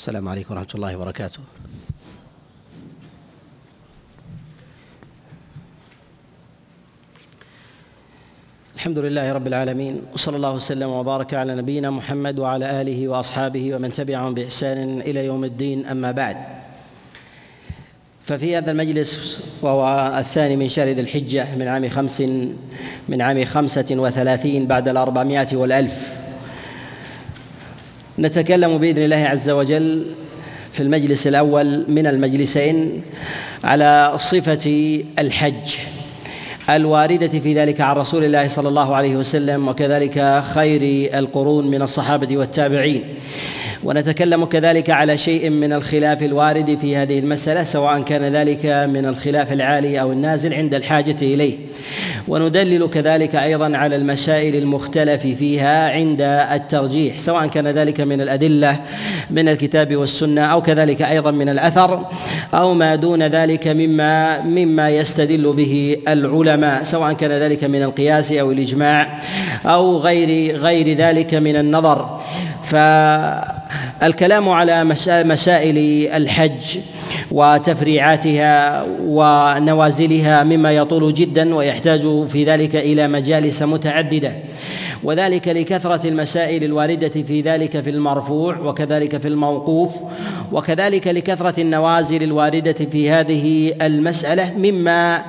السلام عليكم ورحمة الله وبركاته. الحمد لله رب العالمين وصلى الله وسلم وبارك على نبينا محمد وعلى آله وأصحابه ومن تبعهم بإحسان إلى يوم الدين أما بعد. ففي هذا المجلس وهو الثاني من شهر ذي الحجة من عام خمس من عام خمسة وثلاثين بعد الأربعمائة والألف نتكلم بإذن الله عز وجل في المجلس الأول من المجلسين على صفة الحج الواردة في ذلك عن رسول الله صلى الله عليه وسلم وكذلك خير القرون من الصحابة والتابعين. ونتكلم كذلك على شيء من الخلاف الوارد في هذه المسألة سواء كان ذلك من الخلاف العالي أو النازل عند الحاجة إليه. وندلل كذلك أيضا على المسائل المختلف فيها عند الترجيح سواء كان ذلك من الأدلة من الكتاب والسنة أو كذلك أيضا من الأثر أو ما دون ذلك مما مما يستدل به العلماء سواء كان ذلك من القياس أو الإجماع أو غير غير ذلك من النظر. فالكلام على مسائل الحج وتفريعاتها ونوازلها مما يطول جدا ويحتاج في ذلك إلى مجالس متعددة. وذلك لكثرة المسائل الواردة في ذلك في المرفوع وكذلك في الموقوف وكذلك لكثرة النوازل الواردة في هذه المسألة مما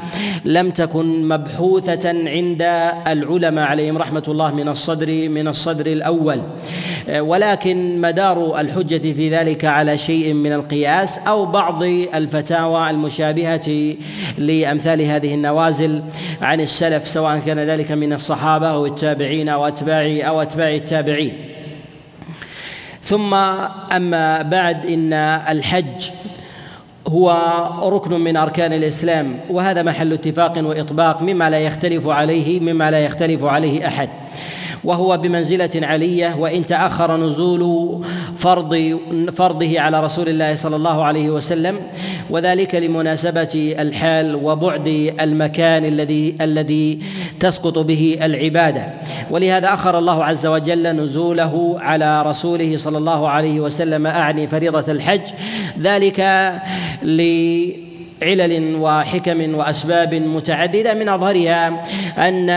لم تكن مبحوثة عند العلماء عليهم رحمة الله من الصدر من الصدر الأول. ولكن مدار الحجة في ذلك على شيء من القياس أو بعض الفتاوى المشابهة لأمثال هذه النوازل عن السلف سواء كان ذلك من الصحابة أو التابعين أو أتباع أو أتباع التابعين. ثم أما بعد إن الحج هو ركن من أركان الإسلام وهذا محل اتفاق وإطباق مما لا يختلف عليه مما لا يختلف عليه أحد. وهو بمنزلة علية وإن تأخر نزول فرض فرضه على رسول الله صلى الله عليه وسلم. وذلك لمناسبة الحال وبعد المكان الذي الذي تسقط به العبادة. ولهذا أخر الله عز وجل نزوله على رسوله صلى الله عليه وسلم أعني فريضة الحج. ذلك لعلل وحكم وأسباب متعددة من أظهرها أن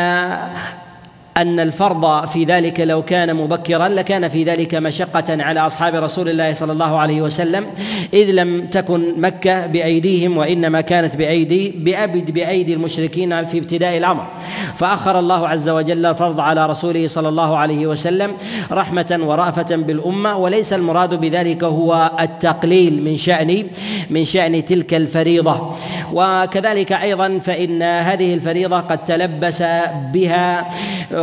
أن الفرض في ذلك لو كان مبكرا لكان في ذلك مشقة على أصحاب رسول الله صلى الله عليه وسلم إذ لم تكن مكة بأيديهم وإنما كانت بأيدي بأبد بأيدي المشركين في ابتداء الأمر. فأخر الله عز وجل الفرض على رسوله صلى الله عليه وسلم رحمة ورأفة بالأمة وليس المراد بذلك هو التقليل من شأن من شأن تلك الفريضة. وكذلك أيضا فإن هذه الفريضة قد تلبس بها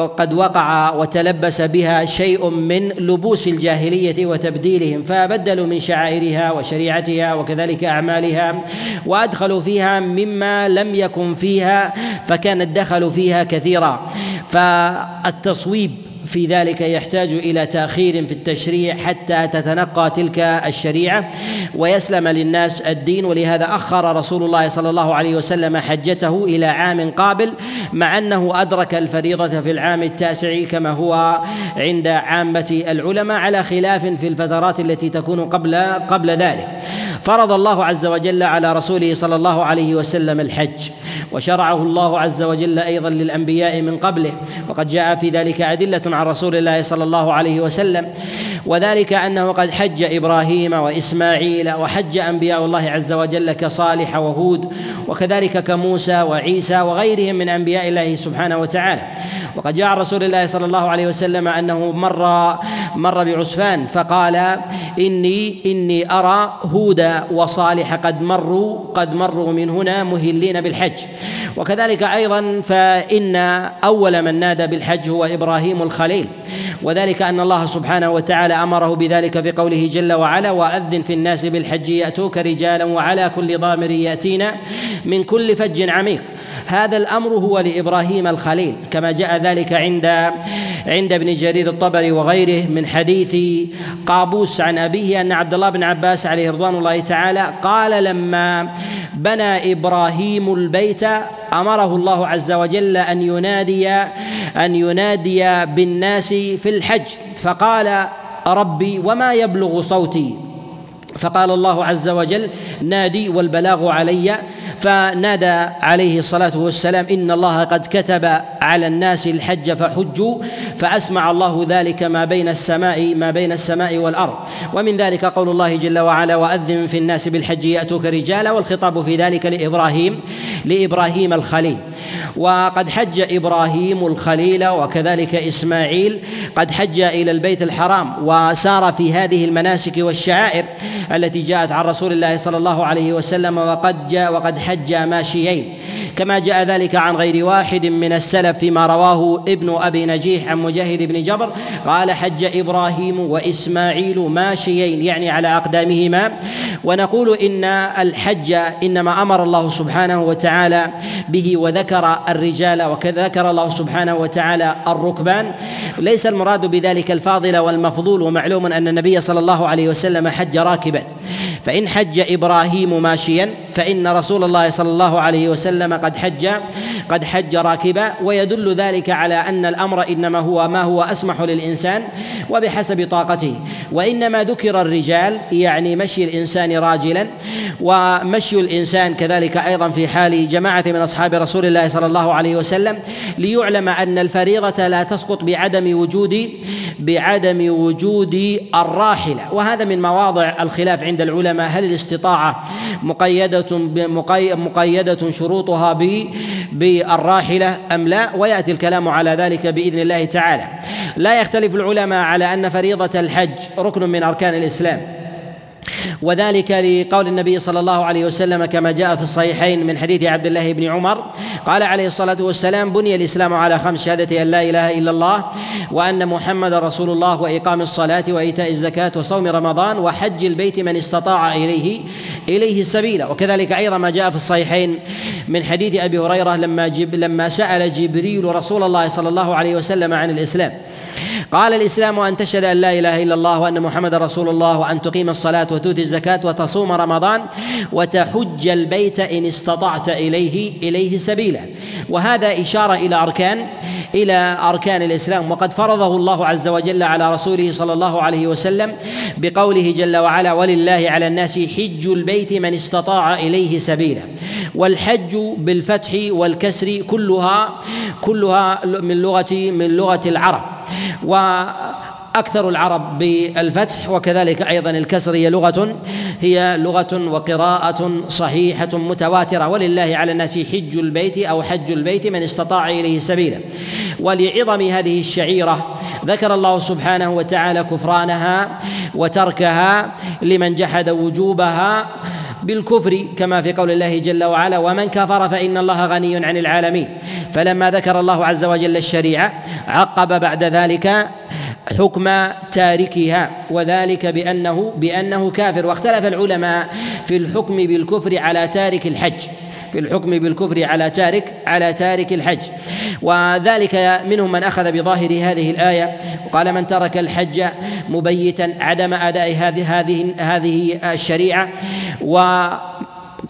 قد وقع وتلبس بها شيء من لبوس الجاهلية وتبديلهم فبدلوا من شعائرها وشريعتها وكذلك أعمالها وأدخلوا فيها مما لم يكن فيها فكان الدخل فيها كثيرا. فالتصويب في ذلك يحتاج إلى تأخير في التشريع حتى تتنقى تلك الشريعة ويسلم للناس الدين. ولهذا أخر رسول الله صلى الله عليه وسلم حجته إلى عام قابل مع أنه أدرك الفريضة في العام التاسع كما هو عند عامة العلماء على خلاف في الفترات التي تكون قبل قبل ذلك. فرض الله عز وجل على رسوله صلى الله عليه وسلم الحج وشرعه الله عز وجل أيضا للأنبياء من قبله وقد جاء في ذلك أدلة عن رسول الله صلى الله عليه وسلم وذلك أنه قد حج إبراهيم وإسماعيل وحج أنبياء الله عز وجل كصالح وهود وكذلك كموسى وعيسى وغيرهم من أنبياء الله سبحانه وتعالى. وقد جاء رسول الله صلى الله عليه وسلم أنه مر مر بعسفان فقال اني إني أرى هودا وصالح قد مروا قد مروا من هنا مهلين بالحج. وكذلك أيضا فإن أول من نادى بالحج هو إبراهيم الخليل. وذلك أن الله سبحانه وتعالى أمره بذلك في قوله جل وعلا وأذن في الناس بالحج يأتوك رجالا وعلى كل ضامر يأتينا من كل فج عميق. هذا الأمر هو لإبراهيم الخليل كما جاء ذلك عند عند ابن جرير الطبري وغيره من حديث قابوس عن أبيه أن عبد الله بن عباس عليه رضوان الله تعالى قال لما بنى إبراهيم البيت أمره الله عز وجل أن ينادي أن ينادي بالناس في الحج فقال ربي وما يبلغ صوتي؟ فقال الله عز وجل نادي والبلاغ علي. فنادى عليه الصلاة والسلام إن الله قد كتب على الناس الحج فحجوا فأسمع الله ذلك ما بين السماء ما بين السماء والأرض. ومن ذلك قول الله جل وعلا وأذن في الناس بالحج يأتوك رجالا والخطاب في ذلك لإبراهيم لإبراهيم الخليل. وقد حج إبراهيم الخليل وكذلك إسماعيل قد حج إلى البيت الحرام وسار في هذه المناسك والشعائر. التي جاءت عن رسول الله صلى الله عليه وسلم وقد جاء وقد حج ماشيين. كما جاء ذلك عن غير واحد من السلف فيما رواه ابن أبي نجيح عن مجاهد بن جبر. قال حج إبراهيم وإسماعيل ماشيين يعني على أقدامهما. ونقول إن الحج إنما أمر الله سبحانه وتعالى به وذكر الرجال وكذا ذكر الله سبحانه وتعالى الركبان. ليس المراد بذلك الفاضل والمفضول ومعلوم أن النبي صلى الله عليه وسلم حج راكبا فإن حج إبراهيم ماشيا فإن رسول الله صلى الله عليه وسلم قد حج قد حج راكبا ويدل ذلك على أن الأمر إنما هو ما هو أسمح للإنسان وبحسب طاقته. وإنما ذكر الرجال يعني مشي الإنسان راجلا ومشي الإنسان كذلك أيضا في حال جماعة من أصحاب رسول الله صلى الله عليه وسلم ليعلم أن الفريضة لا تسقط بعدم وجود بعدم وجود الراحلة. وهذا من مواضع الخلاف عند العلماء. هل الاستطاعة مقيدة شروطها بالراحلة أم لا؟ ويأتي الكلام على ذلك بإذن الله تعالى. لا يختلف العلماء على أن فريضة الحج ركن من أركان الإسلام. وذلك لقول النبي صلى الله عليه وسلم كما جاء في الصحيحين من حديث عبد الله بن عمر. قال عليه الصلاة والسلام بني الإسلام على خمس شهادة أن لا إله إلا الله وأن محمد رسول الله وإقام الصلاة وإيتاء الزكاة وصوم رمضان وحج البيت من استطاع إليه إليه السبيل وكذلك أيضا ما جاء في الصحيحين من حديث أبي هريرة لما جب لما سأل جبريل رسول الله صلى الله عليه وسلم عن الإسلام. قال الإسلام أن تشهد أن لا إله إلا الله وأن محمد رسول الله وأن تقيم الصلاة وتؤتي الزكاة وتصوم رمضان وتحج البيت إن استطعت إليه إليه سبيلا. وهذا إشارة إلى أركان إلى أركان الإسلام. وقد فرضه الله عز وجل على رسوله صلى الله عليه وسلم بقوله جل وعلا ولله على الناس حج البيت من استطاع إليه سبيلا. والحج بالفتح والكسر كلها كلها من لغة من لغة العرب. وأكثر العرب بالفتح وكذلك أيضا الكسر هي لغة هي لغة وقراءة صحيحة متواترة. ولله على الناس حج البيت أو حج البيت من استطاع إليه سبيلا. ولعظم هذه الشعيرة ذكر الله سبحانه وتعالى كفرانها وتركها لمن جحد وجوبها بالكفر كما في قول الله جل وعلا ومن كفر فإن الله غني عن العالمين. فلما ذكر الله عز وجل الشريعة عقب بعد ذلك حكم تاركها وذلك بأنه بأنه كافر. واختلف العلماء في الحكم بالكفر على تارك الحج. في الحكم بالكفر على تارك على تارك الحج. وذلك منهم من أخذ بظاهر هذه الآية. وقال من ترك الحج مبيتا عدم أداء هذه هذه هذه الشريعة. و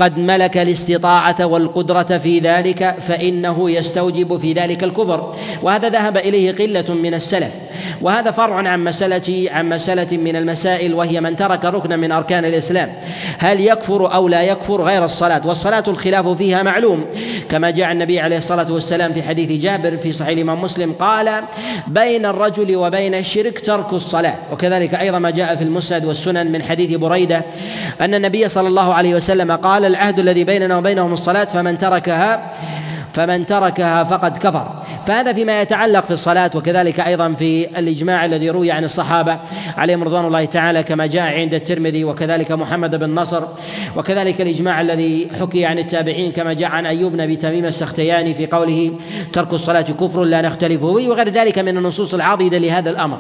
قد ملك الاستطاعة والقدرة في ذلك فإنه يستوجب في ذلك الكفر وهذا ذهب إليه قلة من السلف. وهذا فرع عن مسألة عن مسألة من المسائل وهي من ترك ركنا من أركان الإسلام. هل يكفر أو لا يكفر غير الصلاة؟ والصلاة الخلاف فيها معلوم. كما جاء النبي عليه الصلاة والسلام في حديث جابر في صحيح الإمام مسلم قال بين الرجل وبين الشرك ترك الصلاة. وكذلك أيضا ما جاء في المسند والسنن من حديث بريدة أن النبي صلى الله عليه وسلم قال العهد الذي بيننا وبينهم الصلاة فمن تركها فمن تركها فقد كفر. فهذا فيما يتعلق في الصلاة وكذلك أيضا في الإجماع الذي روي عن الصحابة عليهم رضوان الله تعالى كما جاء عند الترمذي وكذلك محمد بن نصر وكذلك الإجماع الذي حكي عن التابعين كما جاء عن أيوب بن أبي تميم السختياني في قوله ترك الصلاة كفر لا نختلف به وغير ذلك من النصوص العاضدة لهذا الأمر.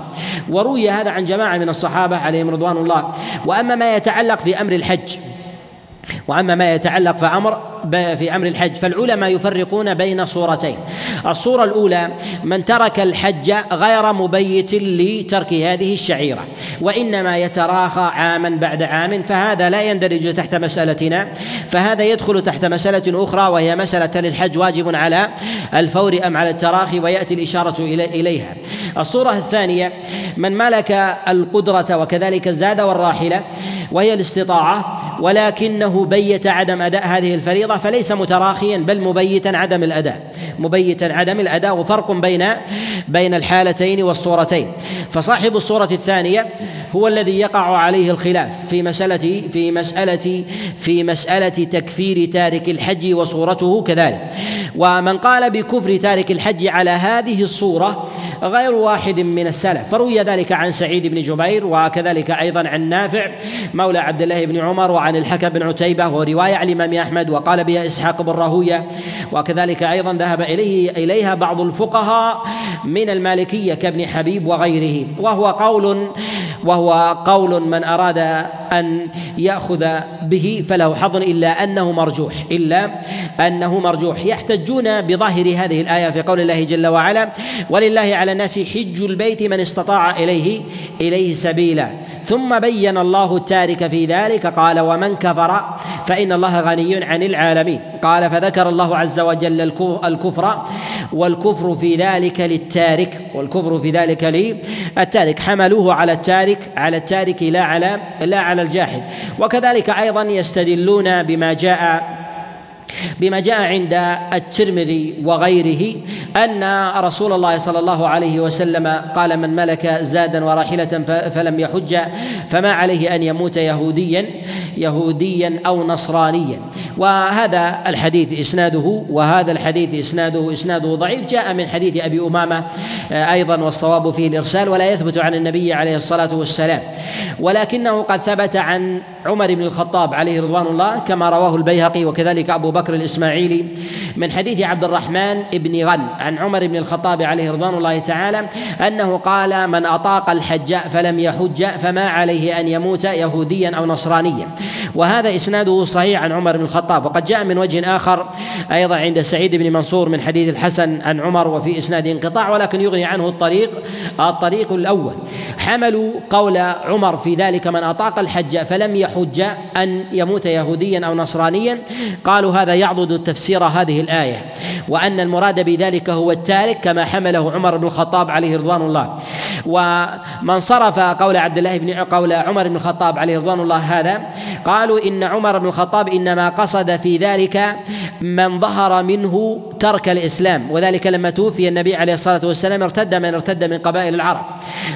وروي هذا عن جماعة من الصحابة عليهم رضوان الله. وأما ما يتعلق في أمر الحج وأما ما يتعلق فأمر في أمر الحج فالعلماء يفرقون بين صورتين. الصورة الأولى من ترك الحج غير مبيت لترك هذه الشعيرة وإنما يتراخى عاما بعد عام فهذا لا يندرج تحت مسألتنا فهذا يدخل تحت مسألة أخرى وهي مسألة الحج واجب على الفور أم على التراخي ويأتي الإشارة إليها. الصورة الثانية من ملك القدرة وكذلك الزاد والراحلة وهي الاستطاعة ولكنه بيت عدم أداء هذه الفريضة فليس متراخيا بل مبيتا عدم الأداء. مبيتا عدم الأداء وفرق بين بين الحالتين والصورتين. فصاحب الصورة الثانية هو الذي يقع عليه الخلاف في مساله في مساله في مسألة تكفير تارك الحج وصورته كذلك. ومن قال بكفر تارك الحج على هذه الصورة غير واحد من السلف. فروي ذلك عن سعيد بن جبير وكذلك أيضا عن نافع مولى عبد الله بن عمر وعن الحكم بن عتيبة ورواية عن الإمام أحمد وقال بها إسحاق بن راهوية وكذلك أيضا ذهب اليه إليها بعض الفقهاء من المالكية كابن حبيب وغيره. وهو قول وهو قول من أراد أن يأخذ به فله حظ إلا أنه مرجوح. إلا أنه مرجوح. يحتجون بظاهر هذه الآية في قول الله جل وعلا ولله على الناس حج البيت من استطاع اليه إليه سبيلا. ثم بين الله التارك في ذلك قال ومن كفر فإن الله غني عن العالمين. قال فذكر الله عز وجل الكفر والكفر في ذلك للتارك والكفر في ذلك للتارك. حملوه على التارك على التارك لا على لا على الجاحد. وكذلك أيضا يستدلون بما جاء بما جاء عند الترمذي وغيره أن رسول الله صلى الله عليه وسلم قال من ملك زادا وراحلة فلم يحج فما عليه أن يموت يهوديا يهوديا أو نصرانيا. وهذا الحديث اسناده وهذا الحديث اسناده إسناده ضعيف. جاء من حديث أبي أمامة أيضا والصواب فيه الإرسال ولا يثبت عن النبي عليه الصلاة والسلام. ولكنه قد ثبت عن عمر بن الخطاب عليه رضوان الله كما رواه البيهقي وكذلك أبو بكر الإسماعيلي من حديث عبد الرحمن بن غن عن عمر بن الخطاب عليه رضوان الله تعالى أنه قال من أطاق الحج فلم يحج فما عليه أن يموت يهوديا أو نصرانيا وهذا إسناده صحيح عن عمر بن الخطاب وقد جاء من وجه آخر أيضا عند سعيد بن منصور من حديث الحسن عن عمر وفي إسناد انقطاع ولكن يغني عنه الطريق الطريق الأول. حملوا قول عمر في ذلك من أطاق الحج فلم يحج أن يموت يهوديا أو نصرانيا؟ قالوا هذا يعضد تفسير هذه الآية وأن المراد بذلك هو التارك كما حمله عمر بن الخطاب عليه رضوان الله. ومن صرف قول عبد الله بن قول عمر بن الخطاب عليه رضوان الله هذا قالوا إن عمر بن الخطاب إنما قصد في ذلك من ظهر منه ترك الإسلام وذلك لما توفي النبي عليه الصلاة والسلام ارتد من ارتد من قبائل العرب.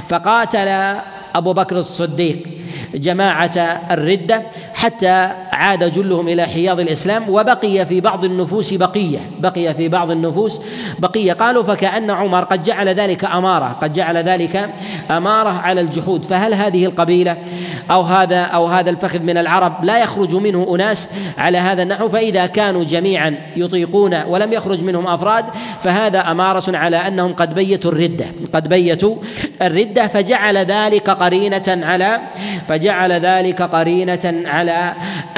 فقاتل أبو بكر الصديق. جماعة الردة حتى عاد جلهم إلى حياض الإسلام وبقي في بعض النفوس بقية بقي في بعض النفوس بقية. قالوا فكأن عمر قد جعل ذلك أمارة قد جعل ذلك أمارة على الجحود. فهل هذه القبيلة أو هذا أو هذا الفخذ من العرب لا يخرج منه أناس على هذا النحو؟ فإذا كانوا جميعا يطيقون ولم يخرج منهم أفراد فهذا أمارة على أنهم قد بيتوا الردة قد بيتوا الردة. فجعل ذلك قرينة على فجعل ذلك قرينة على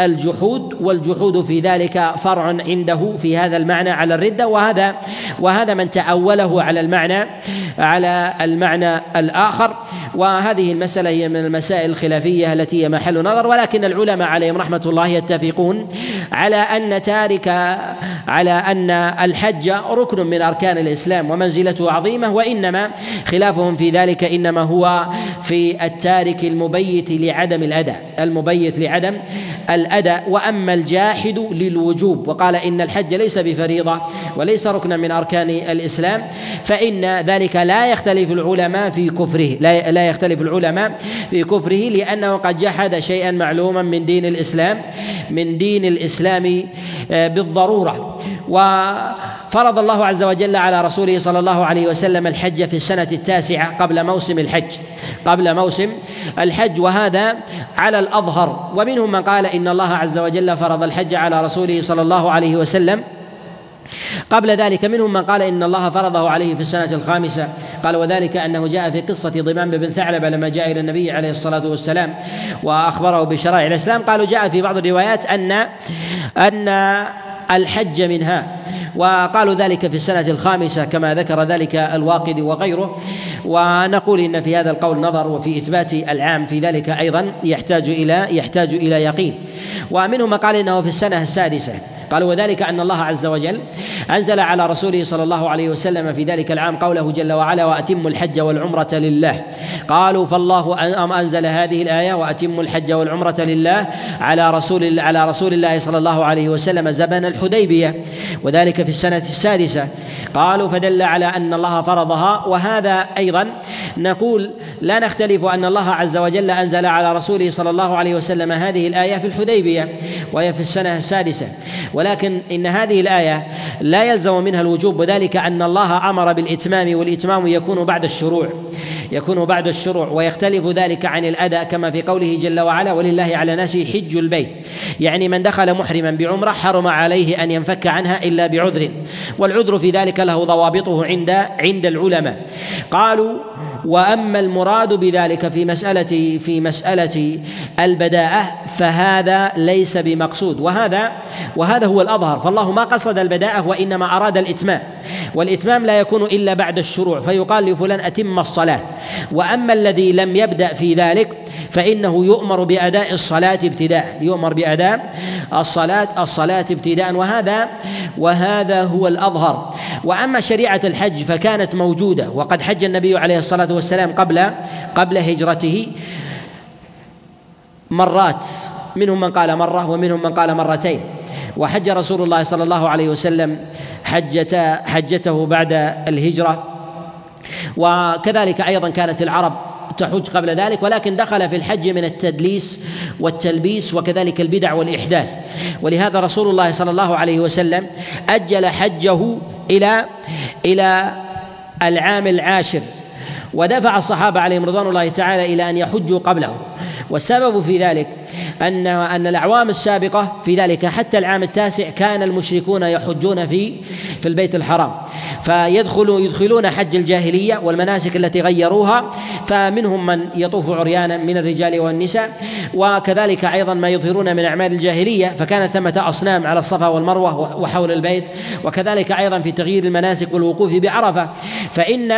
الجحود والجحود في ذلك فرع عنده في هذا المعنى على الردة وهذا وهذا من تأوله على المعنى على المعنى الآخر. وهذه المسألة هي من المسائل الخلافية التي هي محل نظر ولكن العلماء عليهم رحمة الله يتفقون على أن تارك على أن الحج ركن من أركان الإسلام ومنزلته عظيمة وإنما خلافهم في ذلك إنما هو في التارك المبيت لعدم الأداء المبيت لعدم الأداء وأما الجاحد للوجوب. وقال إن الحج ليس بفريضة وليس ركنا من أركان الإسلام فإن ذلك لا يختلف العلماء في كفره لا لا يختلف العلماء في كفره لأنه قد جحد شيئا معلوما من دين الإسلام من دين الإسلام آه، بالضرورة. وفرض الله عز وجل على رسوله صلى الله عليه وسلم الحج في السنة التاسعة قبل موسم الحج قبل موسم الحج وهذا على الأظهر. ومنهم من قال إن الله عز وجل فرض الحج على رسوله صلى الله عليه وسلم. قبل ذلك منهم من قال إن الله فرضه عليه في السنة الخامسة. قال وذلك أنه جاء في قصة ضمام بن ثعلبه لما جاء إلى النبي عليه الصلاة والسلام وأخبره بشرائع الإسلام. قالوا جاء في بعض الروايات ان أن الحج منها. وقالوا ذلك في السنة الخامسة كما ذكر ذلك الواقدي وغيره. ونقول إن في هذا القول نظر وفي إثبات العام في ذلك أيضا يحتاج إلى يحتاج إلى يقين. ومنهم من قال إنه في السنة السادسة. قالوا وذلك أن الله عز وجل أنزل على رسوله صلى الله عليه وسلم في ذلك العام قوله جل وعلا وأتموا الحج والعمرة لله. قالوا فالله أنزل هذه الآية وأتموا الحج والعمرة لله على رسول على رسول الله صلى الله عليه وسلم زمن الحديبية. وذلك في السنة السادسة. قالوا فدل على أن الله فرضها. وهذا أيضا نقول لا نختلف أن الله عز وجل أنزل على رسوله صلى الله عليه وسلم هذه الآية في الحديبية وهي في السنة السادسة. ولكن إن هذه الآية لا يلزم منها الوجوب وذلك أن الله أمر بالإتمام والإتمام يكون بعد الشروع. يكون بعد الشروع ويختلف ذلك عن الاداء كما في قوله جل وعلا ولله على ناس حج البيت. يعني من دخل محرما بعمرة حرم عليه أن ينفك عنها إلا بعذر. والعذر في ذلك له ضوابطه عند عند العلماء. قالوا وأما المراد بذلك في مساله في مسألة البداءة فهذا ليس بمقصود. وهذا وهذا هو الأظهر. فالله ما قصد البداءة وإنما أراد الإتمام. والإتمام لا يكون إلا بعد الشروع. فيقال لفلان أتم الصلاة. وأما الذي لم يبدأ في ذلك فإنه يؤمر بأداء الصلاة ابتداء يؤمر بأداء الصلاة الصلاة ابتداء وهذا وهذا هو الأظهر. وأما شريعة الحج فكانت موجودة وقد حج النبي عليه الصلاة والسلام قبل قبل هجرته مرات منهم من قال مرة ومنهم من قال مرتين. وحج رسول الله صلى الله عليه وسلم حجة حجته بعد الهجرة. وكذلك أيضا كانت العرب تحج قبل ذلك ولكن دخل في الحج من التدليس والتلبيس وكذلك البدع والإحداث. ولهذا رسول الله صلى الله عليه وسلم أجل حجه إلى إلى العام العاشر ودفع الصحابة عليهم رضوان الله تعالى إلى أن يحجوا قبله. والسبب في ذلك أن أن الأعوام السابقة في ذلك حتى العام التاسع كان المشركون يحجون في في البيت الحرام. فيدخلوا يدخلون حج الجاهلية والمناسك التي غيروها فمنهم من يطوف عريانا من الرجال والنساء وكذلك أيضا ما يظهرون من أعمال الجاهلية فكانت ثمة أصنام على الصفا والمروة وحول البيت وكذلك أيضا في تغيير المناسك والوقوف بعرفة. فإن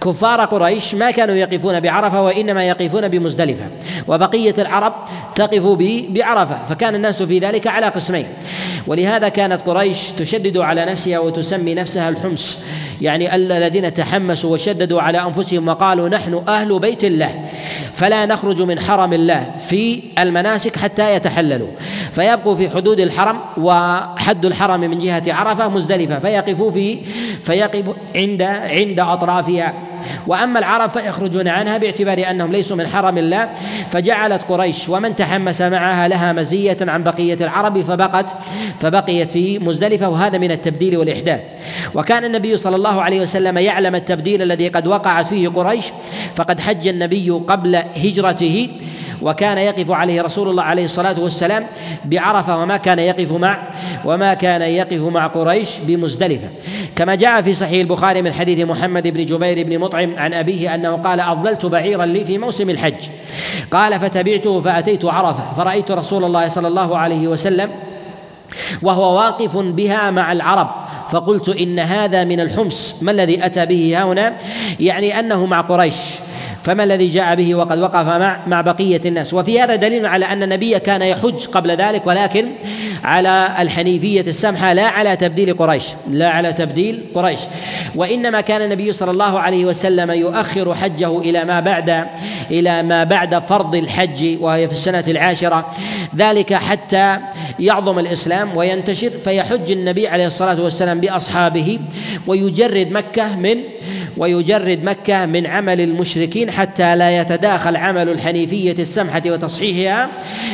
كفار قريش ما كانوا يقفون بعرفة وإنما يقفون بمزدلفة. وبقية العرب تقف بعرفة فكان الناس في ذلك على قسمين. ولهذا كانت قريش تشدد على نفسها وتسمي نفسها الحمص. يعني الذين تحمسوا وشددوا على أنفسهم وقالوا نحن أهل بيت الله فلا نخرج من حرم الله في المناسك حتى يتحللوا. فيبقوا في حدود الحرم وحد الحرم من جهة عرفة مزدلفة فيقفوا في فيقف عند عند أطرافها. وأما العرب فيخرجون عنها باعتبار أنهم ليسوا من حرم الله فجعلت قريش ومن تحمس معها لها مزية عن بقية العرب فبقت فبقيت في مزدلفة وهذا من التبديل والإحداث. وكان النبي صلى الله عليه وسلم يعلم التبديل الذي قد وقعت فيه قريش فقد حج النبي قبل هجرته. وكان يقف عليه رسول الله عليه الصلاة والسلام بعرفة وما كان يقف مع وما كان يقف مع قريش بمزدلفة. كما جاء في صحيح البخاري من حديث محمد بن جبير بن مطعم عن أبيه أنه قال أضللت بعيرا لي في موسم الحج. قال فتبعته فأتيت عرفة. فرأيت رسول الله صلى الله عليه وسلم وهو واقف بها مع العرب. فقلت إن هذا من الحمص. ما الذي أتى به هنا؟ يعني أنه مع قريش. فما الذي جاء به وقد وقف مع مع بقية الناس؟ وفي هذا دليل على أن النبي كان يحج قبل ذلك ولكن على الحنيفية السمحة لا على تبديل قريش لا على تبديل قريش. وإنما كان النبي صلى الله عليه وسلم يؤخر حجه إلى ما بعد إلى ما بعد فرض الحج وهي في السنة العاشرة. ذلك حتى يعظم الإسلام وينتشر فيحج النبي عليه الصلاة والسلام بأصحابه ويجرد مكة من ويجرد مكة من عمل المشركين حتى لا يتداخل عمل الحنيفية السمحة وتصحيحها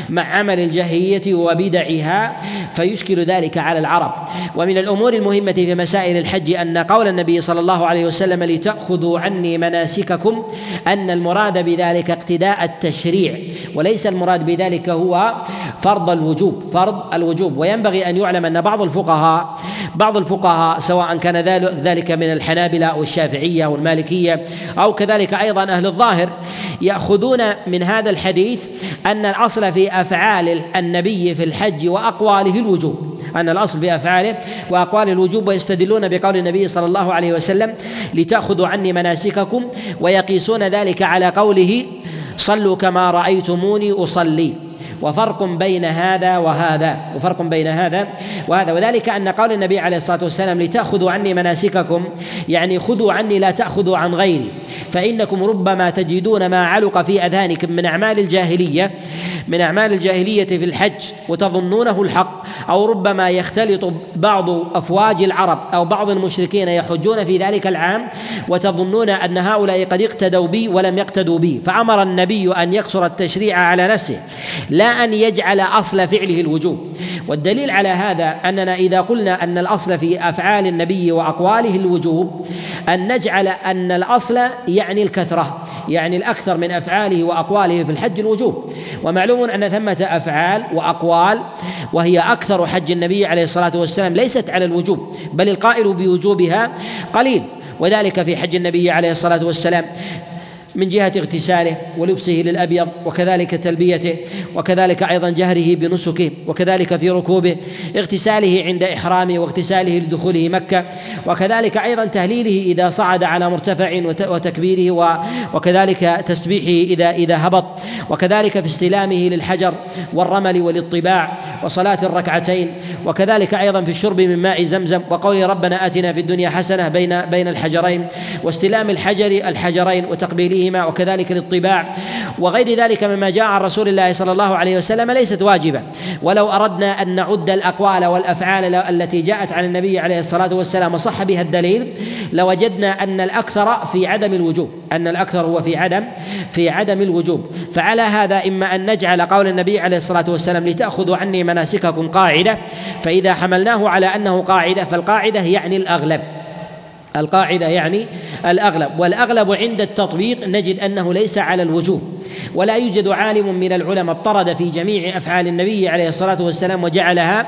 مع عمل الجاهلية وبدعها فيشكل ذلك على العرب. ومن الأمور المهمة في مسائل الحج أن قول النبي صلى الله عليه وسلم لتأخذوا عني مناسككم أن المراد بذلك اقتداء التشريع وليس المراد بذلك هو فرض الوجوب فرض الوجوب. وينبغي أن يعلم أن بعض الفقهاء بعض الفقهاء سواء كان ذلك من الحنابلة أو الشافعية أو المالكية أو كذلك أيضا أهل الظاهر يأخذون من هذا الحديث أن الأصل في أفعال النبي في الحج وأقواله الوجوب. أن الأصل في أفعاله وأقوال الوجوب ويستدلون بقول النبي صلى الله عليه وسلم لتأخذوا عني مناسككم ويقيسون ذلك على قوله صلوا كما رأيتموني أصلي وفرق بين هذا وهذا وفرق بين هذا وهذا. وذلك أن قول النبي عليه الصلاة والسلام لتأخذوا عني مناسككم يعني خذوا عني لا تأخذوا عن غيري فإنكم ربما تجدون ما علق في اذهانكم من أعمال الجاهلية من أعمال الجاهلية في الحج وتظنونه الحق أو ربما يختلط بعض أفواج العرب أو بعض المشركين يحجون في ذلك العام وتظنون أن هؤلاء قد اقتدوا بي ولم يقتدوا بي. فأمر النبي أن يقصر التشريع على نفسه. لا أن يجعل أصل فعله الوجوب. والدليل على هذا أننا إذا قلنا أن الأصل في أفعال النبي وأقواله الوجوب أن نجعل أن الأصل يعني الكثرة يعني الأكثر من أفعاله وأقواله في الحج الوجوب. ومعلوم أن ثمة أفعال وأقوال وهي أكثر حج النبي عليه الصلاة والسلام ليست على الوجوب بل القائل بوجوبها قليل. وذلك في حج النبي عليه الصلاة والسلام. من جهة اغتساله ولبسه للأبيض وكذلك تلبيته وكذلك أيضا جهره بنسكه وكذلك في ركوبه اغتساله عند إحرامه واغتساله لدخوله مكة وكذلك أيضا تهليله إذا صعد على مرتفع وتكبيره وكذلك تسبيحه إذا إذا هبط وكذلك في استلامه للحجر والرمل والإطباع وصلاة الركعتين وكذلك أيضا في الشرب من ماء زمزم وقول ربنا آتنا في الدنيا حسنة بين بين الحجرين واستلام الحجر الحجرين وتقبيله فيهما وكذلك للطباع وغير ذلك مما جاء عن رسول الله صلى الله عليه وسلم ليست واجبة. ولو أردنا أن نعد الأقوال والأفعال التي جاءت عن النبي عليه الصلاة والسلام وصح بها الدليل لوجدنا أن الأكثر في عدم الوجوب أن الأكثر هو في عدم في عدم الوجوب. فعلى هذا إما أن نجعل قول النبي عليه الصلاة والسلام لتأخذوا عني مناسككم قاعدة فإذا حملناه على أنه قاعدة فالقاعدة يعني الأغلب. القاعدة يعني الأغلب. والأغلب عند التطبيق نجد أنه ليس على الوجوب ولا يوجد عالم من العلماء اضطرد في جميع أفعال النبي عليه الصلاة والسلام وجعلها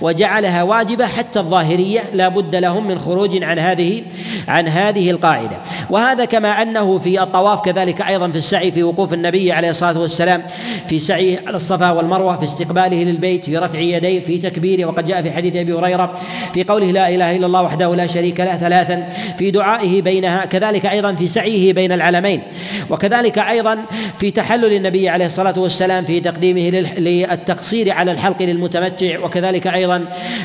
وجعلها واجبة حتى الظاهرية. لا بد لهم من خروج عن هذه عن هذه القاعدة. وهذا كما أنه في الطواف كذلك أيضا في السعي في وقوف النبي عليه الصلاة والسلام في سعيه على الصفا والمروة في استقباله للبيت في رفع يديه في تكبيره. وقد جاء في حديث أبي هريرة في قوله لا إله إلا الله وحده لا شريك له ثلاثا في دعائه بينها كذلك أيضا في سعيه بين العلمين وكذلك أيضا في تحلل النبي عليه الصلاة والسلام في تقديمه للتقصير على الحلق للمتمتع وكذلك أيضا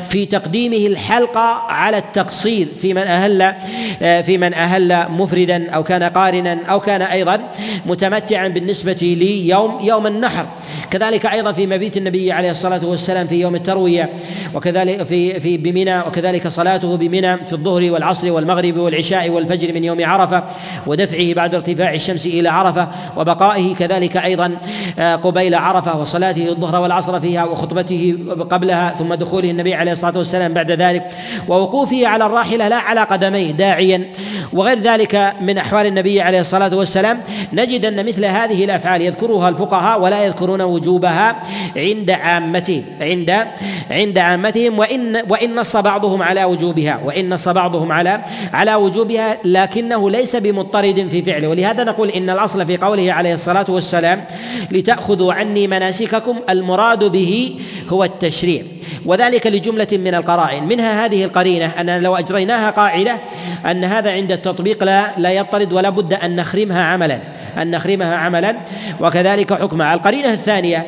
في تقديمه الحلق على التقصير في من أهل في من أهل مفردا أو كان قارنا أو كان أيضا متمتعا بالنسبة ليوم يوم النحر. كذلك أيضا في مبيت النبي عليه الصلاة والسلام في يوم التروية وكذلك في في بمنى وكذلك صلاته بمنى في الظهر والعصر والمغرب والعشاء والفجر من يوم عرفة ودفعه بعد ارتفاع الشمس إلى عرفة وبقائه كذلك أيضا آه، قبيل عرفة وصلاته الظهر والعصر فيها وخطبته قبلها ثم دخوله النبي عليه الصلاة والسلام بعد ذلك ووقوفه على الراحلة لا على قدميه داعيا. وغير ذلك من أحوال النبي عليه الصلاة والسلام نجد أن مثل هذه الأفعال يذكرها الفقهاء ولا يذكرون وجوبها عند عامتهم عند عند عامتهم وإن وإن نص بعضهم على وجوبها وإن نص بعضهم على على وجوبها لكنه ليس بمضطرد في فعله. ولهذا نقول إن الأصل في قوله عليه الصلاة والسلام لتأخذوا عني مناسككم المراد به هو التشريع. وذلك لجملة من القرائن. منها هذه القرينة أن لو أجريناها قاعدة أن هذا عند التطبيق لا لا يطرد ولا بد أن نخرمها عملا. أن نخرمها عملا وكذلك حكمها القرينة الثانية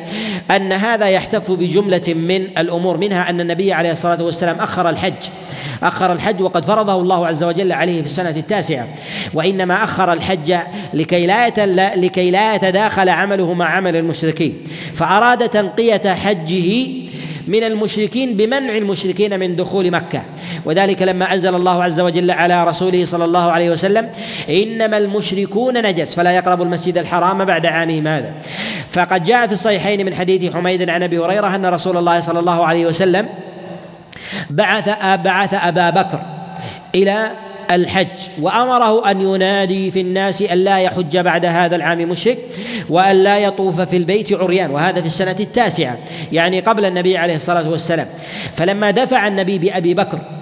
أن هذا يحتف بجملة من الأمور منها أن النبي عليه الصلاة والسلام أخر الحج. أخر الحج وقد فرضه الله عز وجل عليه في السنة التاسعة. وإنما أخر الحج لكي لا لكي لا يتداخل عمله مع عمل المشركين. فأراد تنقية حجه من المشركين بمنع المشركين من دخول مكة. وذلك لما أنزل الله عز وجل على رسوله صلى الله عليه وسلم إنما المشركون نجس فلا يقربوا المسجد الحرام بعد عامهم هذا. فقد جاء في الصحيحين من حديث حميد عن أبي هريرة أن رسول الله صلى الله عليه وسلم بعث بعث أبا بكر إلى الحج وأمره أن ينادي في الناس أن لا يحج بعد هذا العام مشرك وأن لا يطوف في البيت عريان وهذا في السنة التاسعة يعني قبل النبي عليه الصلاة والسلام. فلما دفع النبي بأبي بكر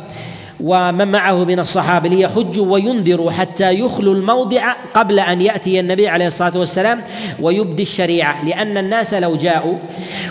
ومن معه من الصحابة ليحجوا وينذروا حتى يخلوا الموضع قبل أن يأتي النبي عليه الصلاة والسلام ويبدي الشريعة لأن الناس لو جاءوا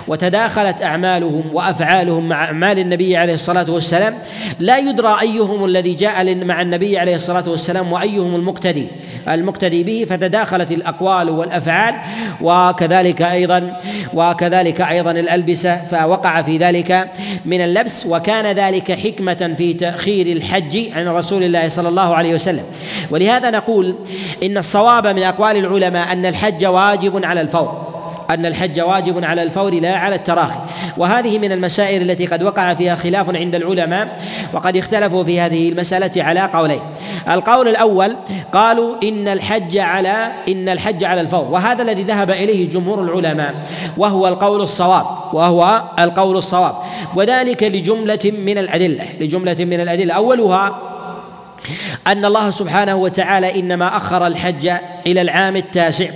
وتداخلت أعمالهم وأفعالهم مع أعمال النبي عليه الصلاة والسلام لا يدرى أيهم الذي جاء مع النبي عليه الصلاة والسلام وأيهم المقتدي. المقتدي به فتداخلت الأقوال والأفعال وكذلك أيضا وكذلك أيضا الألبسة فوقع في ذلك من اللبس وكان ذلك حكمة في تأخير الحج عن رسول الله صلى الله عليه وسلم. ولهذا نقول إن الصواب من أقوال العلماء أن الحج واجب على الفور. أن الحج واجب على الفور لا على التراخي. وهذه من المسائل التي قد وقع فيها خلاف عند العلماء وقد اختلفوا في هذه المسألة على قولين. القول الأول قالوا إن الحج على إن الحج على الفور. وهذا الذي ذهب إليه جمهور العلماء وهو القول الصواب وهو القول الصواب. وذلك لجملة من الأدلة لجملة من الأدلة. أولها أن الله سبحانه وتعالى إنما أخر الحج إلى العام التاسع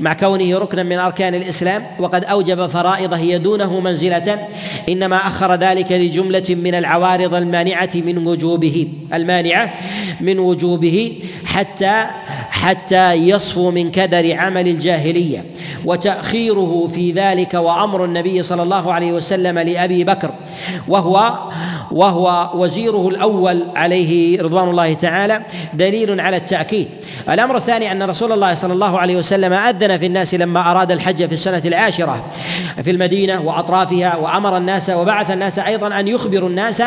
مع كونه ركنا من أركان الإسلام وقد أوجب فرائض هي دونه منزلة إنما أخر ذلك لجملة من العوارض المانعة من وجوبه المانعة من وجوبه حتى حتى يصفو من كدر عمل الجاهلية. وتأخيره في ذلك وأمر النبي صلى الله عليه وسلم لأبي بكر وهو وهو وزيره الأول عليه رضوان الله تعالى دليل على التأكيد. الأمر الثاني أن رسول الله صلى الله عليه وسلم أذن في الناس لما أراد الحج في السنة العاشرة في المدينة وأطرافها وأمر الناس وبعث الناس أيضا أن يخبروا الناس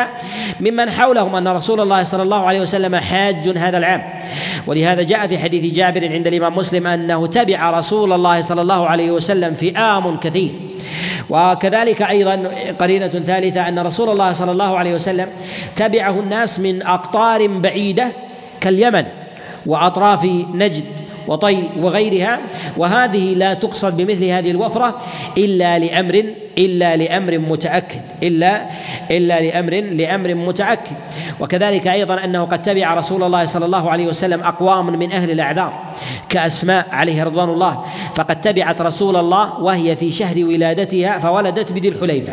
ممن حولهم أن رسول الله صلى الله عليه وسلم حاج هذا العام. ولهذا جاء في حديث جابر عند الإمام مسلم أنه تبع رسول الله صلى الله عليه وسلم فئام كثير. وكذلك أيضا قرينة ثالثة أن رسول الله صلى الله عليه وسلم تبعه الناس من أقطار بعيدة كاليمن وأطراف نجد وطي وغيرها وهذه لا تقصد بمثل هذه الوفرة إلا لأمر إلا لأمر متأكد إلا إلا لأمر لأمر متأكد. وكذلك أيضا أنه قد تبع رسول الله صلى الله عليه وسلم أقوام من أهل الأعذار كأسماء عليه رضوان الله. فقد تبعت رسول الله وهي في شهر ولادتها فولدت بذي الحليفة.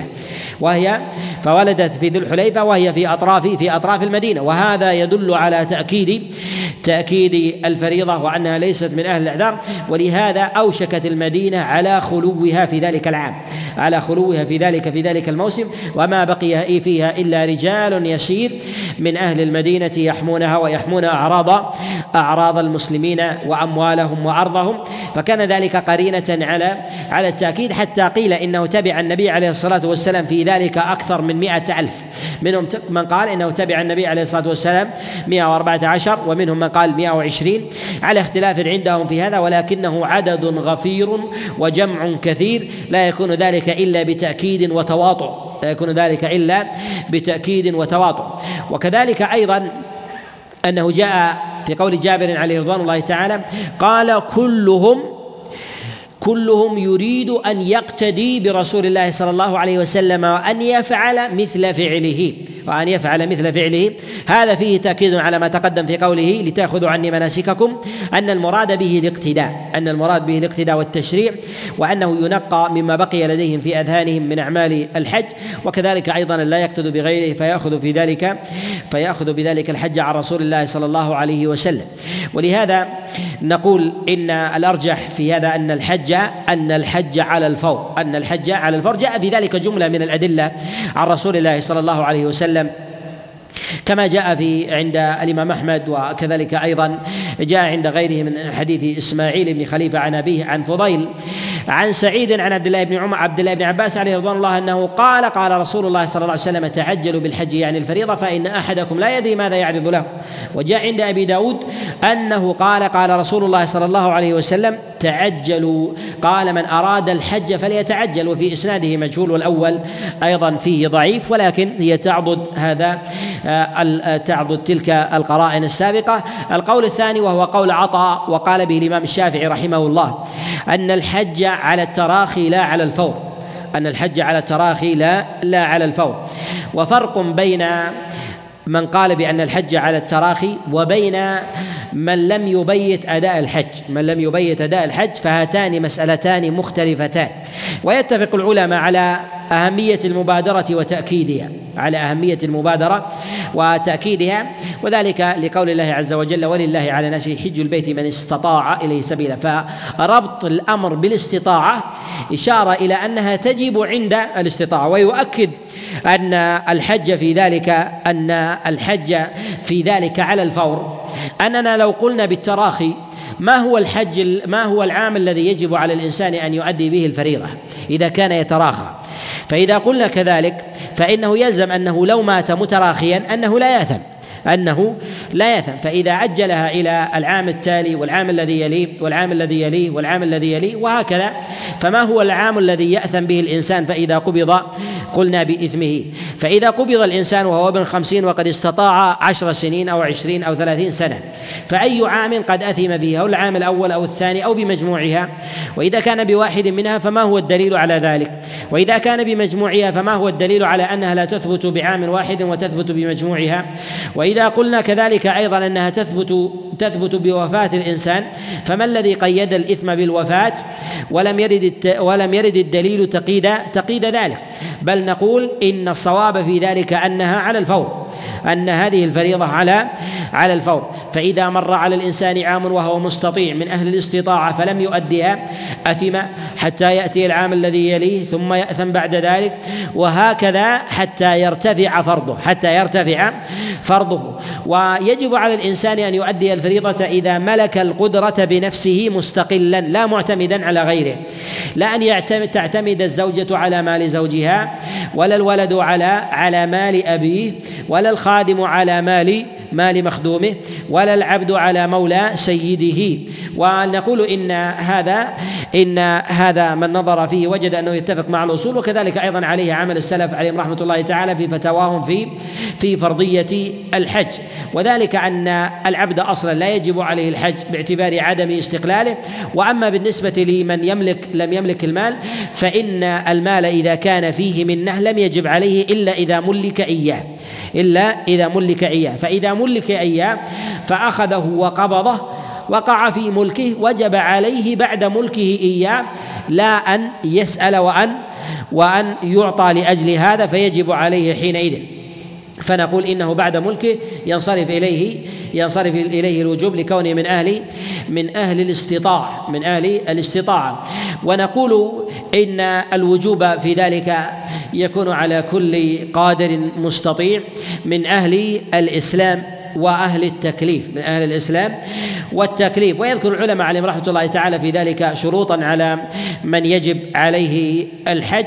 وهي فولدت في ذي الحليفة وهي في أطراف في أطراف المدينة. وهذا يدل على تأكيد تأكيد الفريضة وأنها ليست من أهل الأعذار. ولهذا أوشكت المدينة على خلوها في ذلك العام على خلوها في ذلك في ذلك الموسم وما بقي فيها إلا رجال يسير من أهل المدينة يحمونها ويحمون أعراض أعراض المسلمين وأموالهم وأرضهم فكان ذلك قرينة على على التأكيد حتى قيل إنه تبع النبي عليه الصلاة والسلام في ذلك أكثر من مئة ألف. منهم من قال إنه تبع النبي عليه الصلاة والسلام 114 ومنهم من قال 120 على اختلاف عندهم في هذا ولكنه عدد غفير وجمع كثير لا يكون ذلك إلا بتأكيد وتواطؤ لا يكون ذلك إلا بتأكيد وتواطؤ. وكذلك أيضا أنه جاء في قول جابر عليه رضوان الله تعالى قال كلهم كلهم يريد أن يقتدي برسول الله صلى الله عليه وسلم وأن يفعل مثل فعله وأن يفعل مثل فعله. هذا فيه تأكيد على ما تقدم في قوله لتأخذوا عني مناسككم أن المراد به الاقتداء أن المراد به الاقتداء والتشريع وأنه ينقى مما بقي لديهم في أذهانهم من أعمال الحج وكذلك أيضا لا يقتد بغيره فيأخذ في ذلك فيأخذ بذلك الحج عن رسول الله صلى الله عليه وسلم. ولهذا نقول إن الأرجح في هذا أن الحج أن الحج على الفور أن الحج على الفور. جاء في ذلك جملة من الأدلة عن رسول الله صلى الله عليه وسلم. كما جاء في عند الإمام أحمد وكذلك أيضا جاء عند غيره من حديث إسماعيل بن خليفة عن أبيه عن فضيل عن سعيد عن عبد الله بن عمر عبد الله بن عباس عليه رضوان الله أنه قال قال رسول الله صلى الله عليه وسلم تعجلوا بالحج يعني الفريضة فإن أحدكم لا يدري ماذا يعرض له. وجاء عند أبي داود أنه قال قال رسول الله صلى الله عليه وسلم تعجلوا. قال من أراد الحج فليتعجل وفي إسناده مجهول والاول أيضا فيه ضعيف ولكن هي تعضد هذا آه، تعضد تلك القرائن السابقة. القول الثاني وهو قول عطاء وقال به الإمام الشافعي رحمه الله أن الحج على التراخي لا على الفور. أن الحج على التراخي لا لا على الفور. وفرق بين من قال بأن الحج على التراخي وبين من لم يبيت أداء الحج. من لم يبيت أداء الحج فهاتان مسألتان مختلفتان. ويتفق العلماء على أهمية المبادرة وتأكيدها على أهمية المبادرة وتأكيدها وذلك لقول الله عز وجل ولله على الناس حج البيت من استطاع إليه سبيلا. فربط الأمر بالاستطاعة إشارة إلى أنها تجب عند الاستطاعة ويؤكد أن الحج في ذلك أن الحج في ذلك على الفور. أننا لو قلنا بالتراخي ما هو الحج ما هو العام الذي يجب على الإنسان أن يؤدي به الفريضة؟ إذا كان يتراخى. فإذا قلنا كذلك فإنه يلزم أنه لو مات متراخيا أنه لا يأثم. أنه لا يأثم فإذا عجلها إلى العام التالي والعام الذي يليه والعام الذي يليه والعام الذي يليه وهكذا. فما هو العام الذي يأثم به الإنسان فإذا قبض؟ قلنا بإثمه. فإذا قبض الإنسان وهو ابن خمسين وقد استطاع عشر سنين أو عشرين أو ثلاثين سنة فأي عام قد أثم به؟ أو العام الأول أو الثاني أو بمجموعها. وإذا كان بواحد منها فما هو الدليل على ذلك؟ وإذا كان بمجموعها فما هو الدليل على أنها لا تثبت بعام واحد وتثبت بمجموعها؟ وإذا قلنا كذلك أيضا أنها تثبت تثبت بوفاة الإنسان فما الذي قيد الإثم بالوفاة؟ ولم يرد ولم يرد الدليل تقييد تقييد ذلك. بل نقول إن الصواب في ذلك أنها على الفور. أن هذه الفريضة على على الفور. فإذا مر على الإنسان عام وهو مستطيع من أهل الاستطاعة فلم يؤديها أثم حتى يأتي العام الذي يليه ثم يأثم بعد ذلك وهكذا حتى يرتفع فرضه حتى يرتفع فرضه. ويجب على الإنسان أن يؤدي الفريضة إذا ملك القدرة بنفسه مستقلا لا معتمدا على غيره. لا أن يعتمد تعتمد الزوجة على مال زوجها ولا الولد على على مال أبيه ولا الخادم على مال مال مخدومه ولا العبد على مولى سيده. ونقول إن هذا إن هذا من نظر فيه وجد أنه يتفق مع الأصول وكذلك أيضا عليه عمل السلف عليهم رحمة الله تعالى في فتاواهم في في فرضية الحج. وذلك أن العبد أصلا لا يجب عليه الحج باعتبار عدم استقلاله. وأما بالنسبة لمن يملك لم يملك المال فإن المال إذا كان فيه منة لم يجب عليه إلا إذا ملك إياه. إلا إذا ملك إياه. فإذا ملك إياه فأخذه وقبضه وقع في ملكه وجب عليه بعد ملكه إياه لا أن يسأل وأن وأن يعطى لأجل هذا فيجب عليه حينئذ. فنقول إنه بعد ملكه ينصرف إليه ينصرف إليه الوجوب لكونه من أهل من أهل الاستطاعه من أهل الاستطاعه ونقول إن الوجوب في ذلك يكون على كل قادر مستطيع من أهل الإسلام. وأهل التكليف من أهل الإسلام والتكليف. ويذكر العلماء عليهم رحمة الله تعالى في ذلك شروطا على من يجب عليه الحج.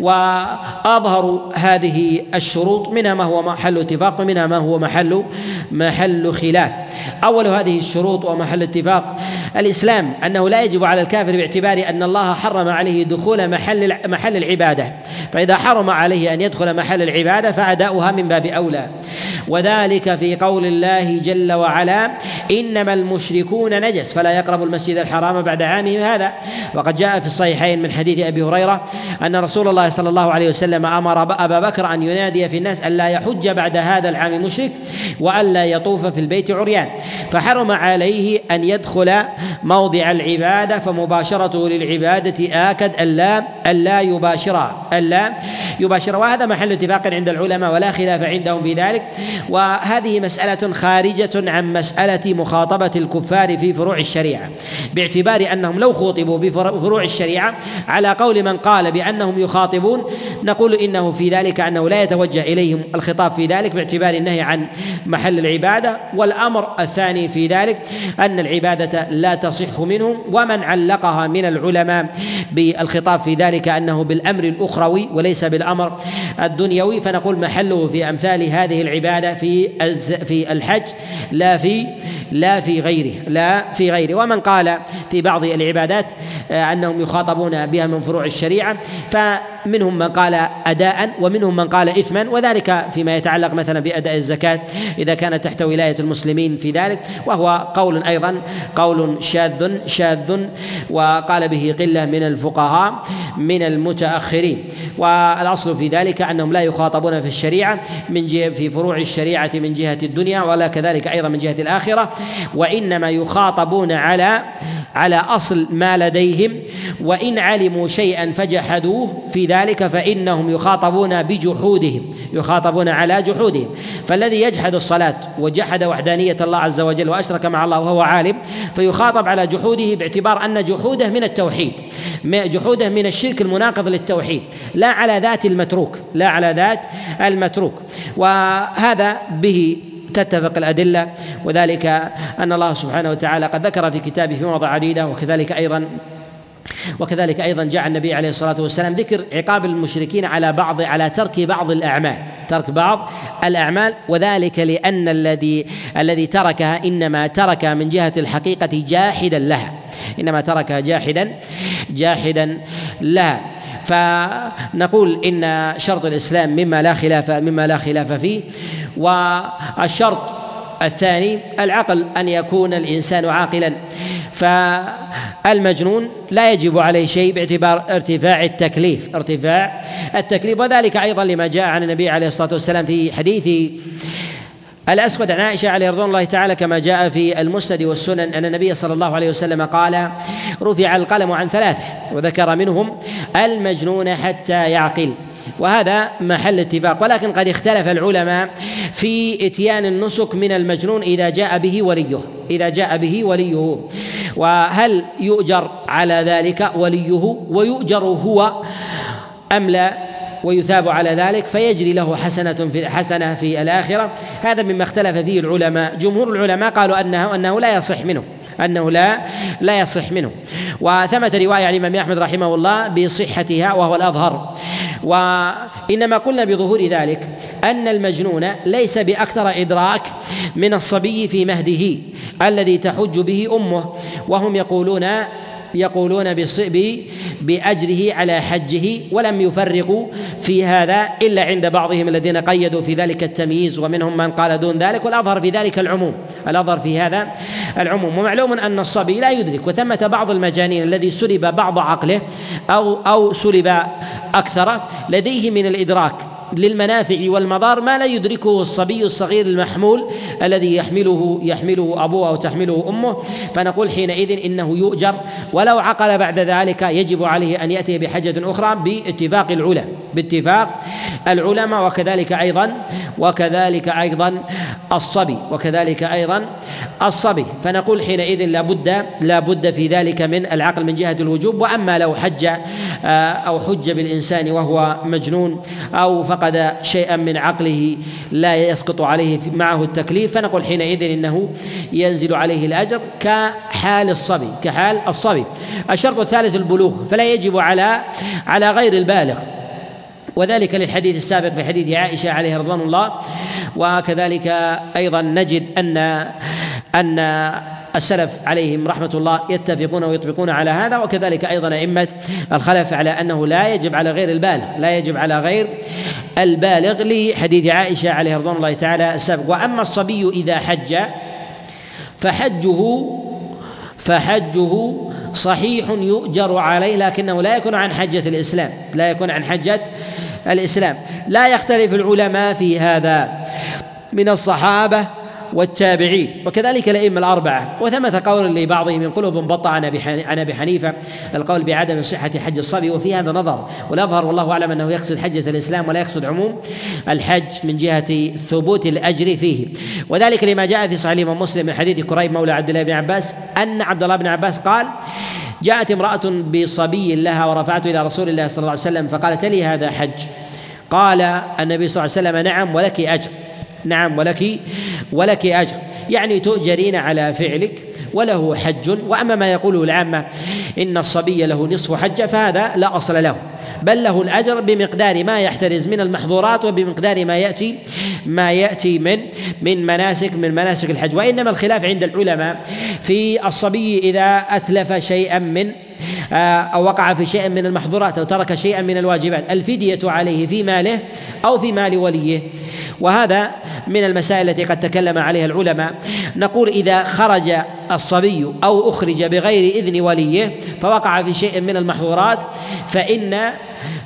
وأظهر هذه الشروط منها ما هو محل اتفاق ومنها ما هو محل محل خلاف. أول هذه الشروط ومحل اتفاق الإسلام أنه لا يجب على الكافر باعتبار أن الله حرم عليه دخول محل محل العبادة. فإذا حرم عليه أن يدخل محل العبادة فأداؤها من باب أولى. وذلك في قول الله جل وعلا إنما المشركون نجس فلا يقربوا المسجد الحرام بعد عامهم هذا. وقد جاء في الصحيحين من حديث أبي هريرة أن رسول الله صلى الله عليه وسلم أمر أبا بكر أن ينادي في الناس الا يحج بعد هذا العام مشرك والا يطوف في البيت عريان. فحرم عليه أن يدخل موضع العبادة فمباشرته للعبادة آكد الا الا يباشرها الا يباشرها وهذا محل اتفاق عند العلماء ولا خلاف عندهم في ذلك. وهذه مسألة خارجة عن مسألة مخاطبة الكفار في فروع الشريعة باعتبار أنهم لو خوطبوا بفروع الشريعة على قول من قال بأنهم يخاطبون نقول إنه في ذلك أنه لا يتوجه إليهم الخطاب في ذلك باعتبار النهي عن محل العبادة. والأمر الثاني في ذلك أن العبادة لا تصح منهم ومن علقها من العلماء بالخطاب في ذلك أنه بالأمر الأخروي وليس بالأمر الدنيوي فنقول محله في أمثال هذه العبادة في في الحج لا في لا في غيره لا في غيره. ومن قال في بعض العبادات آه، أنهم يخاطبون بها من فروع الشريعة فمنهم من قال أداء ومنهم من قال إثما وذلك فيما يتعلق مثلا بأداء الزكاة إذا كانت تحت ولاية المسلمين في ذلك وهو قول أيضا قول شاذ شاذ وقال به قلة من الفقهاء من المتأخرين. والأصل في ذلك أنهم لا يخاطبون في الشريعة من جهة في فروع الشريعة من جهة الدنيا ولا كذلك أيضا من جهة الآخرة وإنما يخاطبون على على أصل ما لديهم وإن علموا شيئا فجحدوه في ذلك فإنهم يخاطبون بجحودهم يخاطبون على جحودهم. فالذي يجحد الصلاة وجحد وحدانية الله عز وجل وأشرك مع الله وهو عالم فيخاطب على جحوده باعتبار أن جحوده من التوحيد جحوده من الشرك المناقض للتوحيد لا على ذات المتروك لا على ذات المتروك. وهذا به تتفق الأدلة وذلك أن الله سبحانه وتعالى قد ذكر في كتابه في مواضع عديدة وكذلك أيضا وكذلك أيضا جاء النبي عليه الصلاة والسلام ذكر عقاب المشركين على بعض على ترك بعض الأعمال ترك بعض الأعمال وذلك لأن الذي الذي تركها إنما تركها من جهة الحقيقة جاحدا لها إنما تركها جاحدا جاحدا لها. فنقول إن شرط الإسلام مما لا خلاف مما لا خلاف فيه والشرط الثاني العقل أن يكون الإنسان عاقلا. فالمجنون لا يجب عليه شيء باعتبار ارتفاع التكليف ارتفاع التكليف. وذلك أيضا لما جاء عن النبي عليه الصلاة والسلام في حديث الأسود عن عائشة عليه رضوان الله تعالى كما جاء في المسند والسنن أن النبي صلى الله عليه وسلم قال رفع القلم عن ثلاثة وذكر منهم المجنون حتى يعقل وهذا محل اتفاق. ولكن قد اختلف العلماء في إتيان النسك من المجنون إذا جاء به وليه إذا جاء به وليه. وهل يؤجر على ذلك وليه ويؤجر هو أم لا ويثاب على ذلك؟ فيجري له حسنة في حسنة في الآخرة. هذا مما اختلف فيه العلماء. جمهور العلماء قالوا أنه أنه لا يصح منه. أنه لا لا يصح منه. وثمت رواية عن الإمام أحمد رحمه الله بصحتها وهو الأظهر. وإنما قلنا بظهور ذلك أن المجنون ليس بأكثر إدراك من الصبي في مهده الذي تحج به أمه وهم يقولون يقولون بأجره على حجه ولم يفرقوا في هذا إلا عند بعضهم الذين قيدوا في ذلك التمييز ومنهم من قال دون ذلك والأظهر في ذلك العموم. الأظهر في هذا العموم. ومعلوم أن الصبي لا يدرك وثمة بعض المجانين الذي سلب بعض عقله أو أو سلب أكثر لديه من الإدراك. للمنافع والمضار ما لا يدركه الصبي الصغير المحمول الذي يحمله يحمله أبوه أو تحمله أمه. فنقول حينئذ إنه يؤجر ولو عقل بعد ذلك يجب عليه أن يأتي بحجة أخرى باتفاق العلماء باتفاق العلماء وكذلك أيضا وكذلك أيضا الصبي وكذلك أيضا الصبي. فنقول حينئذ لابد لابد في ذلك من العقل من جهة الوجوب. وأما لو حج آه، أو حج بالإنسان وهو مجنون أو فقد شيئا من عقله لا يسقط عليه معه التكليف. فنقول حينئذ إنه ينزل عليه الأجر كحال الصبي كحال الصبي. الشرط الثالث البلوغ فلا يجب على على غير البالغ. وذلك للحديث السابق في حديث عائشة عليه رضوان الله. وكذلك أيضا نجد ان أن السلف عليهم رحمة الله يتفقون ويطبقون على هذا وكذلك أيضا أئمة الخلف على أنه لا يجب على غير البالغ لا يجب على غير البالغ لحديث عائشة عليه رضوان الله تعالى السابق وأما الصبي إذا حج فحجه فحجه صحيح يؤجر عليه لكنه لا يكون عن حجة الإسلام لا يكون عن حجة الإسلام. لا يختلف العلماء في هذا. من الصحابة والتابعين وكذلك الأئمة الأربعة. وثمة قول لبعضهم ينقله ابن بطة عن عن أبي حنيفة القول بعدم صحة حج الصبي. وفي هذا نظر والأظهر والله أعلم أنه يقصد حجة الإسلام ولا يقصد عموم الحج من جهة ثبوت الأجر فيه. وذلك لما جاء في صحيح الإمام مسلم من حديث كريب مولى عبد الله بن عباس أن عبد الله بن عباس قال جاءت امرأة بصبي لها ورفعته إلى رسول الله صلى الله عليه وسلم فقالت لي هذا حج؟ قال النبي صلى الله عليه وسلم نعم ولك أجر. نعم ولك ولك أجر. يعني تؤجرين على فعلك وله حج. وأما ما يقوله العامة إن الصبي له نصف حجه فهذا لا أصل له. بل له الأجر بمقدار ما يحترز من المحظورات وبمقدار ما يأتي ما يأتي من من مناسك من مناسك الحج. وإنما الخلاف عند العلماء في الصبي إذا أتلف شيئا من آه، أو وقع في شيء من المحظورات أو ترك شيئا من الواجبات الفدية عليه في ماله أو في مال وليه. وهذا من المسائل التي قد تكلم عليها العلماء. نقول إذا خرج الصبي أو أخرج بغير إذن وليه فوقع في شيء من المحظورات فان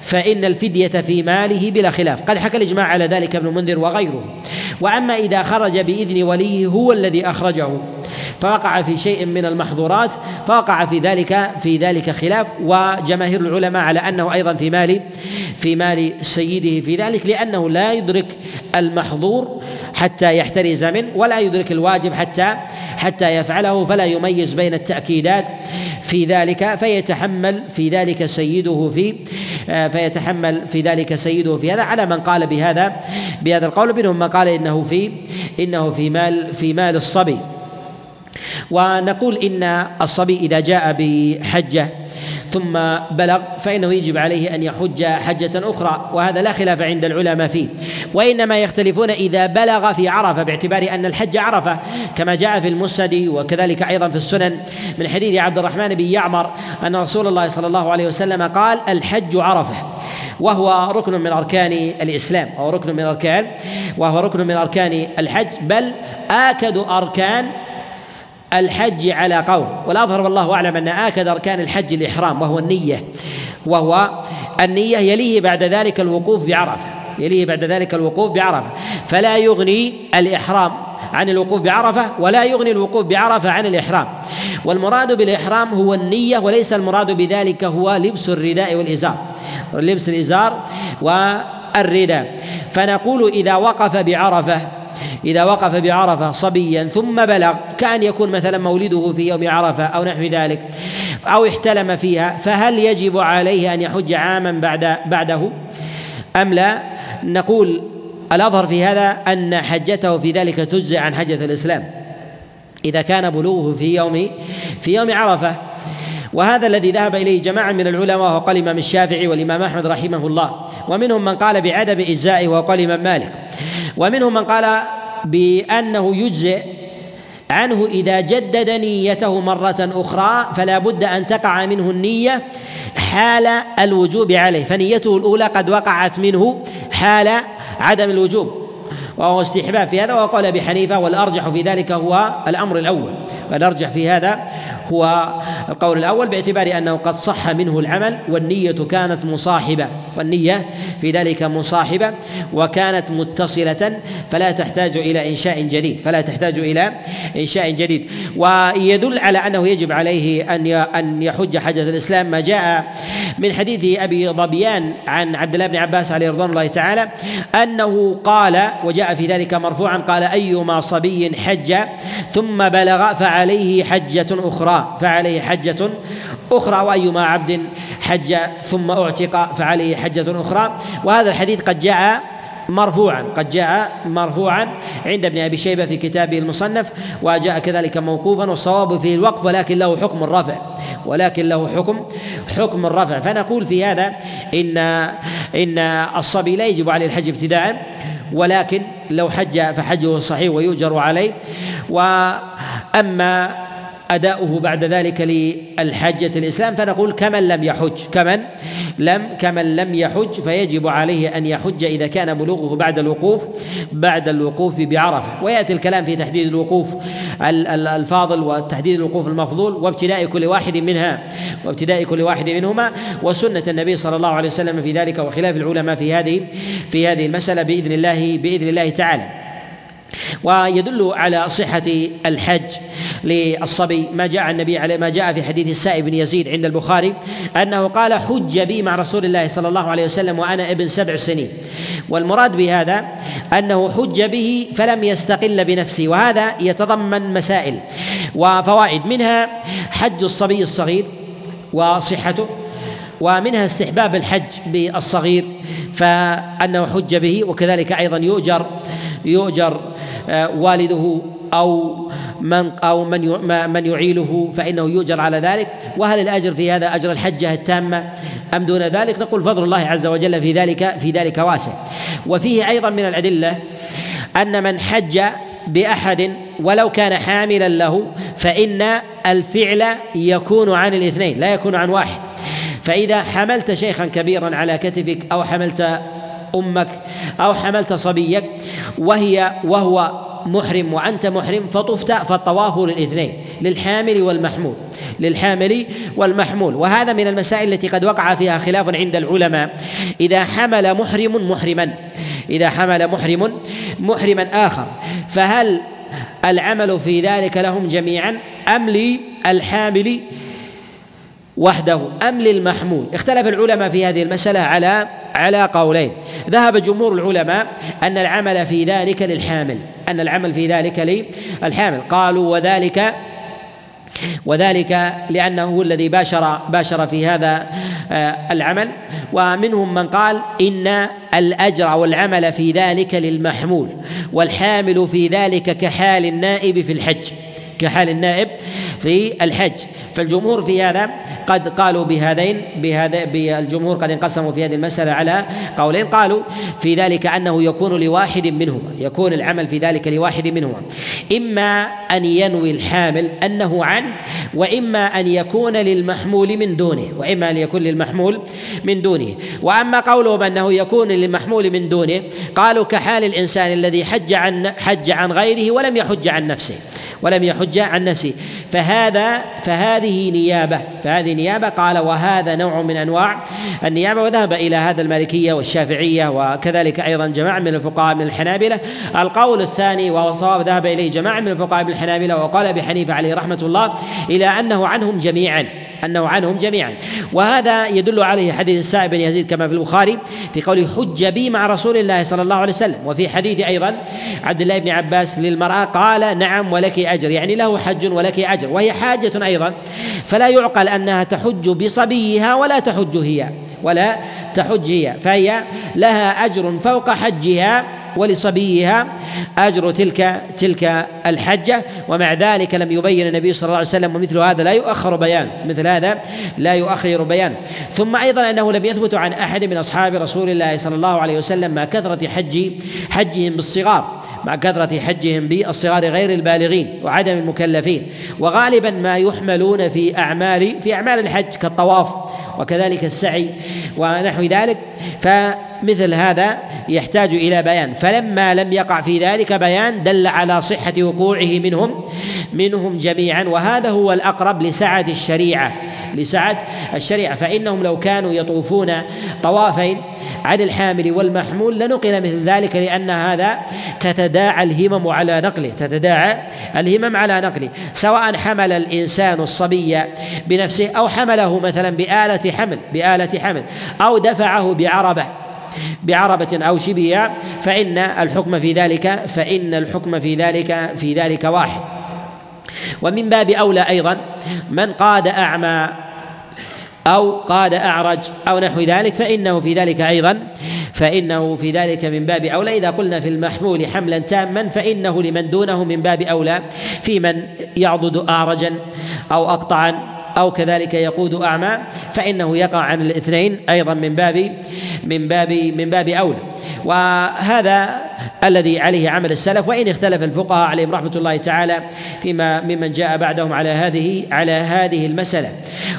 فإن الفدية في ماله بلا خلاف. قد حكى الإجماع على ذلك ابن المنذر وغيره. وأما إذا خرج بإذن وليه هو الذي أخرجه. فوقع في شيء من المحظورات فوقع في ذلك في ذلك خلاف وجماهير العلماء على أنه أيضا في مال في مال سيده في ذلك لأنه لا يدرك المحظور حتى يحترز منه ولا يدرك الواجب حتى حتى يفعله فلا يميز بين التأكيدات في ذلك فيتحمل في ذلك سيده في فيتحمل في ذلك سيده في هذا على من قال بهذا بهذا القول منهم من قال إنه في إنه في مال في مال الصبي. ونقول إن الصبي إذا جاء بحجة ثم بلغ فإنه يجب عليه أن يحج حجة أخرى وهذا لا خلاف عند العلماء فيه. وإنما يختلفون إذا بلغ في عرفة باعتبار أن الحج عرفة كما جاء في المسند وكذلك أيضا في السنن من حديث عبد الرحمن بن يعمر أن رسول الله صلى الله عليه وسلم قال الحج عرفة وهو ركن من أركان الإسلام وهو ركن من أركان وهو ركن من أركان الحج بل آكد أركان الحج على قول والأظهر والله أعلم أن آكد أركان الحج الإحرام وهو النية وهو النية يليه بعد ذلك الوقوف بعرفة. يليه بعد ذلك الوقوف بعرفة. فلا يغني الإحرام عن الوقوف بعرفة ولا يغني الوقوف بعرفة عن الإحرام. والمراد بالإحرام هو النية وليس المراد بذلك هو لبس الرداء والإزار. لبس الإزار والرداء. فنقول إذا وقف بعرفة إذا وقف بعرفة صبيا ثم بلغ كأن يكون مثلا مولده في يوم عرفة أو نحو ذلك أو احتلم فيها فهل يجب عليه أن يحج عاما بعد بعده؟ أم لا؟ نقول الأظهر في هذا أن حجته في ذلك تجزئ عن حجة الإسلام. إذا كان بلوغه في يوم في يوم عرفة. وهذا الذي ذهب إليه جماعة من العلماء وهو الإمام الشافعي والإمام أحمد رحمه الله. ومنهم من قال بعدم إجزائه وهو الإمام مالك. ومنهم من قال بأنه يجزئ عنه إذا جدد نيته مرة أخرى فلا بد أن تقع منه النية حال الوجوب عليه فنيته الأولى قد وقعت منه حال عدم الوجوب وهو استحباب في هذا وقال أبي حنيفة والأرجح في ذلك هو الأمر الأول والأرجح في هذا هو القول الأول باعتبار أنه قد صح منه العمل والنية كانت مصاحبة والنية في ذلك مصاحبة وكانت متصلة فلا تحتاج إلى إنشاء جديد فلا تحتاج إلى إنشاء جديد. ويدل على أنه يجب عليه أن أن يحج حجة الإسلام. ما جاء من حديث أبي ظبيان عن عبد الله بن عباس عليه رضوان الله تعالى أنه قال وجاء في ذلك مرفوعا قال أيما صبي حج ثم بلغ فعليه حجة أخرى. فعليه حجة أخرى وأيما عبد حج ثم أعتق فعليه حجة أخرى. وهذا الحديث قد جاء مرفوعا قد جاء مرفوعا عند ابن أبي شيبة في كتابه المصنف وجاء كذلك موقوفا والصواب فيه الوقف ولكن له حكم الرفع ولكن له حكم حكم الرفع. فنقول في هذا إن إن الصبي لا يجب عليه الحج ابتداء ولكن لو حج فحجه صحيح ويؤجر عليه. وأما أداؤه بعد ذلك للحجة الإسلام فنقول كمن لم يحج كمن لم كمن لم يحج فيجب عليه أن يحج إذا كان بلوغه بعد الوقوف بعد الوقوف بعرفة. ويأتي الكلام في تحديد الوقوف الفاضل وتحديد الوقوف المفضول وابتداء كل واحد منها وابتداء كل واحد منهما وسنة النبي صلى الله عليه وسلم في ذلك وخلاف العلماء في هذه في هذه المسألة بإذن الله بإذن الله تعالى. ويدل على صحة الحج للصبي. ما جاء النبي عليه ما جاء في حديث السائب بن يزيد عند البخاري أنه قال حج بي مع رسول الله صلى الله عليه وسلم وأنا ابن سبع سنين. والمراد بهذا أنه حج به فلم يستقل بنفسه وهذا يتضمن مسائل وفوائد منها حج الصبي الصغير وصحته ومنها استحباب الحج بالصغير فأنه حج به وكذلك أيضا يؤجر يؤجر والده أو من أو من من يعيله فإنه يؤجر على ذلك. وهل الأجر في هذا أجر الحجة التامة أم دون ذلك؟ نقول فضل الله عز وجل في ذلك في ذلك واسع. وفيه أيضا من الأدلة أن من حج بأحد ولو كان حاملا له فإن الفعل يكون عن الاثنين لا يكون عن واحد. فإذا حملت شيخا كبيرا على كتفك أو حملت أمك أو حملت صبيك وهي وهو محرم وأنت محرم فطفت فالطواف للاثنين للحامل والمحمول للحامل والمحمول. وهذا من المسائل التي قد وقع فيها خلاف عند العلماء. إذا حمل محرم محرما إذا حمل محرم محرما آخر فهل العمل في ذلك لهم جميعا أم للحامل وحده أم للمحمول؟ اختلف العلماء في هذه المسألة على على قولين. ذهب جمهور العلماء أن العمل في ذلك للحامل أن العمل في ذلك للحامل. قالوا وذلك وذلك لأنه هو الذي باشر باشر في هذا آه، العمل. ومنهم من قال إن الأجر والعمل في ذلك للمحمول والحامل في ذلك كحال النائب في الحج كحال النائب في الحج. فالجمهور في هذا قد قالوا بهذين بهذا بالجمهور قد انقسموا في هذه المسألة على قولين. قالوا في ذلك أنه يكون لواحد منهما يكون العمل في ذلك لواحد منهما. إما أن ينوي الحامل أنه عن وإما أن يكون للمحمول من دونه وإما أن يكون للمحمول من دونه. وأما قولهم أنه يكون للمحمول من دونه قالوا كحال الإنسان الذي حج عن حج عن غيره ولم يحج عن نفسه. ولم يحج عن نفسه. فهذا فهذه نيابة. فهذه نيابة قال وهذا نوع من أنواع النيابة وذهب إلى هذا المالكية والشافعية وكذلك أيضا جماعة من الفقهاء من الحنابلة. القول الثاني وهو الصواب ذهب إليه جماعة من الفقهاء من الحنابلة وقال أبي حنيفة عليه رحمة الله إلى أنه عنهم جميعا. أنه عنهم جميعا. وهذا يدل عليه حديث السائب بن يزيد كما في البخاري في قوله حج بي مع رسول الله صلى الله عليه وسلم. وفي حديث أيضا عبد الله بن عباس للمرأة قال نعم ولك أجر يعني له حج ولك أجر وهي حاجة أيضا. فلا يعقل أنها تحج بصبيها ولا تحج هي ولا تحج هي فهي لها أجر فوق حجها. ولصبيها أجر تلك تلك الحجة. ومع ذلك لم يبين النبي صلى الله عليه وسلم ومثل هذا لا يؤخر بيان مثل هذا لا يؤخر بيان. ثم أيضا أنه لم يثبت عن أحد من أصحاب رسول الله صلى الله عليه وسلم مع كثرة حج حجهم بالصغار مع كثرة حجهم بالصغار غير البالغين وعدم المكلفين. وغالبا ما يحملون في أعمال في أعمال الحج كالطواف. وكذلك السعي ونحو ذلك فمثل هذا يحتاج إلى بيان. فلما لم يقع في ذلك بيان دل على صحة وقوعه منهم منهم جميعا. وهذا هو الأقرب لسعة الشريعة. لسعه الشريعة فإنهم لو كانوا يطوفون طوافين عن الحامل والمحمول لنقل مثل ذلك لأن هذا تتداعى الهمم على نقله تتداعى الهمم على نقله سواء حمل الإنسان الصبي بنفسه أو حمله مثلا بآلة حمل بآلة حمل أو دفعه بعربة بعربة أو شبهها فإن الحكم في ذلك فإن الحكم في ذلك في ذلك واحد. ومن باب أولى أيضا من قاد أعمى أو قاد أعرج أو نحو ذلك فإنه في ذلك أيضا فإنه في ذلك من باب أولى. إذا قلنا في المحمول حملا تاما فإنه لمن دونه من باب أولى في من يعضد أعرجا أو أقطعا أو كذلك يقود أعمى فإنه يقع عن الاثنين أيضا من باب من باب من باب أولى. وهذا الذي عليه عمل السلف وإن اختلف الفقهاء عليهم رحمة الله تعالى فيما ممن جاء بعدهم على هذه على هذه المسألة.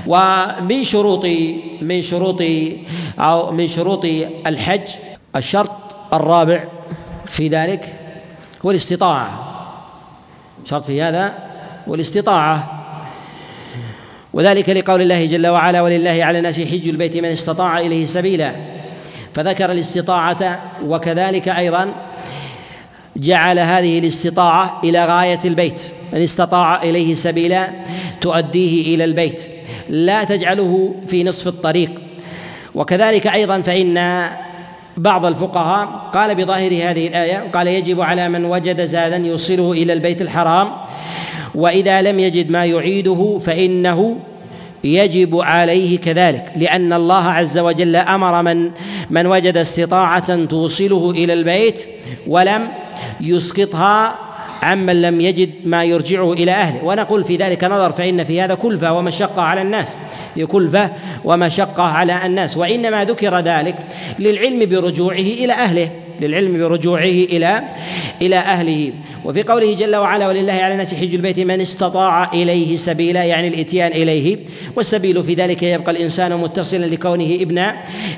ومن شروط من شروط أو من شروط الحج الشرط الرابع في ذلك هو الاستطاعة. شرط في هذا والاستطاعة وذلك لقول الله جل وعلا ولله على الناس حج البيت من استطاع إليه سبيلا. فذكر الاستطاعة وكذلك أيضا جعل هذه الاستطاعة إلى غاية البيت من استطاع إليه سبيلا تؤديه إلى البيت لا تجعله في نصف الطريق. وكذلك أيضا فإن بعض الفقهاء قال بظاهر هذه الآية قال يجب على من وجد زادا يوصله إلى البيت الحرام وإذا لم يجد ما يعيده فإنه يجب عليه كذلك لأن الله عز وجل أمر من من وجد استطاعة توصله إلى البيت ولم يسقطها عمن لم يجد ما يرجعه إلى أهله. ونقول في ذلك نظر فإن في هذا كلفة ومشقة على الناس. كلفة ومشقة على الناس. وإنما ذكر ذلك للعلم برجوعه إلى أهله. للعلم برجوعه إلى إلى أهله. وفي قوله جل وعلا ولله على الناس حج البيت من استطاع إليه سبيلا يعني الإتيان إليه. والسبيل في ذلك يبقى الإنسان متصلا لكونه ابن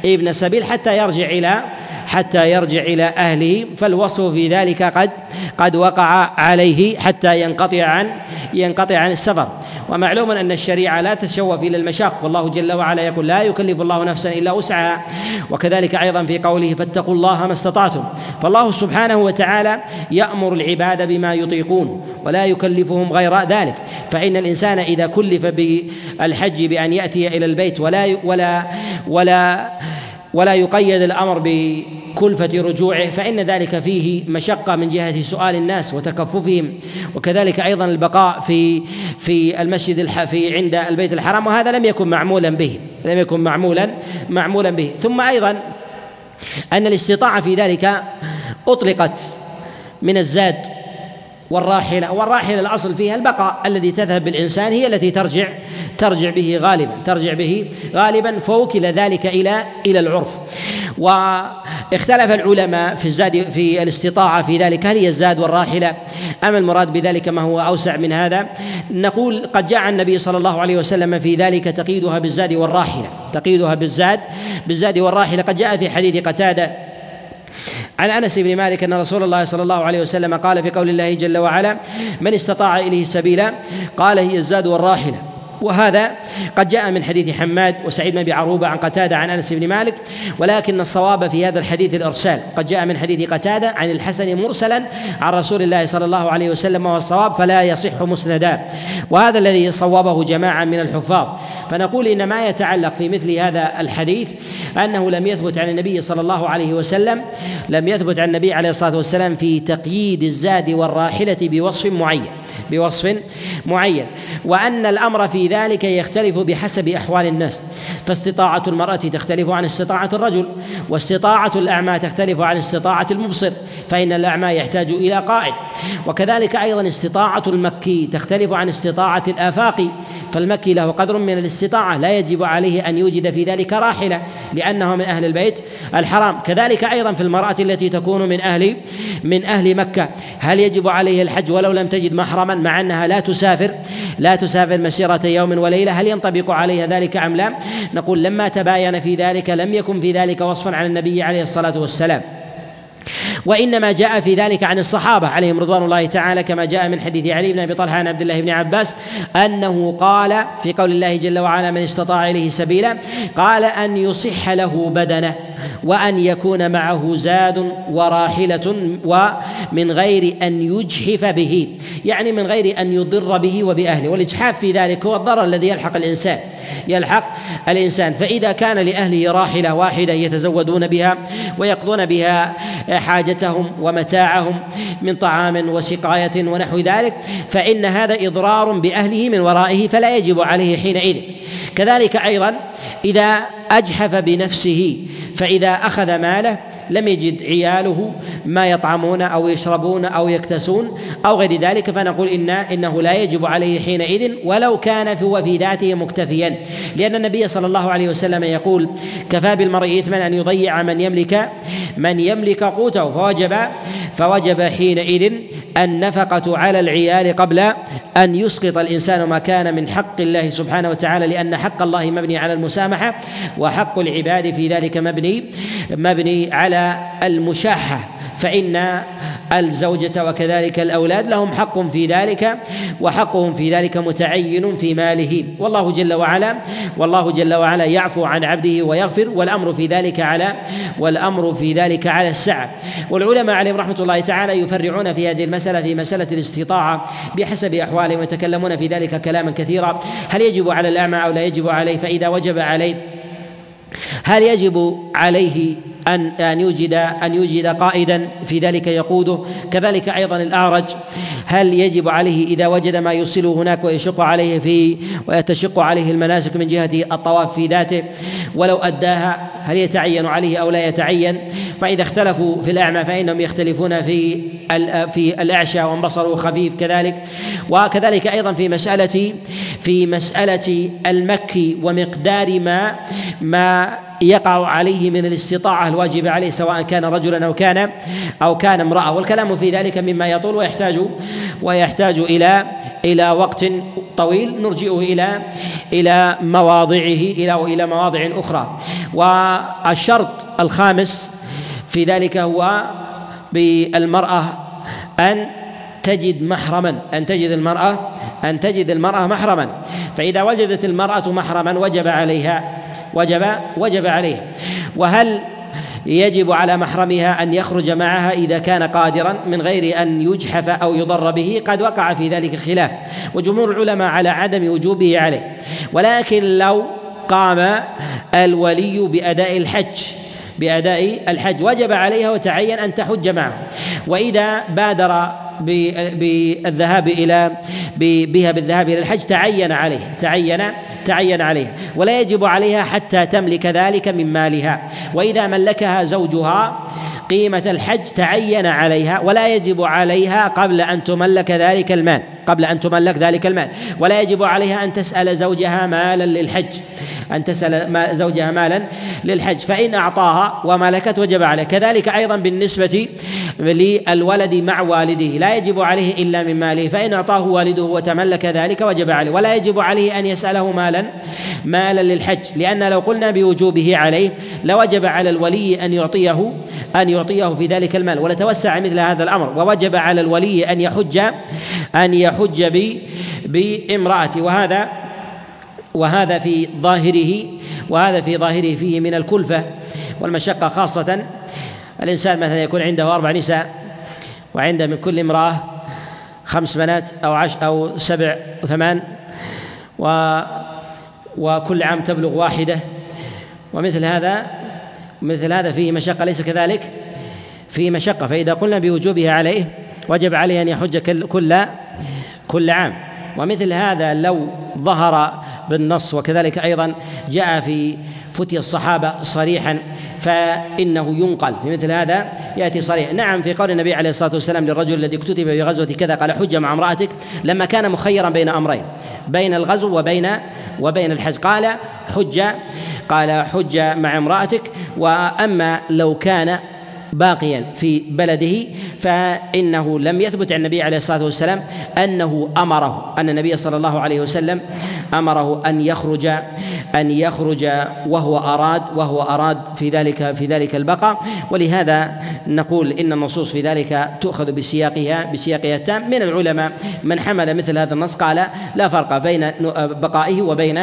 ابن سبيل حتى يرجع إلى حتى يرجع إلى أهله فالوصف في ذلك قد قد وقع عليه حتى ينقطع عن ينقطع عن السفر. ومعلوم أن الشريعة لا تتشوف إلى المشاق والله جل وعلا يقول لا يكلف الله نفسا إلا وسعها. وكذلك أيضا في قوله فاتقوا الله ما استطعتم. فالله سبحانه وتعالى يأمر العباد بما يطيقون ولا يكلفهم غير ذلك. فإن الإنسان إذا كلف بالحج بأن يأتي إلى البيت ولا ولا ولا ولا يقيد الأمر بكلفة رجوعه فإن ذلك فيه مشقة من جهة سؤال الناس وتكففهم. وكذلك أيضا البقاء في في المسجد في عند البيت الحرام وهذا لم يكن معمولا به لم يكن معمولا معمولا به. ثم أيضا أن الاستطاعة في ذلك أطلقت من الزاد والراحلة والراحلة الأصل فيها البقاء الذي تذهب بالإنسان هي التي ترجع ترجع به غالبا ترجع به غالبا فوكل ذلك إلى إلى العرف. واختلف العلماء في الزاد في الاستطاعة في ذلك هل هي الزاد والراحلة أم المراد بذلك ما هو أوسع من هذا؟ نقول قد جاء النبي صلى الله عليه وسلم في ذلك تقييدها بالزاد والراحلة. تقييدها بالزاد بالزاد والراحلة. قد جاء في حديث قتادة عن انس بن مالك ان رسول الله صلى الله عليه وسلم قال في قول الله جل وعلا من استطاع إليه سبيلا؟ قال هي الزاد والراحلة. وهذا قد جاء من حديث حماد وسعيد بن أبي عروبة عن قتادة عن أنس بن مالك ولكن الصواب في هذا الحديث الإرسال. قد جاء من حديث قتادة عن الحسن مرسلا عن رسول الله صلى الله عليه وسلم والصواب فلا يصح مسندا. وهذا الذي صوبه جماعة من الحفاظ. فنقول إن ما يتعلق في مثل هذا الحديث أنه لم يثبت عن النبي صلى الله عليه وسلم لم يثبت عن النبي عليه الصلاة والسلام في تقييد الزاد والراحلة بوصف معين. بوصف معين وأن الأمر في ذلك يختلف بحسب أحوال الناس. فاستطاعة المرأة تختلف عن استطاعة الرجل واستطاعة الأعمى تختلف عن استطاعة المبصر فإن الأعمى يحتاج إلى قائد. وكذلك أيضا استطاعة المكي تختلف عن استطاعة الافاقي فالمكي له قدر من الاستطاعة لا يجب عليه أن يوجد في ذلك راحلة لأنه من أهل البيت الحرام. كذلك أيضا في المرأة التي تكون من أهل من أهل مكة. هل يجب عليه الحج ولو لم تجد محرما مع أنها لا تسافر لا تسافر مسيرة يوم وليلة؟ هل ينطبق عليها ذلك أم لا؟ نقول لما تباين في ذلك لم يكن في ذلك وصفا على النبي عليه الصلاة والسلام. وإنما جاء في ذلك عن الصحابة عليهم رضوان الله تعالى كما جاء من حديث علي بن أبي طلحة عن عبد الله بن عباس أنه قال في قول الله جل وعلا من استطاع إليه سبيلا قال أن يصح له بدنه. وأن يكون معه زاد وراحلة ومن غير أن يجحف به. يعني من غير أن يضر به وبأهله. والإجحاف في ذلك هو الضرر الذي يلحق الإنسان. يلحق الإنسان. فإذا كان لأهله راحلة واحدة يتزودون بها ويقضون بها حاجتهم ومتاعهم من طعام وسقاية ونحو ذلك فإن هذا إضرار بأهله من ورائه فلا يجب عليه حينئذ. كذلك أيضا إذا أجحف بنفسه فإذا أخذ ماله لم يجد عياله ما يطعمون أو يشربون أو يكتسون أو غير ذلك فنقول ان إنه لا يجب عليه حينئذ ولو كان في ذاته مكتفيا. لأن النبي صلى الله عليه وسلم يقول كفى بالمرء إثما أن يضيع من يملك من يملك قوته. فوجب فوجب حينئذ النفقة على العيال قبل أن يسقط الإنسان ما كان من حق الله سبحانه وتعالى لأن حق الله مبني على المسامحة وحق العباد في ذلك مبني مبني على المشاحة فإن الزوجة وكذلك الأولاد لهم حق في ذلك وحقهم في ذلك متعين في ماله. والله جل وعلا والله جل وعلا يعفو عن عبده ويغفر والأمر في ذلك على والأمر في ذلك على السعة والعلماء عليهم رحمة الله تعالى يفرعون في هذه المسألة في مسألة الاستطاعة بحسب أحوالهم ويتكلمون في ذلك كلاما كثيرا. هل يجب على الأعمى أو لا يجب عليه؟ فإذا وجب عليه هل يجب عليه أن أن يوجد أن يوجد قائدا في ذلك يقوده. كذلك أيضا الأعرج هل يجب عليه إذا وجد ما يوصله هناك ويشق عليه في ويتشق عليه المناسك من جهة الطواف في ذاته؟ ولو أداها هل يتعين عليه أو لا يتعين؟ فإذا اختلفوا في الأعمى فإنهم يختلفون في في الأعشى وانبصروا خفيف كذلك. وكذلك أيضا في مسألة في مسألة المكي ومقدار ما ما يقع عليه من الاستطاعة الواجبة عليه سواء كان رجلا أو كان أو كان امرأة. والكلام في ذلك مما يطول ويحتاج ويحتاج إلى إلى وقت طويل. نرجئه إلى إلى مواضعه إلى إلى مواضع أخرى. والشرط الخامس في ذلك هو بالمرأة أن تجد محرما. أن تجد المرأة أن تجد المرأة محرما. فإذا وجدت المرأة محرما وجب عليها وجب وجب عليها وهل يجب على محرمها أن يخرج معها إذا كان قادرا من غير أن يجحف أو يضر به؟ قد وقع في ذلك خلاف وجمهور العلماء على عدم وجوبه عليه. ولكن لو قام الولي بأداء الحج بأداء الحج وجب عليها وتعين أن تحج معه. وإذا بادر بالذهاب إلى بها بالذهاب إلى الحج تعين عليه. تعين تعين عليها ولا يجب عليها حتى تملك ذلك من مالها. وإذا ملكها زوجها قيمة الحج تعين عليها ولا يجب عليها قبل أن تملك ذلك المال. قبل أن تملك ذلك المال. ولا يجب عليها أن تسأل زوجها مالا للحج. أن تسأل زوجها مالا للحج. فإن أعطاها وملكت وجب عليه كذلك أيضا بالنسبة للولد مع والده. لا يجب عليه إلا من ماله. فإن أعطاه والده وتملك ذلك وجب عليه. ولا يجب عليه أن يسأله مالا مالا للحج. لأن لو قلنا بوجوبه عليه لوجب على الولي أن يعطيه أن يعطيه في ذلك المال. ولتوسع مثل هذا الأمر. ووجب على الولي أن يحج أن يحج بامرأته وهذا وهذا في ظاهره وهذا في ظاهره فيه من الكلفة والمشقة خاصة الإنسان مثلا يكون عنده أربع نساء وعنده من كل امرأة خمس بنات أو عش أو سبع وثمان و وكل عام تبلغ واحدة. ومثل هذا مثل هذا فيه مشقة ليس كذلك؟ فيه مشقة. فإذا قلنا بوجوبها عليه وجب عليه أن يحج كل كل عام. ومثل هذا لو ظهر بالنص وكذلك أيضا جاء في فتي الصحابة صريحا فإنه ينقل في مثل هذا يأتي صريح. نعم في قول النبي عليه الصلاة والسلام للرجل الذي اكتتب في غزوة كذا قال حج مع امرأتك. لما كان مخيرا بين أمرين بين الغزو وبين وبين الحج. قال حج. قال حج مع امرأتك. وأما لو كان باقيا في بلده فإنه لم يثبت عن النبي عليه الصلاة والسلام أنه أمره أن النبي صلى الله عليه وسلم أمره أن يخرج أن يخرج وهو أراد وهو أراد في ذلك في ذلك البقاء. ولهذا نقول إن النصوص في ذلك تؤخذ بسياقها بسياقها التام. من العلماء من حمل مثل هذا النص قال لا فرق بين بقائه وبين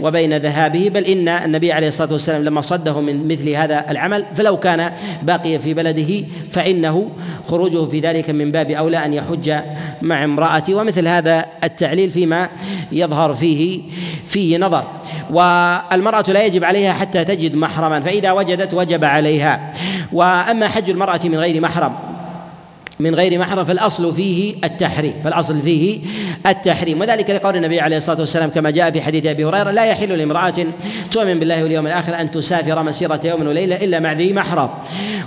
وبين ذهابه. بل إن النبي عليه الصلاة والسلام لما صده من مثل هذا العمل فلو كان باقيا في بلده فإنه خروجه في ذلك من باب أولى أن يحج مع امرأته. ومثل هذا التعليل فيما يظهر فيه فيه نظر. والمرأة لا يجب عليها حتى تجد محرما فإذا وجدت وجب عليها. وأما حج المرأة من غير محرم. من غير محرم فالأصل فيه التحريم فالأصل فيه التحريم. وذلك لقول النبي عليه الصلاة والسلام كما جاء في حديث أبي هريرة لا يحل لامرأة تؤمن بالله واليوم الآخر أن تسافر مسيرة يوم وليلة إلا مع ذي محرم.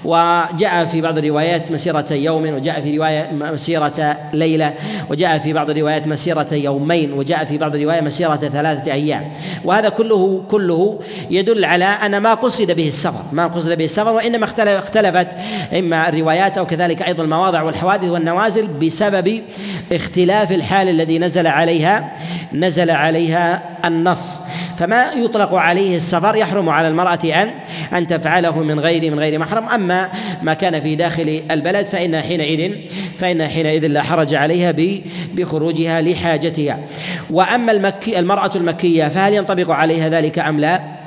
وجاء في بعض الروايات مسيرة يوم وجاء في رواية مسيرة ليلة وجاء في بعض الروايات مسيرة يومين وجاء في بعض الروايات مسيرة ثلاثة أيام. وهذا كله كله يدل على أن ما قصد به السفر ما قصد به السفر وإنما اختلفت إما الروايات أو كذلك أيضا المواضع والحوادث والنوازل بسبب اختلاف الحال الذي نزل عليها نزل عليها النص. فما يطلق عليه السفر؟ يحرم على المرأة أن أن تفعله من غير من غير محرم. أما ما كان في داخل البلد فإن حينئذ فإن حينئذ لا حرج عليها بخروجها لحاجتها. وأما المكي المرأة المكية فهل ينطبق عليها ذلك أم لا؟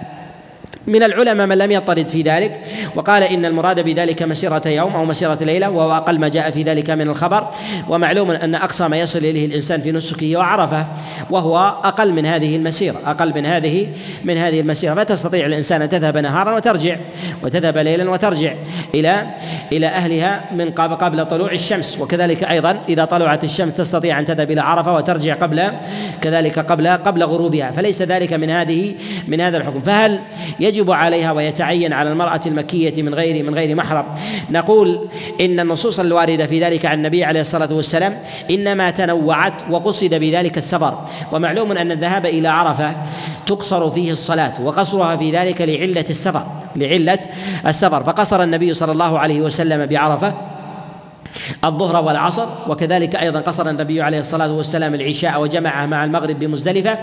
من العلماء من لم يطرد في ذلك وقال إن المراد بذلك مسيره يوم أو مسيره ليلة وهو أقل ما جاء في ذلك من الخبر. ومعلوم أن أقصى ما يصل إليه الإنسان في نسكه وعرفة وهو أقل من هذه المسيرة أقل من هذه من هذه المسيرة. فتستطيع الإنسان أن تذهب نهارا وترجع وتذهب ليلا وترجع إلى إلى أهلها من قبل طلوع الشمس. وكذلك أيضا إذا طلعت الشمس تستطيع أن تذهب إلى عرفة وترجع قبل كذلك قبل قبل غروبها. فليس ذلك من هذه من هذا الحكم. فهل يجب عليها ويتعين على المرأة المكية من غير من غير محرم. نقول إن النصوص الواردة في ذلك عن النبي عليه الصلاة والسلام إنما تنوعت وقصد بذلك السفر. ومعلوم أن الذهاب إلى عرفة تقصر فيه الصلاة وقصرها في ذلك لعلة السفر لعلة السفر. فقصر النبي صلى الله عليه وسلم بعرفة الظهر والعصر وكذلك أيضا قصر النبي عليه الصلاة والسلام العشاء وجمعه مع المغرب بمزدلفة.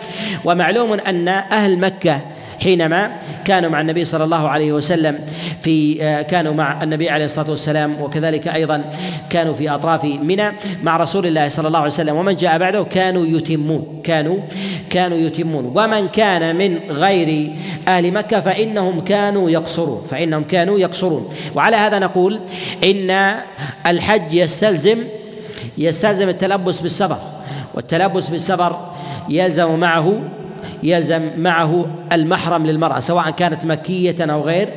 ومعلوم أن أهل مكة حينما كانوا مع النبي صلى الله عليه وسلم في آه، كانوا مع النبي عليه الصلاة والسلام وكذلك أيضا كانوا في أطراف منى مع رسول الله صلى الله عليه وسلم. ومن جاء بعده كانوا يتمون كانوا كانوا يتمون. ومن كان من غير أهل مكة فإنهم كانوا يقصرون فإنهم كانوا يقصرون. وعلى هذا نقول إن الحج يستلزم يستلزم التلبس بالسفر. والتلبس بالسفر يلزم معه يلزم معه المحرم للمرأة سواء كانت مكية أو غير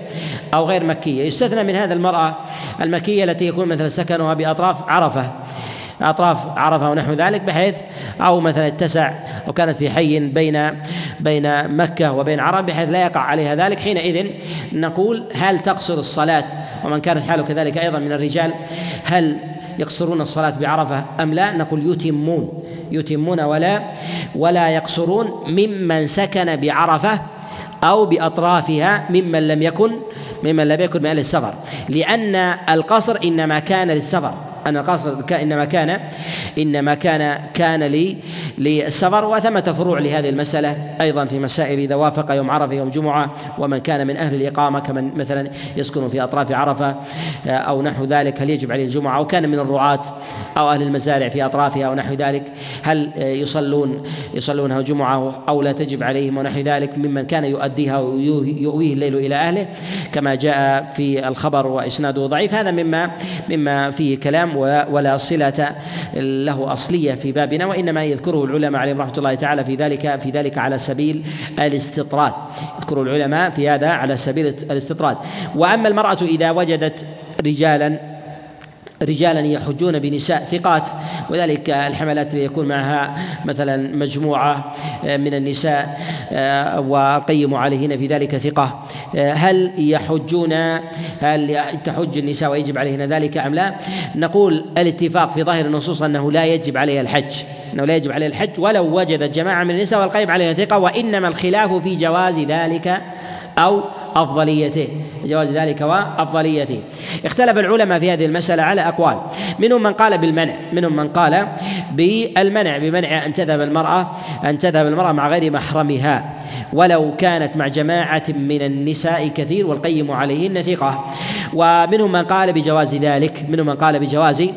أو غير مكية. يستثنى من هذا المرأة المكية التي يكون مثلا سكنها بأطراف عرفة أطراف عرفة ونحو ذلك بحيث أو مثلا اتسع وكانت في حي بين بين مكة وبين عرب بحيث لا يقع عليها ذلك. حينئذ نقول هل تقصر الصلاة؟ ومن كانت حاله كذلك أيضا من الرجال هل يقصرون الصلاة بعرفة أم لا؟ نقول يتمون. يتمون ولا ولا يقصرون ممن سكن بعرفة أو بأطرافها ممن لم يكن ممن لم يكن من أهل السفر. لأن القصر إنما كان للسفر. أن القصر إنما كان إنما كان كان لي للسفر وثمة فروع لهذه المسألة أيضا في مسائل إذا وافق يوم عرفة يوم جمعة ومن كان من أهل الإقامة كمن مثلا يسكن في أطراف عرفة أو نحو ذلك هل يجب عليه الجمعة أو كان من الرعاة أو أهل المزارع في أطرافها أو نحو ذلك هل يصلون يصلونها جمعة أو لا تجب عليهم ونحو ذلك ممن كان يؤديها ويؤويه الليل إلى أهله كما جاء في الخبر وإسناده ضعيف. هذا مما مما فيه كلام ولا صلة له أصلية في بابنا وإنما يذكره العلماء عليهم رحمة الله تعالى في ذلك في ذلك على سبيل الاستطراد. يذكر العلماء في هذا على سبيل الاستطراد. وأما المرأة إذا وجدت رجالا رجالا يحجون بنساء ثقات وذلك الحملات يكون معها مثلا مجموعة آه، من النساء آه، وقيم عليهن في ذلك ثقة. آه، هل يحجون؟ هل تحج النساء ويجب عليهن ذلك أم لا؟ نقول الاتفاق في ظاهر النصوص أنه لا يجب عليها الحج أنه لا يجب عليها الحج ولو وجدت جماعة من النساء والقيم عليها ثقة وإنما الخلاف في جواز ذلك أو أفضليته. جواز ذلك وأفضليته. اختلف العلماء في هذه المسألة على أقوال. منهم من قال بالمنع. منهم من قال بالمنع. بمنع أن تذهب المرأة أن تذهب المرأة مع غير محرمها. ولو كانت مع جماعة من النساء كثير والقيم عليهن ثقة. ومنهم من قال بجواز ذلك. منهم من قال بجواز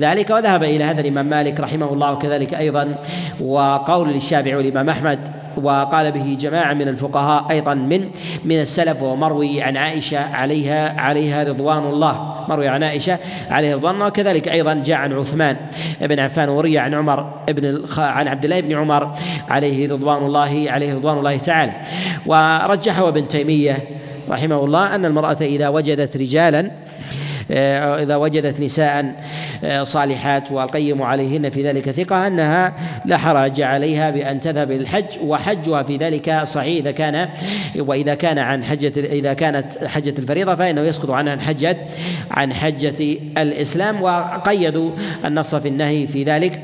ذلك. وذهب إلى هذا الإمام مالك رحمه الله وكذلك أيضا. وقول للشافعي والإمام أحمد وقال به جماعة من الفقهاء أيضا من من السلف ومروي عن عائشة عليها عليها رضوان الله. مروي عن عائشة عليها رضوان الله. وكذلك أيضا جاء عن عثمان بن عفان وروي عن عمر بن عن عبد الله بن عمر عليه رضوان الله عليه رضوان الله تعالى. ورجحه ابن تيمية رحمه الله أن المرأة إذا وجدت رجالا إذا وجدت نساء آه، صالحات والقيم عليهن في ذلك ثقة أنها لا حرج عليها بأن تذهب إلى الحج وحجها في ذلك صحيح إذا كان وإذا كان عن حجة إذا كانت حجة الفريضة فإنه يسقط عنها عن حجة عن حجة الإسلام وقيدوا النص في النهي في ذلك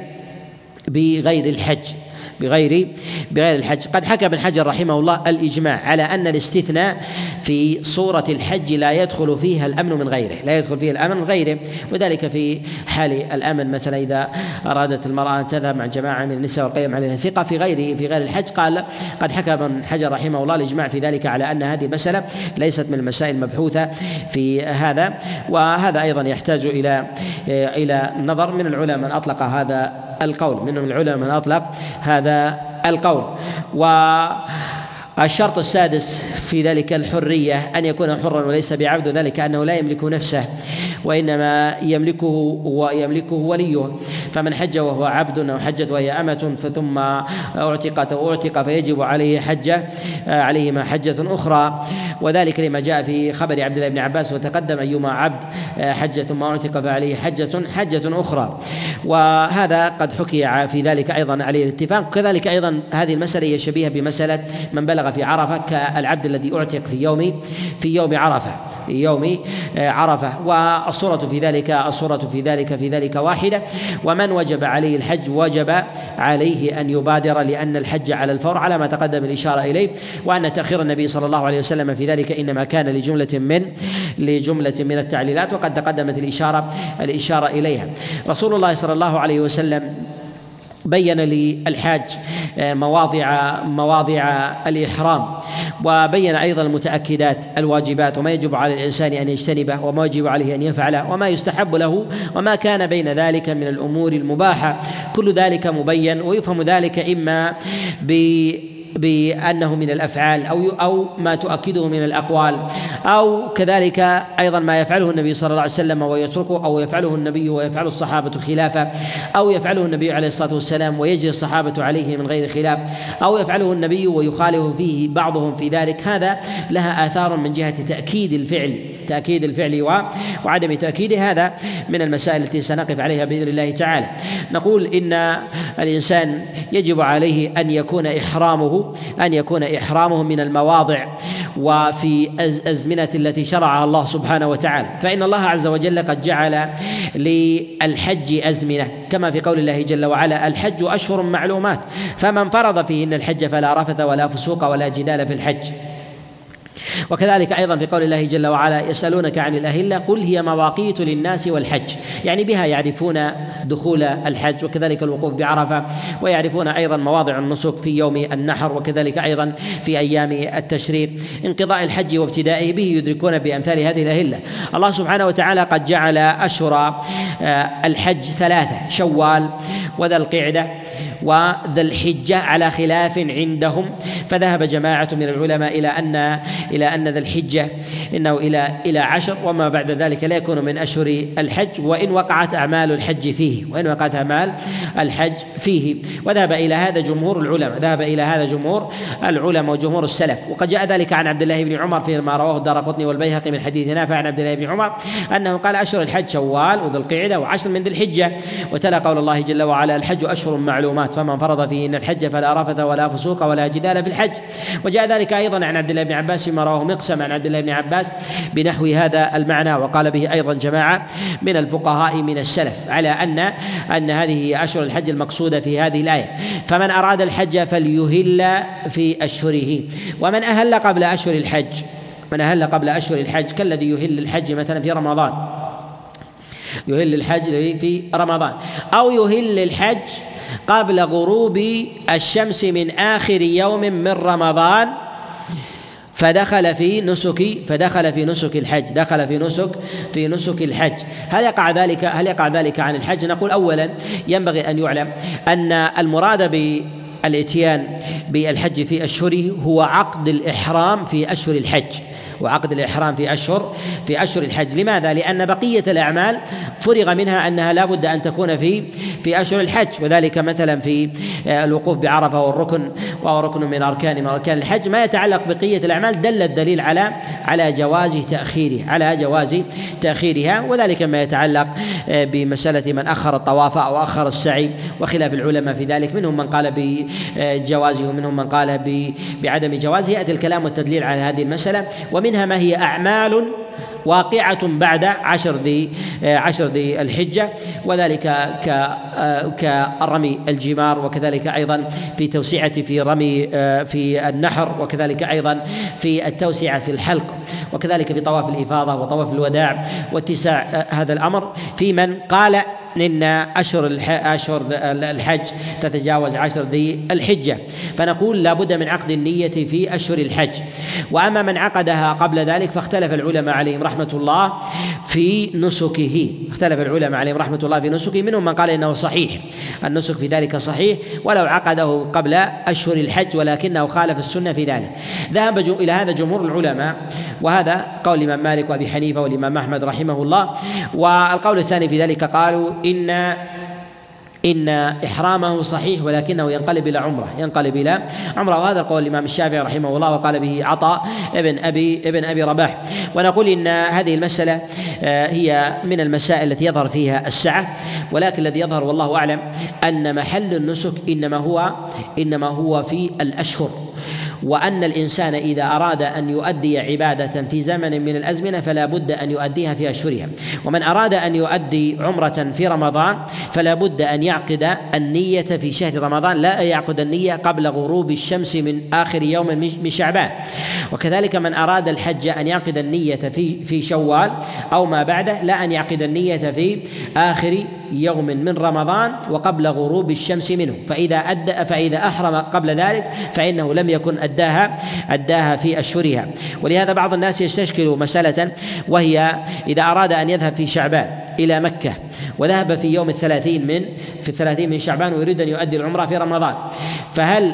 بغير الحج. بغير بغير الحج. قد حكى ابن حجر رحمه الله الإجماع على أن الاستثناء في صورة الحج لا يدخل فيها الأمن من غيره لا يدخل فيه الأمن من غيره وذلك في حال الأمن. مثلا إذا أرادت المرأة أن تذهب مع جماعة من النساء والقيم عليها ثقة في غيره في غير الحج قال قد حكى ابن حجر رحمه الله الإجماع في ذلك على أن هذه مسألة ليست من المسائل المبحوثة في هذا وهذا أيضا يحتاج إلى إلى نظر من العلماء من أطلق هذا القول منهم العلماء من أطلق هذا القول. والشرط السادس في ذلك الحرية أن يكون حرا وليس بعبد ذلك أنه لا يملك نفسه وإنما يملكه ويملكه وليه. فمن حج وهو عبد أو حجت وهي أمة ثم أعتقت أو أعتق فيجب عليه حجة عليهما حجة أخرى. وذلك لما جاء في خبر عبد الله بن عباس وتقدم أيما عبد حجة ثم أعتق فعليه حجة حجة أخرى. وهذا قد حكي في ذلك أيضا عليه الاتفاق. كذلك أيضا هذه المسألة هي شبيهة بمسألة من بلغ في عرفة كالعبد الذي أعتق في يوم في يوم عرفة في يوم عرفة. والصورة في ذلك الصورة في ذلك في ذلك واحدة. ومن وجب عليه الحج وجب عليه أن يبادر لأن الحج على الفور على ما تقدم الإشارة إليه. وأن تأخير النبي صلى الله عليه وسلم في ذلك إنما كان لجملة من لجملة من التعليلات وقد تقدمت الإشارة الإشارة إليها. رسول الله صلى الله عليه وسلم بين للحاج آه، مواضع مواضع الإحرام وبين أيضا المتأكدات الواجبات وما يجب على الإنسان أن يجتنبه وما يجب عليه أن يفعله وما يستحب له وما كان بين ذلك من الأمور المباحة. كل ذلك مبين ويفهم ذلك إما ب بأنه من الأفعال أو أو ما تؤكده من الأقوال أو كذلك أيضا ما يفعله النبي صلى الله عليه وسلم ويتركه أو يفعله النبي ويفعل الصحابة خلافه أو يفعله النبي عليه الصلاة والسلام ويجري الصحابة عليه من غير خلاف أو يفعله النبي ويخالف فيه بعضهم في ذلك. هذا لها آثار من جهة تأكيد الفعل تأكيد الفعل وعدم تأكيده هذا من المسائل التي سنقف عليها بإذن الله تعالى. نقول إن الإنسان يجب عليه أن يكون إحرامه أن يكون إحرامه من المواضع وفي الأزمنة التي شرعها الله سبحانه وتعالى. فإن الله عز وجل قد جعل للحج أزمنة كما في قول الله جل وعلا الحج أشهر معلومات فمن فرض فيهن الحج فلا رفث ولا فسوق ولا جدال في الحج. وكذلك أيضا في قول الله جل وعلا يسألونك عن الأهلة قل هي مواقيت للناس والحج. يعني بها يعرفون دخول الحج وكذلك الوقوف بعرفة ويعرفون أيضا مواضع النسك في يوم النحر وكذلك أيضا في أيام التشريق. انقضاء الحج وابتدائه به يدركون بأمثال هذه الأهلة. الله سبحانه وتعالى قد جعل أشهر آه، الحج ثلاثة شوال وذا القعدة. وذا الحجة على خلاف عندهم. فذهب جماعة من العلماء إلى أن إلى أن ذا الحجة إنه إلى إلى عشر وما بعد ذلك لا يكون من أشهر الحج وإن وقعت أعمال الحج فيه وإن وقعت أعمال الحج فيه. وذهب إلى هذا جمهور العلماء ذهب إلى هذا جمهور العلماء وجمهور السلف. وقد جاء ذلك عن عبد الله بن عمر فيما رواه الدار قطني والبيهقي من حديث نافع عن عبد الله بن عمر أنه قال أشهر الحج شوال وذو القعدة وعشر من ذي الحجة. وتلا قول الله جل وعلا الحج أشهر معلومات. فمن فرض فيهن الحج فلا رفث ولا فسوق ولا جدال في الحج. وجاء ذلك أيضا عن عبد الله بن عباس فيما رواه مقسم عن عبد الله بن عباس بنحو هذا المعنى وقال به أيضا جماعة من الفقهاء من السلف على أن أن هذه أشهر الحج المقصودة في هذه الآية. فمن أراد الحج فليهل في أشهره. ومن أهل قبل أشهر الحج من أهل قبل أشهر الحج كالذي يهل الحج مثلا في رمضان. يهل الحج في رمضان. أو يهل الحج قبل غروب الشمس من آخر يوم من رمضان فدخل في نسك فدخل في نسك الحج دخل في نسك في نسك الحج. هل يقع ذلك هل يقع ذلك عن الحج؟ نقول اولا ينبغي أن يعلم أن المراد بالاتيان بالحج في أشهره هو عقد الإحرام في أشهر الحج. وعقد الإحرام في أشهر في أشهر الحج. لماذا؟ لأن بقية الأعمال فرغ منها أنها لا بد أن تكون في في أشهر الحج. وذلك مثلا في آه، الوقوف بعرفة والركن وهو ركن من أركان من أركان الحج. ما يتعلق بقية الأعمال دل الدليل على على جواز تأخيره على جواز تأخيرها. وذلك ما يتعلق آه، بمسألة من أخر الطواف أو أخر السعي وخلاف العلماء في ذلك. منهم من قال بجوازه ومنهم من قال بعدم جوازه يأتي الكلام والتدليل على هذه المسألة. ومن منها ما هي أعمال واقعة بعد عشر ذي عشر ذي الحجة. وذلك كرمي الجمار وكذلك أيضا في توسعة في رمي في النحر وكذلك أيضا في التوسعة في الحلق وكذلك في طواف الإفاضة وطواف الوداع واتساع هذا الأمر. في من قال إن اشهر اشهر الحج تتجاوز عشر ذي الحجة. فنقول لا بد من عقد النية في اشهر الحج. وأما من عقدها قبل ذلك فاختلف العلماء عليهم رحمة الله في نسكه. اختلف العلماء عليهم رحمة الله في نسكه منهم من قال إنه صحيح. النسك في ذلك صحيح ولو عقده قبل أشهر الحج ولكنه خالف السنة في ذلك. ذهب إلى هذا جمهور العلماء وهذا قول الإمام مالك وأبي حنيفة والإمام أحمد رحمه الله. والقول الثاني في ذلك قالوا إن إن إحرامه صحيح ولكنه ينقلب إلى عمرة ينقلب إلى عمرة وهذا قول الإمام الشافعي رحمه الله وقال به عطاء ابن أبي ابن أبي رباح. ونقول إن هذه المسألة آه، هي من المسائل التي يظهر فيها السعة ولكن الذي يظهر والله أعلم أن محل النسك إنما هو إنما هو في الأشهر. وأن الإنسان إذا أراد أن يؤدي عبادة في زمن من الأزمنة فلا بد أن يؤديها في أشهرها. ومن أراد أن يؤدي عمرة في رمضان فلا بد أن يعقد النية في شهر رمضان لا يعقد النية قبل غروب الشمس من آخر يوم من شعبان. وكذلك من أراد الحج أن يعقد النية في في شوال أو ما بعده لا أن يعقد النية في آخر يوم من رمضان وقبل غروب الشمس منه. فإذا أدى فإذا أحرم قبل ذلك فإنه لم يكن أداها أداها في أشهرها. ولهذا بعض الناس يستشكل مسألة وهي إذا أراد أن يذهب في شعبان إلى مكة وذهب في يوم الثلاثين من في الثلاثين من شعبان ويريد أن يؤدي العمرة في رمضان فهل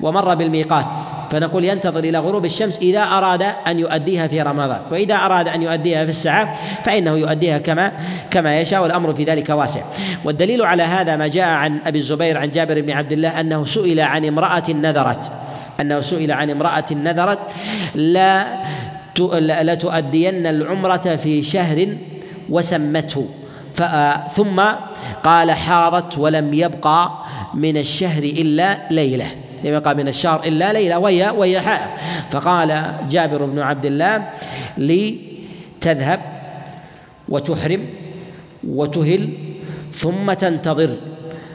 ومر بالميقات؟ فنقول ينتظر إلى غروب الشمس إذا أراد أن يؤديها في رمضان. وإذا أراد أن يؤديها في الساعة فإنه يؤديها كما كما يشاء والأمر في ذلك واسع. والدليل على هذا ما جاء عن أبي الزبير عن جابر بن عبد الله أنه سئل عن امرأة نذرت. أنه سئل عن امرأة نذرت. لا لا تؤدين العمرة في شهر وسمته. ثم قال حاضت ولم يبقى من الشهر إلا ليلة. يبقى من الشهر إلا ليلة وهي وهي حائض فقال جابر بن عبد الله لتذهب وتحرم وتهل ثم تنتظر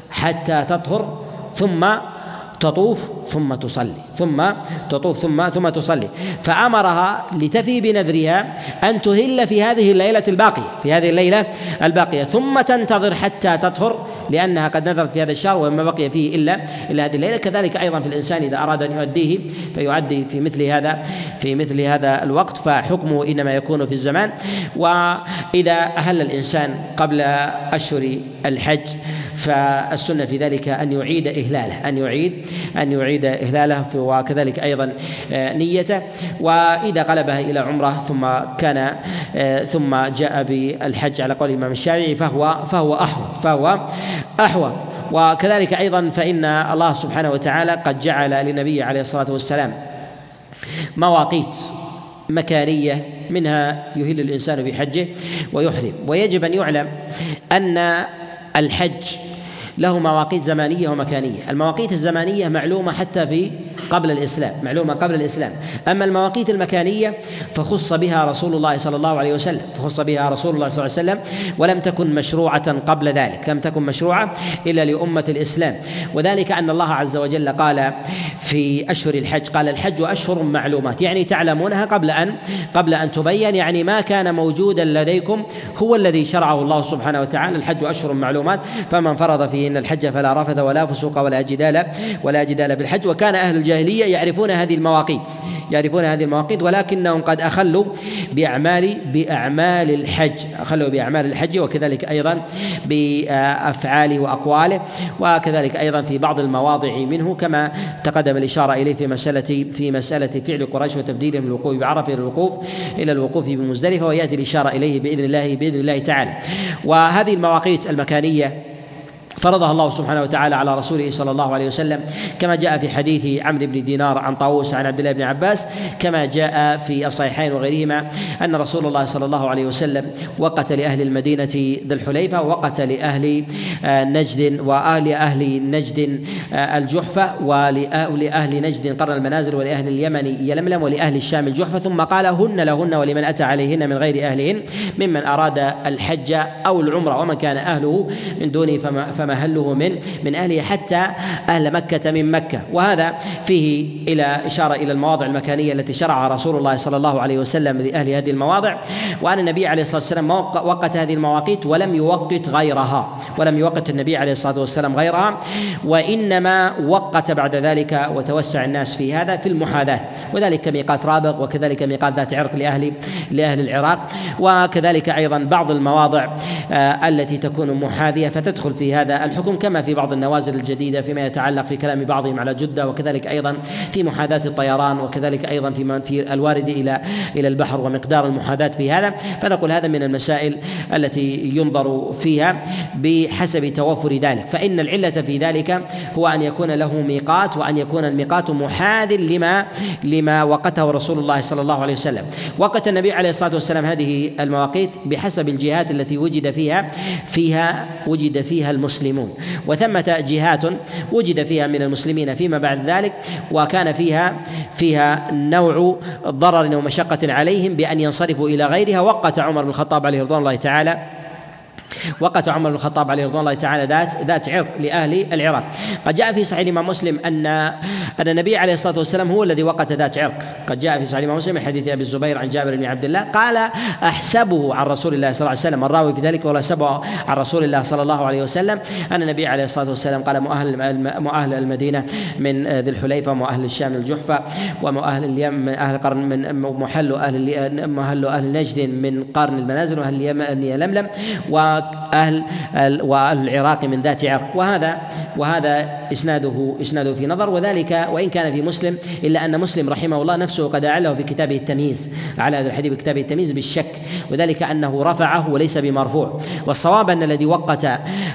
حتى تطهر ثم تطوف ثم تصلي ثم تطوف ثم ثم تصلي. فأمرها لتفي بنذرها أن تهل في هذه الليلة الباقية في هذه الليلة الباقية. ثم تنتظر حتى تطهر لأنها قد نذرت في هذا الشهر وما بقي فيه إلا إلا هذه الليلة. كذلك أيضا في الإنسان إذا أراد أن يؤديه فيؤدي في مثل هذا في مثل هذا الوقت. فحكمه إنما يكون في الزمان. وإذا أهل الإنسان قبل أشهر الحج فالسنة في ذلك أن يعيد إهلاله أن يعيد أن يعيد إهلاله وكذلك أيضا آه، نيته. وإذا قلبها إلى عمرة ثم كان آه، ثم جاء بالحج على قول الإمام الشافعي فهو فهو أحوى فهو أحوى وكذلك أيضا فإن الله سبحانه وتعالى قد جعل للنبي عليه الصلاة والسلام مواقيت مكانية منها يهل الإنسان بحجه ويحرم. ويجب أن يعلم أن الحج له مواقيت زمانية ومكانية. المواقيت الزمانية معلومة حتى في قبل الإسلام معلومة قبل الإسلام. أما المواقيت المكانية فخص بها رسول الله صلى الله عليه وسلم فخص بها رسول الله صلى الله عليه وسلم ولم تكن مشروعة قبل ذلك لم تكن مشروعة إلا لأمة الإسلام. وذلك أن الله عز وجل قال في أشهر الحج قال الحج أشهر معلومات يعني تعلمونها قبل أن قبل أن تبين يعني ما كان موجودا لديكم هو الذي شرعه الله سبحانه وتعالى. الحج أشهر معلومات فمن فرض فيهن الحج فلا رفث ولا فسوق ولا جدال ولا جدال في الحج وكان أهل الجاهلية يعرفون هذه المواقيت يعرفون هذه المواقيت ولكنهم قد أخلوا بأعمال بأعمال الحج أخلوا بأعمال الحج وكذلك أيضا بأفعاله وأقواله وكذلك أيضا في بعض المواضع منه كما تقدم الإشارة إليه في مسألة في مسألة فعل قريش وتبديلهم الوقوف بعرفة إلى الوقوف إلى الوقوف بمزدلفة ويأتي الإشارة إليه بإذن الله بإذن الله تعالى. وهذه المواقيت المكانية فرضها الله سبحانه وتعالى على رسوله صلى الله عليه وسلم كما جاء في حديث عمرو بن دينار عن طاووس عن عبد الله بن عباس كما جاء في الصحيحين وغيرهما أن رسول الله صلى الله عليه وسلم وقت لاهل المدينة ذي الحليفة وقت لاهل آه، نجد واهل أهل نجد آه، الجحفة ولأهل نجد قرن المنازل ولأهل اليمن يلملم ولأهل الشام الجحفة ثم قال هن لهن ولمن أتى عليهن من غير أهلهن ممن أراد الحج أو العمرة ومن كان أهله من دونه فما محله من من أهله حتى أهل مكة من مكة. وهذا فيه إلى إشارة إلى المواضع المكانية التي شرعها رسول الله صلى الله عليه وسلم لأهل هذه المواضع. وأن النبي عليه الصلاة والسلام وقت هذه المواقيت ولم يوقت غيرها. ولم يوقت النبي عليه الصلاة والسلام غيرها. وإنما وقت بعد ذلك وتوسع الناس في هذا في المحاذاة. وذلك ميقات رابغ وكذلك ميقات ذات عرق لأهل لأهل العراق. وكذلك أيضا بعض المواضع آه، التي تكون محاذية فتدخل في هذا الحكم كما في بعض النوازل الجديدة فيما يتعلق في كلام بعضهم على جدة وكذلك أيضا في محاذاة الطيران وكذلك أيضا في في الوارد إلى إلى البحر ومقدار المحاذاة في هذا. فنقول هذا من المسائل التي ينظر فيها بحسب توفر ذلك. فإن العلة في ذلك هو أن يكون له ميقات وأن يكون الميقات محاذ لما لما وقته رسول الله صلى الله عليه وسلم. وقت النبي عليه الصلاة والسلام هذه المواقيت بحسب الجهات التي وجد فيها فيها وجد فيها المسلمون المسلمون. وثمة جهات وجد فيها من المسلمين فيما بعد ذلك وكان فيها فيها نوع ضرر ومشقة عليهم بأن ينصرفوا إلى غيرها. وقت عمر بن الخطاب عليه رضوان الله تعالى وقت عمر بن الخطاب عليه رضوان الله تعالى ذات ذات عرق لأهل العراق. قد جاء في صحيح الإمام مسلم أن أن النبي عليه الصلاة والسلام هو الذي وقت ذات عرق. قد جاء في صحيح الإمام مسلم من حديث أبي الزبير عن جابر بن عبد الله قال أحسبه عن رسول الله صلى الله عليه وسلم. الراوي في ذلك ولا احسبه عن رسول الله صلى الله عليه وسلم. أن النبي عليه الصلاة والسلام قال مؤهل مؤهل المدينة من ذي الحليفة ومؤهل الشام الجحفة ومؤهل اليمن من أهل القرن من محل أهل محل أهل نجد من قرن المنازل وأهل اليمن يلملم واهل واهل العراق من ذات عرق. وهذا وهذا إسناده إسناده في نظر. وذلك وإن كان في مسلم إلا أن مسلم رحمه الله نفسه قد أعله في كتابه التمييز على هذا الحديث بكتابه التمييز بالشك. وذلك أنه رفعه وليس بمرفوع. والصواب أن الذي وقت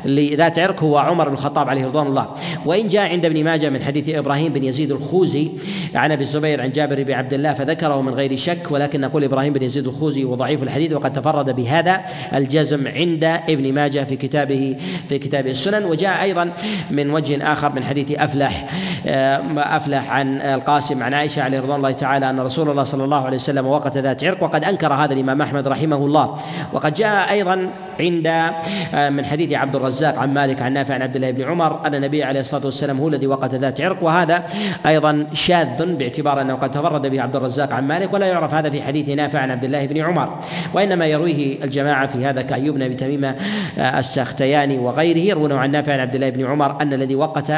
لذات عرق هو عمر بن الخطاب عليه رضوان الله. وإن جاء عند ابن ماجه من حديث إبراهيم بن يزيد الخوزي عن أبي الزبير عن جابر بن عبد الله فذكره من غير شك. ولكن نقول إبراهيم بن يزيد الخوزي وضعيف الحديث وقد تفرد بهذا الجزم عند ابن ماجه في كتابه في كتابه السنن وجاء أيضا من وجه آخر من حديث أفلح آه، أفلح عن القاسم عن عائشة عليه رضوان الله تعالى أن رسول الله صلى الله عليه وسلم وقت ذات عرق وقد أنكر هذا الإمام أحمد رحمه الله. وقد جاء أيضا عند آه، من حديث عبد الرزاق عن مالك عن نافع عن عبد الله بن عمر أن النبي عليه الصلاة والسلام هو الذي وقت ذات عرق وهذا أيضا شاذ باعتبار أنه قد تفرد به عبد الرزاق عن مالك ولا يعرف هذا في حديث نافع عن عبد الله بن عمر. وإنما يرويه الجماعة في هذا كأيوب بن أبي تميم آه، السختياني وغيره يروونه عن نافع عن عبد الله بن عمر أن الذي وقت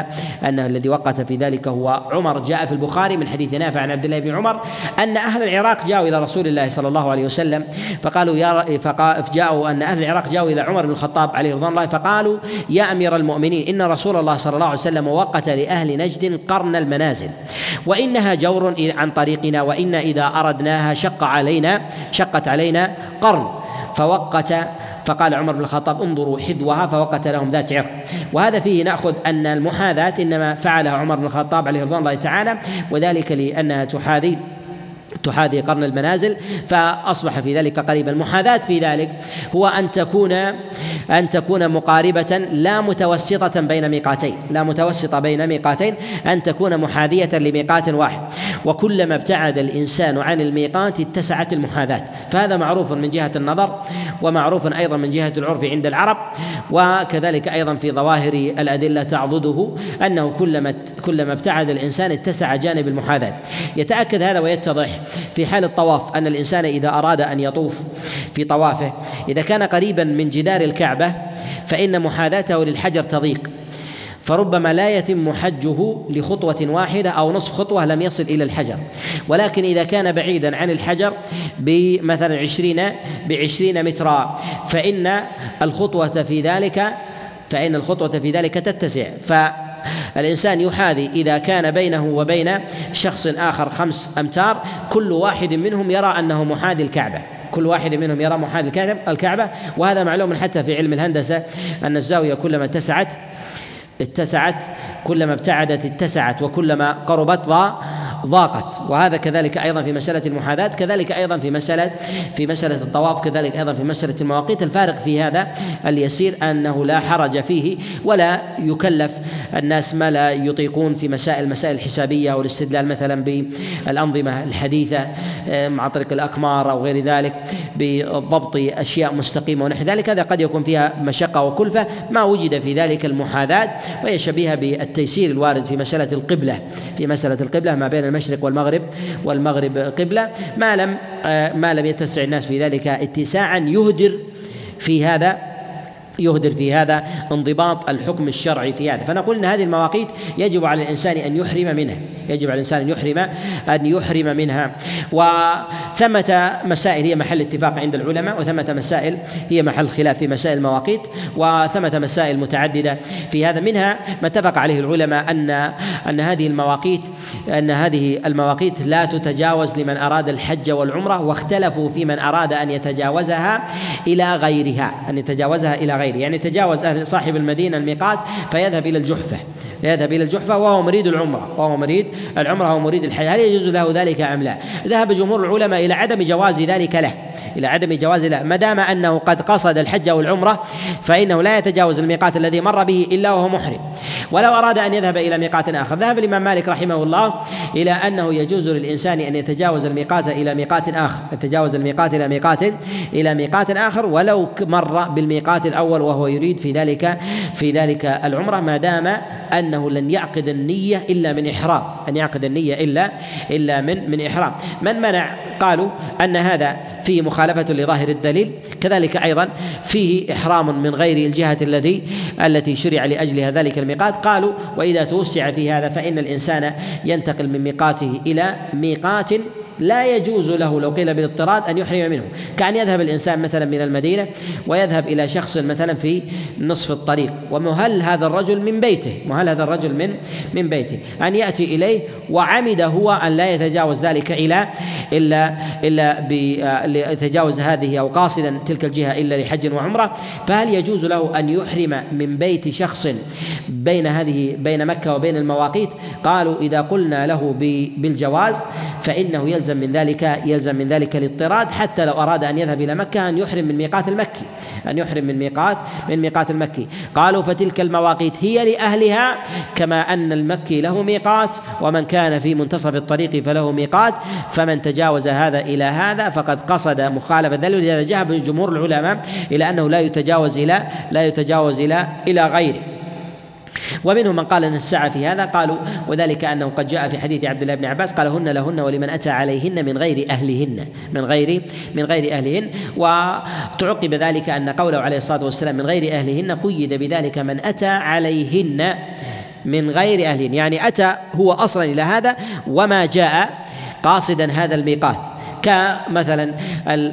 أن الذي وقت في ذلك هو عمر. جاء في البخاري من حديث نافع عن عبد الله بن عمر أن أهل العراق جاءوا إلى رسول الله صلى الله عليه وسلم فقالوا يا فجاءوا أن أهل العراق جاءوا إلى عمر بن الخطاب عليه رضوان الله فقالوا يا أمير المؤمنين إن رسول الله صلى الله عليه وسلم وقت لأهل نجد قرن المنازل وإنها جور عن طريقنا وإن إذا أردناها شق علينا شقت علينا قرن فوقت فقال عمر بن الخطاب انظروا حذوها فوقت لهم ذات عرق وهذا فيه نأخذ أن المحاذاة إنما فعلها عمر بن الخطاب عليه رضوان الله تعالى وذلك لأنها تحاذي تحاذي قرن المنازل فأصبح في ذلك قريبا المحاذاة. في ذلك هو أن تكون أن تكون مقاربة لا متوسطة بين ميقاتين لا متوسطة بين ميقاتين أن تكون محاذية لميقات واحد. وكلما ابتعد الإنسان عن الميقات اتسعت المحاذاة. فهذا معروف من جهة النظر ومعروف أيضا من جهة العرف عند العرب وكذلك أيضا في ظواهر الأدلة تعضده أنه كلما كلما ابتعد الإنسان اتسع جانب المحاذاة. يتأكد هذا ويتضح في حال الطواف أن الإنسان إذا أراد أن يطوف في طوافه إذا كان قريبا من جدار الكعبة فإن محاذاته للحجر تضيق. فربما لا يتم حجه لخطوة واحدة أو نصف خطوة لم يصل إلى الحجر. ولكن إذا كان بعيدا عن الحجر بمثلا عشرين بعشرين مترا فإن الخطوة في ذلك فإن الخطوة في ذلك تتسع. ف الإنسان يحاذي إذا كان بينه وبين شخص آخر خمس أمتار كل واحد منهم يرى أنه محاذي الكعبة. كل واحد منهم يرى محاذي الكعبة وهذا معلوم حتى في علم الهندسة أن الزاوية كلما اتسعت اتسعت كلما ابتعدت اتسعت وكلما قربت ضاء. ضاقت. وهذا كذلك أيضا في مسألة المحاذاة كذلك أيضا في مساله في مسألة الطواف كذلك أيضا في مسألة المواقيت. الفارق في هذا اليسير أنه لا حرج فيه ولا يكلف. الناس ما لا يطيقون في مسائل المسائل الحسابيه أو الاستدلال مثلا بالأنظمة الحديثة. مع طريق الأقمار أو غير ذلك بضبط أشياء مستقيمة ونحو ذلك. هذا قد يكون فيها مشقة وكلفة ما وجد في ذلك المحاذاة. وهي شبيهه بالتيسير الوارد في مسألة القبلة في مسألة القبلة ما بين المشرق والمغرب والمغرب قبلة. ما لم آه، ما لم يتسع الناس في ذلك اتساعا يهدر في هذا يهدر في هذا انضباط الحكم الشرعي في هذا. فنقول إن هذه المواقيت يجب على الإنسان أن يحرم منها. يجب على الإنسان أن يحرم أن يحرم منها. وثمة مسائل هي محل اتفاق عند العلماء وثمة مسائل هي محل خلاف في مسائل المواقيت وثمة مسائل متعددة في هذا. منها ما اتفق عليه العلماء أن أن هذه المواقيت أن هذه المواقيت لا تتجاوز لمن أراد الحج والعمرة واختلفوا في من أراد أن يتجاوزها إلى غيرها أن يتجاوزها إلى غيرها. غيره يعني تجاوز أهل صاحب المدينة الميقات فيذهب إلى الجحفة. يذهب إلى الجحفة وهو مريد العمرة. وهو مريد العمرة وهو مريد الحج. هل يجوز له ذلك أم لا؟ ذهب جمهور العلماء إلى عدم جواز ذلك له. إلى عدم جواز لا ما دام أنه قد قصد الحج أو العمرة فإنه لا يتجاوز الميقات الذي مر به إلا وهو محرم. ولو أراد أن يذهب إلى ميقات آخر. ذهب الإمام مالك رحمه الله إلى أنه يجوز للإنسان أن يتجاوز الميقات إلى ميقات آخر. يتجاوز الميقات إلى ميقات إلى ميقات آخر ولو مر بالميقات الأول وهو يريد في ذلك في ذلك العمرة. ما دام أنه لن يعقد النية إلا من إحرام. أن يعقد النية إلا إلا من من إحرام. من منع قالوا أن هذا فيه مخالفة لظاهر الدليل كذلك أيضا فيه إحرام من غير الجهة الذي التي شرع لأجلها ذلك الميقات. قالوا وإذا توسع في هذا فإن الإنسان ينتقل من ميقاته إلى ميقات لا يجوز له لو قيل بالاضطراد أن يحرم منه. كأن يذهب الإنسان مثلا من المدينة ويذهب إلى شخص مثلا في نصف الطريق. ومهل هذا الرجل من بيته مهل هذا الرجل من من بيته. أن يأتي إليه وعمد هو أن لا يتجاوز ذلك إلى إلا إلا يتجاوز هذه أو قاصدا تلك الجهة إلا لحج وعمرة. فهل يجوز له أن يحرم من بيت شخص بين هذه بين مكة وبين المواقيت؟ قالوا إذا قلنا له بالجواز فإنه يلزم يلزم من ذلك يلزم من ذلك الاضطراد حتى لو أراد أن يذهب إلى مكة أن يحرم من ميقات المكي. أن يحرم من ميقات من ميقات المكي. قالوا فتلك المواقيت هي لأهلها كما أن المكي له ميقات ومن كان في منتصف الطريق فله ميقات. فمن تجاوز هذا إلى هذا فقد قصد مخالفه ذلك ولهذا ذهب جمهور العلماء إلى أنه لا يتجاوز إلى لا يتجاوز إلى إلى غيره. ومنهم من قال أن الساعة في هذا قالوا وذلك أنه قد جاء في حديث عبد الله بن عباس قال هن لهن ولمن أتى عليهن من غير أهلهن من غير من غير أهلهن. وتعقب ذلك أن قوله عليه الصلاة والسلام من غير أهلهن قيد بذلك من أتى عليهن من غير أهلهن. يعني أتى هو أصلا إلى هذا وما جاء قاصدا هذا الميقات. كمثلا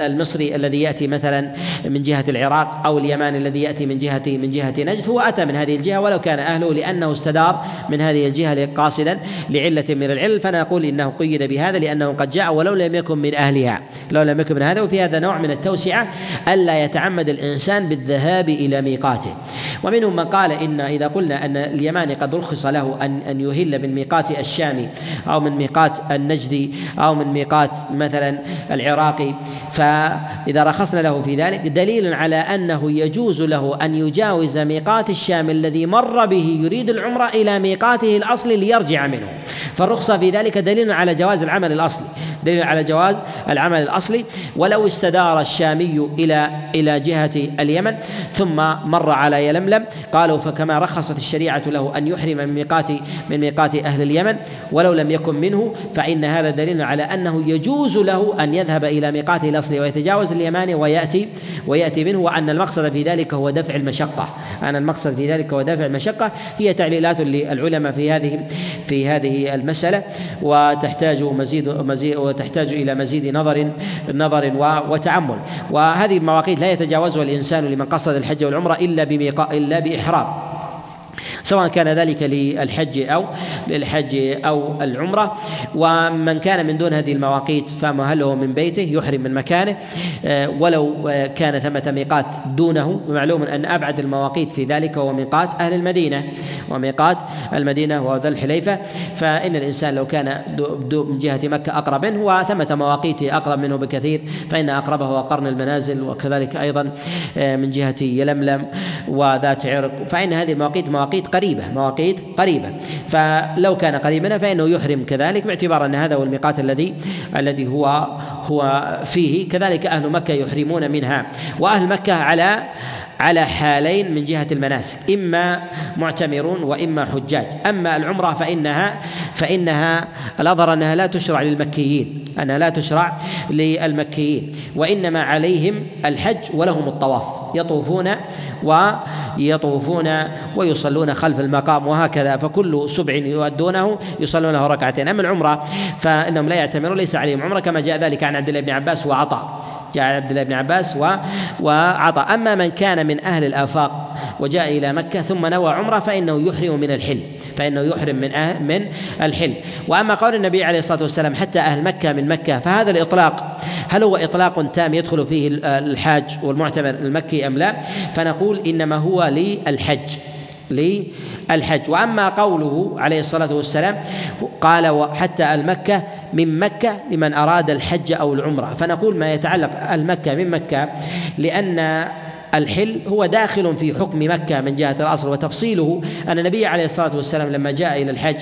المصري الذي يأتي مثلا من جهة العراق أو اليماني الذي يأتي من جهة من جهة نجد هو أتى من هذه الجهة ولو كان أهله لأنه استدار من هذه الجهة قاصدا لعلة من العلل فنقول إنه قيد بهذا لأنه قد جاء ولو لم يكن من أهلها لو لم يكن من هذا وفي هذا نوع من التوسعة ألا يتعمد الإنسان بالذهاب إلى ميقاته. ومنهم من قال إن إذا قلنا أن اليماني قد رخص له أن أن يهل من ميقات الشامي أو من ميقات النجدي أو من ميقات مثلا العراقي. فإذا رخصنا له في ذلك دليل على أنه يجوز له أن يجاوز ميقات الشام الذي مر به يريد العمرة إلى ميقاته الأصلي ليرجع منه. فالرخصة في ذلك دليل على جواز العمل الأصلي دليل على جواز العمل الأصلي. ولو استدار الشامي إلى إلى جهة اليمن ثم مر على يلملم قالوا فكما رخصت الشريعة له أن يحرم من ميقات من ميقات أهل اليمن. ولو لم يكن منه فإن هذا دليل على أنه يجوز له أن يذهب إلى ميقاته الأصلي ويتجاوز اليماني ويأتي ويأتي منه وأن المقصد في ذلك هو دفع المشقة. أن المقصد في ذلك هو دفع المشقة. هي تعليلات للعلماء في هذه في هذه المسألة وتحتاج مزيد مزيد وتحتاج إلى مزيد نظر نظر وتعمل وهذه المواقيت لا يتجاوزها الإنسان لمن قصد الحج والعمرة إلا بميقا إلا بإحرام. سواء كان ذلك للحج أو للحج أو العمرة. ومن كان من دون هذه المواقيت فمهله من بيته يحرم من مكانه. آه، ولو كان ثمة ميقات دونه ومعلوم أن أبعد المواقيت في ذلك هو ميقات أهل المدينة. وميقات المدينة وذا الحليفة. فإن الإنسان لو كان من جهة مكة أقرب منه وثمة مواقيت أقرب منه بكثير فإن أقربه هو قرن المنازل وكذلك أيضا آه، من جهة يلملم وذات عرق. فإن هذه المواقيت مواقيت قريبة مواقيت قريبة. فلو كان قريبا فإنه يحرم كذلك باعتبار أن هذا هو الميقات الذي الذي هو هو فيه. كذلك أهل مكة يحرمون منها. وأهل مكة على على حالين من جهة المناسك إما معتمرون وإما حجاج. أما العمرة فإنها فإنها الأظهر أنها لا تشرع للمكيين. أنها لا تشرع للمكيين. وإنما عليهم الحج ولهم الطواف. يطوفون ويطوفون ويصلون خلف المقام وهكذا فكل سبع يؤدونه يصلون له ركعتين. أما العمرة فإنهم لا يعتمرون ليس عليهم عمرة كما جاء ذلك عن عبد الله بن عباس وعطاء. جاء عبد الله بن عباس و وعطاء. أما من كان من أهل الآفاق وجاء إلى مكة ثم نوى عمرة فإنه يحرم من الحل. فإنه يحرم من أهل من الحل. وأما قول النبي عليه الصلاة والسلام حتى أهل مكة من مكة فهذا الإطلاق هل هو إطلاق تام يدخل فيه الحاج والمعتمر المكي أم لا؟ فنقول إنما هو للحج للحج. وأما قوله عليه الصلاة والسلام قال حتى المكة من مكة لمن أراد الحج أو العمرة. فنقول ما يتعلق المكة من مكة لأن الحل هو داخل في حكم مكة من جهة الأصل وتفصيله أن النبي عليه الصلاة والسلام لما جاء إلى الحج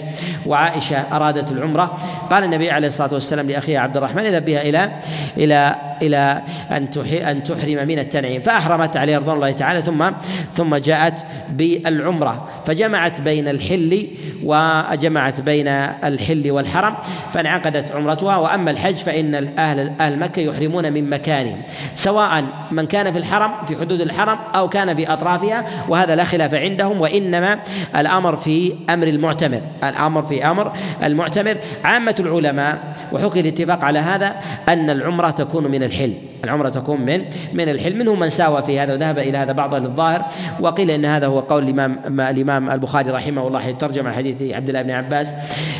وعائشة أرادت العمرة قال النبي عليه الصلاة والسلام لأخيه عبد الرحمن اذهب بها إلى إلى إلى أن أن تحرم من التنعيم. فأحرمت عليه رضوان الله تعالى ثم ثم جاءت بالعمرة. فجمعت بين الحل وجمعت بين الحل والحرم فانعقدت عمرتها. وأما الحج فإن أهل أهل مكة يحرمون من مكانهم سواء من كان في الحرم في حدود الحرم أو كان في أطرافها وهذا لا خلاف عندهم وإنما الأمر في أمر المعتمر. الأمر في أمر المعتمر. عامة العلماء وحكي الاتفاق على هذا أن العمرة تكون من الحل العمرة تكون من من الحلم. منهم من ساوى في هذا وذهب إلى هذا بعض الظاهر. وقيل إن هذا هو قول الإمام الإمام البخاري رحمه الله حيث ترجم حديث عبد الله بن عباس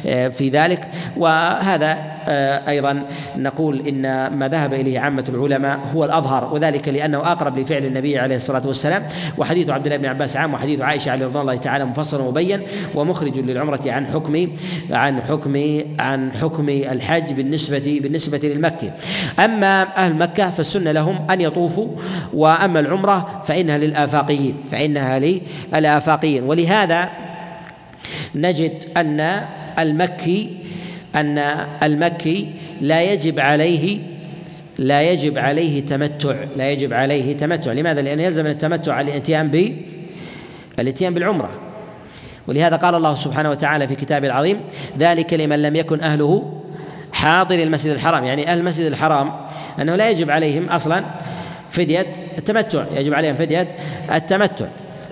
آه، في ذلك. وهذا آه، أيضا نقول إن ما ذهب إليه عامة العلماء هو الأظهر وذلك لأنه أقرب لفعل النبي عليه الصلاة والسلام. وحديث عبد الله بن عباس عام وحديث عائشة عليه رضوان الله تعالى مفصل ومبين ومخرج للعمرة عن حكم عن حكم عن حكم الحج بالنسبة بالنسبة للمكي أما أهل مكة فالسنة لهم أن يطوفوا وأما العمرة فإنها للآفاقيين فإنها للآفاقيين. ولهذا نجد أن المكي أن المكي لا يجب عليه لا يجب عليه تمتع لا يجب عليه تمتع. لماذا؟ لأن يلزم التمتع على الاتيان ب الاتيان بالعمرة. ولهذا قال الله سبحانه وتعالى في كتابه العظيم ذلك لمن لم يكن أهله حاضر المسجد الحرام. يعني أهل المسجد الحرام أنه لا يجب عليهم أصلا فدية التمتع يجب عليهم فدية التمتع.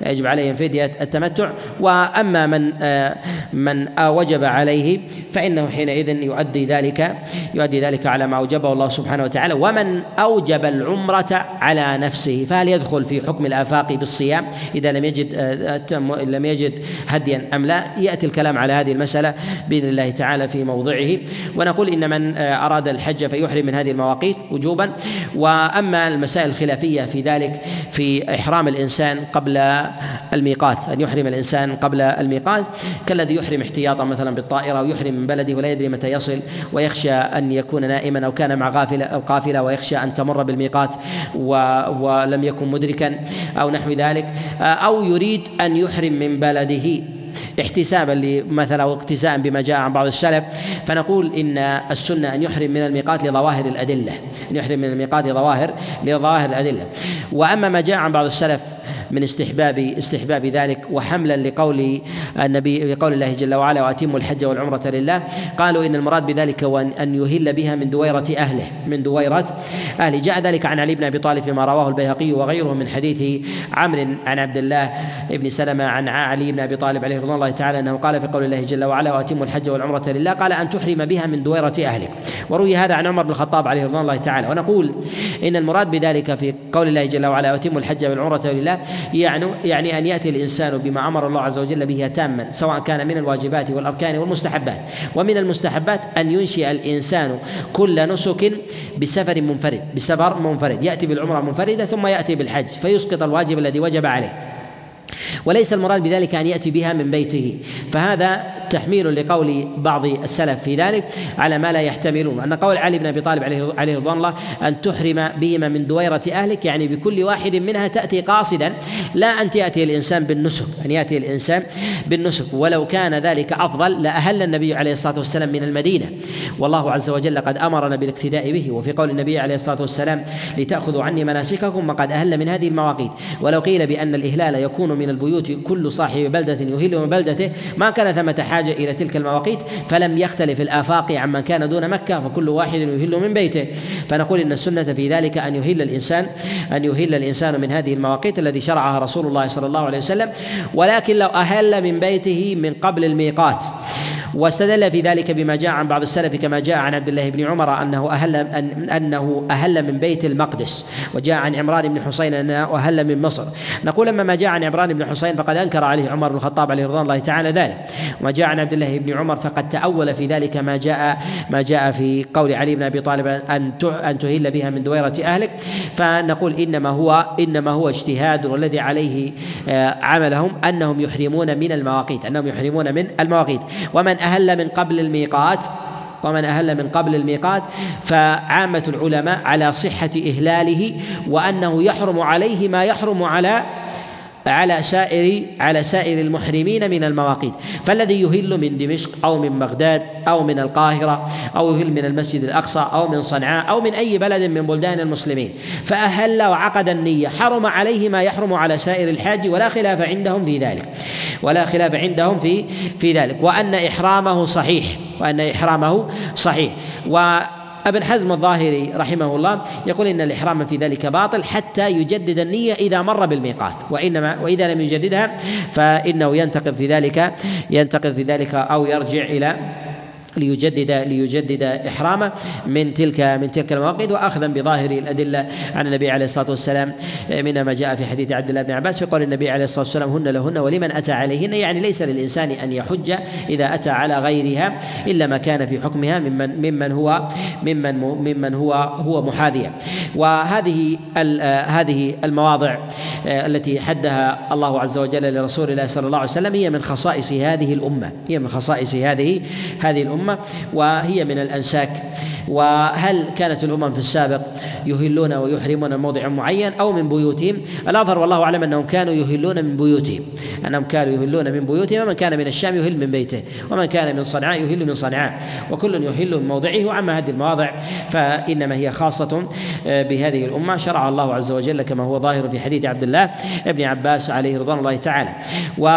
يجب عليهم فدية التمتع. وأما من آه، من وجب عليه فإنه حينئذ يؤدي ذلك يؤدي ذلك على ما أوجبه الله سبحانه وتعالى. ومن أوجب العمرة على نفسه فهل يدخل في حكم الآفاق بالصيام؟ إذا لم يجد آه، لم يجد هديا أم لا؟ يأتي الكلام على هذه المسألة بإذن الله تعالى في موضعه. ونقول إن من آه، أراد الحج فيحرم من هذه المواقيت وجوبا. وأما المسائل الخلافية في ذلك في إحرام الإنسان قبل الميقات أن يحرم الإنسان قبل الميقات كالذي يحرم احتياطا مثلا بالطائرة ويحرم من بلده ولا يدري متى يصل ويخشى أن يكون نائما أو كان مع غافلة أو قافلة ويخشى أن تمر بالميقات ولم يكن مدركا أو نحو ذلك. أو يريد أن يحرم من بلده احتسابا لمثلا أو اقتساء بما جاء عن بعض السلف. فنقول إن السنة أن يحرم من الميقات لظواهر الأدلة أن يحرم من الميقات لظواهر لظواهر الأدلة. وأما ما جاء عن بعض السلف من استحباب استحباب ذلك وحملا لقول النبي لقول الله جل وعلا وأتموا الحج والعمرة لله. قالوا إن المراد بذلك أن يهل بها من دويرة أهله من دويرة أهله. جاء ذلك عن علي بن أبي طالب فيما رواه البيهقي وغيره من حديث عمرو عن عبد الله بن سلمة عن علي بن أبي طالب عليه رضوان الله تعالى أنه قال في قول الله جل وعلا وأتموا الحج والعمرة لله قال أن تحرم بها من دويرة أهلك. وروي هذا عن عمر بن الخطاب عليه رضوان الله تعالى. ونقول إن المراد بذلك في قول الله جل وعلا وأتموا الحج والعمرة لله يعني يعني أن يأتي الإنسان بما أمر الله عز وجل به تاما سواء كان من الواجبات والأركان والمستحبات. ومن المستحبات أن ينشئ الإنسان كل نسك بسفر منفرد بسفر منفرد. يأتي بالعمرة منفردة ثم يأتي بالحج فيسقط الواجب الذي وجب عليه. وليس المراد بذلك أن يأتي بها من بيته. فهذا تحميل لقول بعض السلف في ذلك على ما لا يحتملون. ان قول علي بن أبي طالب عليه عليه رضوان الله أن تحرم بهما من دويرة أهلك يعني بكل واحد منها تأتي قاصدا. لا أن تأتي الإنسان بالنسك أن يأتي الإنسان بالنسك. ولو كان ذلك أفضل لأهل النبي عليه الصلاة والسلام من المدينة. والله عز وجل قد أمرنا بالاقتداء به وفي قول النبي عليه الصلاة والسلام لتأخذوا عني مناسككم وقد أهل من هذه المواقيت. ولو قيل بأن الإهلال يكون من البيوت كل صاحب بلدة يهل من بلدته ما كان ثمة حاجة إلى تلك المواقيت فلم يختلف الآفاق عمن كان دون مكة فكل واحد يهل من بيته. فنقول إن السنة في ذلك أن يهل الإنسان أن يهل الإنسان من هذه المواقيت الذي شرعها رسول الله صلى الله عليه وسلم ولكن لو أهل من بيته من قبل الميقات. واستدل في ذلك بما جاء عن بعض السلف كما جاء عن عبد الله بن عمر أنه أهل أنه أهل من بيت المقدس وجاء عن عمران بن حسين أنه أهل من مصر. نقول أما ما جاء عن عمران بن حسين فقد أنكر عليه عمر بن الخطاب عليه رضوان الله تعالى ذلك. وما جاء عن عبد الله بن عمر فقد تأول في ذلك ما جاء ما جاء في قول علي بن أبي طالب أن أن تهل بها من دويرة أهلك. فنقول إنما هو إنما هو اجتهاد والذي عليه آه، عملهم أنهم يحرمون من المواقيت أنهم يحرمون من المواقيت. ومن أهل من قبل الميقات ومن أهل من قبل الميقات فعامة العلماء على صحة إهلاله وأنه يحرم عليه ما يحرم على على سائر على سائر المحرمين من المواقيت. فالذي يهل من دمشق أو من بغداد أو من القاهرة أو يهل من المسجد الأقصى أو من صنعاء أو من أي بلد من بلدان المسلمين. فأهل وعقد النية حرم عليه ما يحرم على سائر الحاج ولا خلاف عندهم في ذلك. ولا خلاف عندهم في في ذلك. وأن إحرامه صحيح وأن إحرامه صحيح. و أبن حزم الظاهري رحمه الله يقول إن الإحرام في ذلك باطل حتى يجدد النية إذا مر بالميقات وإنما وإذا لم يجددها فإنه ينتقل في ذلك ينتقل في ذلك أو يرجع إلى ليجدد ليجدد إحرامه من تلك من تلك المواقيت وأخذا بظاهر الأدلة عن النبي عليه الصلاة والسلام. من ما جاء في حديث عبد الله بن عباس في قول النبي عليه الصلاة والسلام هن لهن ولمن أتى عليهن. يعني ليس للإنسان أن يحج إذا أتى على غيرها إلا ما كان في حكمها ممن ممن هو ممن ممن هو هو محاذيا وهذه هذه المواضع التي حدها الله عز وجل لرسول الله صلى الله عليه وسلم هي من خصائص هذه الأمة. هي من خصائص هذه هذه الأمة. الأمة وهي من الأنساك. وهل كانت الأمم في السابق يهلون ويحرمون موضع معين أو من بيوتهم؟ الأظهر والله أعلم أنهم كانوا يهلون من بيوتهم. أنهم كانوا يهلون من بيوتهم. ومن كان من الشام يهل من بيته. ومن كان من صنعاء يهل من صنعاء. وكل يهل من موضعه. وأما هذه المواضع فإنما هي خاصة بهذه الأمة. شرع الله عز وجل كما هو ظاهر في حديث عبد الله ابن عباس عليه رضوان الله تعالى. و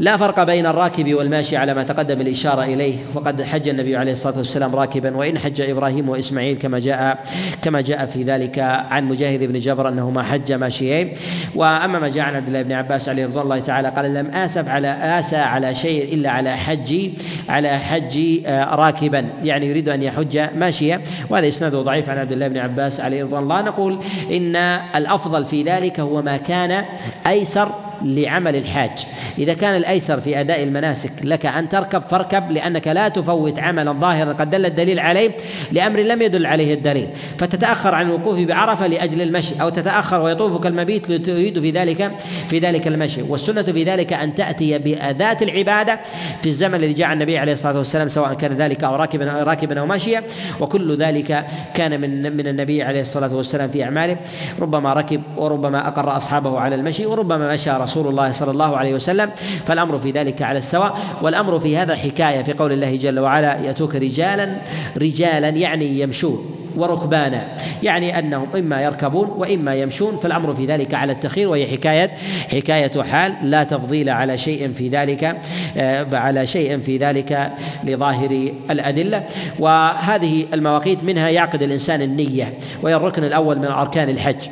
لا فرق بين الراكب والماشي على ما تقدم الإشارة إليه وقد حج النبي عليه الصلاة والسلام راكبا وإن حج إبراهيم وإسماعيل كما جاء كما جاء في ذلك عن مجاهد بن جبر أنهما حج ماشيين. وأما ما جاء عن عبد الله بن عباس عليه رضي الله تعالى قال لم آسف على آسى على شيء إلا على حج على حج آه، راكبا. يعني يريد أن يحج ماشيا وهذا إسناده ضعيف عن عبد الله بن عباس عليه رضوان الله. نقول إن الأفضل في ذلك هو ما كان أيسر لعمل الحاج. إذا كان الأيسر في أداء المناسك لك أن تركب فاركب لأنك لا تفوت عملا ظاهرا قد دل الدليل عليه لأمر لم يدل عليه الدليل. فتتأخر عن الوقوف بعرفة لأجل المشي أو تتأخر ويطوفك المبيت لتريد في ذلك في ذلك المشي. والسنة في ذلك أن تأتي بأداة العبادة في الزمن الذي جاء النبي عليه الصلاة والسلام سواء كان ذلك أو راكبا أو راكبا أو ماشيا. وكل ذلك كان من من النبي عليه الصلاة والسلام في أعماله. ربما ركب وربما أقر أصحابه على المشي وربما مشى رسول الله صلى الله عليه وسلم فالأمر في ذلك على السواء والأمر في هذا حكايه في قول الله جل وعلا يأتوك رجالا رجالا يعني يمشون وركبانا يعني أنهم إما يركبون وإما يمشون فالأمر في ذلك على التخير وهي حكاية حكاية حال لا تفضيل على شيء في ذلك آه، على شيء في ذلك لظاهر الأدلة. وهذه المواقيت منها يعقد الإنسان النية وهي الركن الأول من أركان الحج.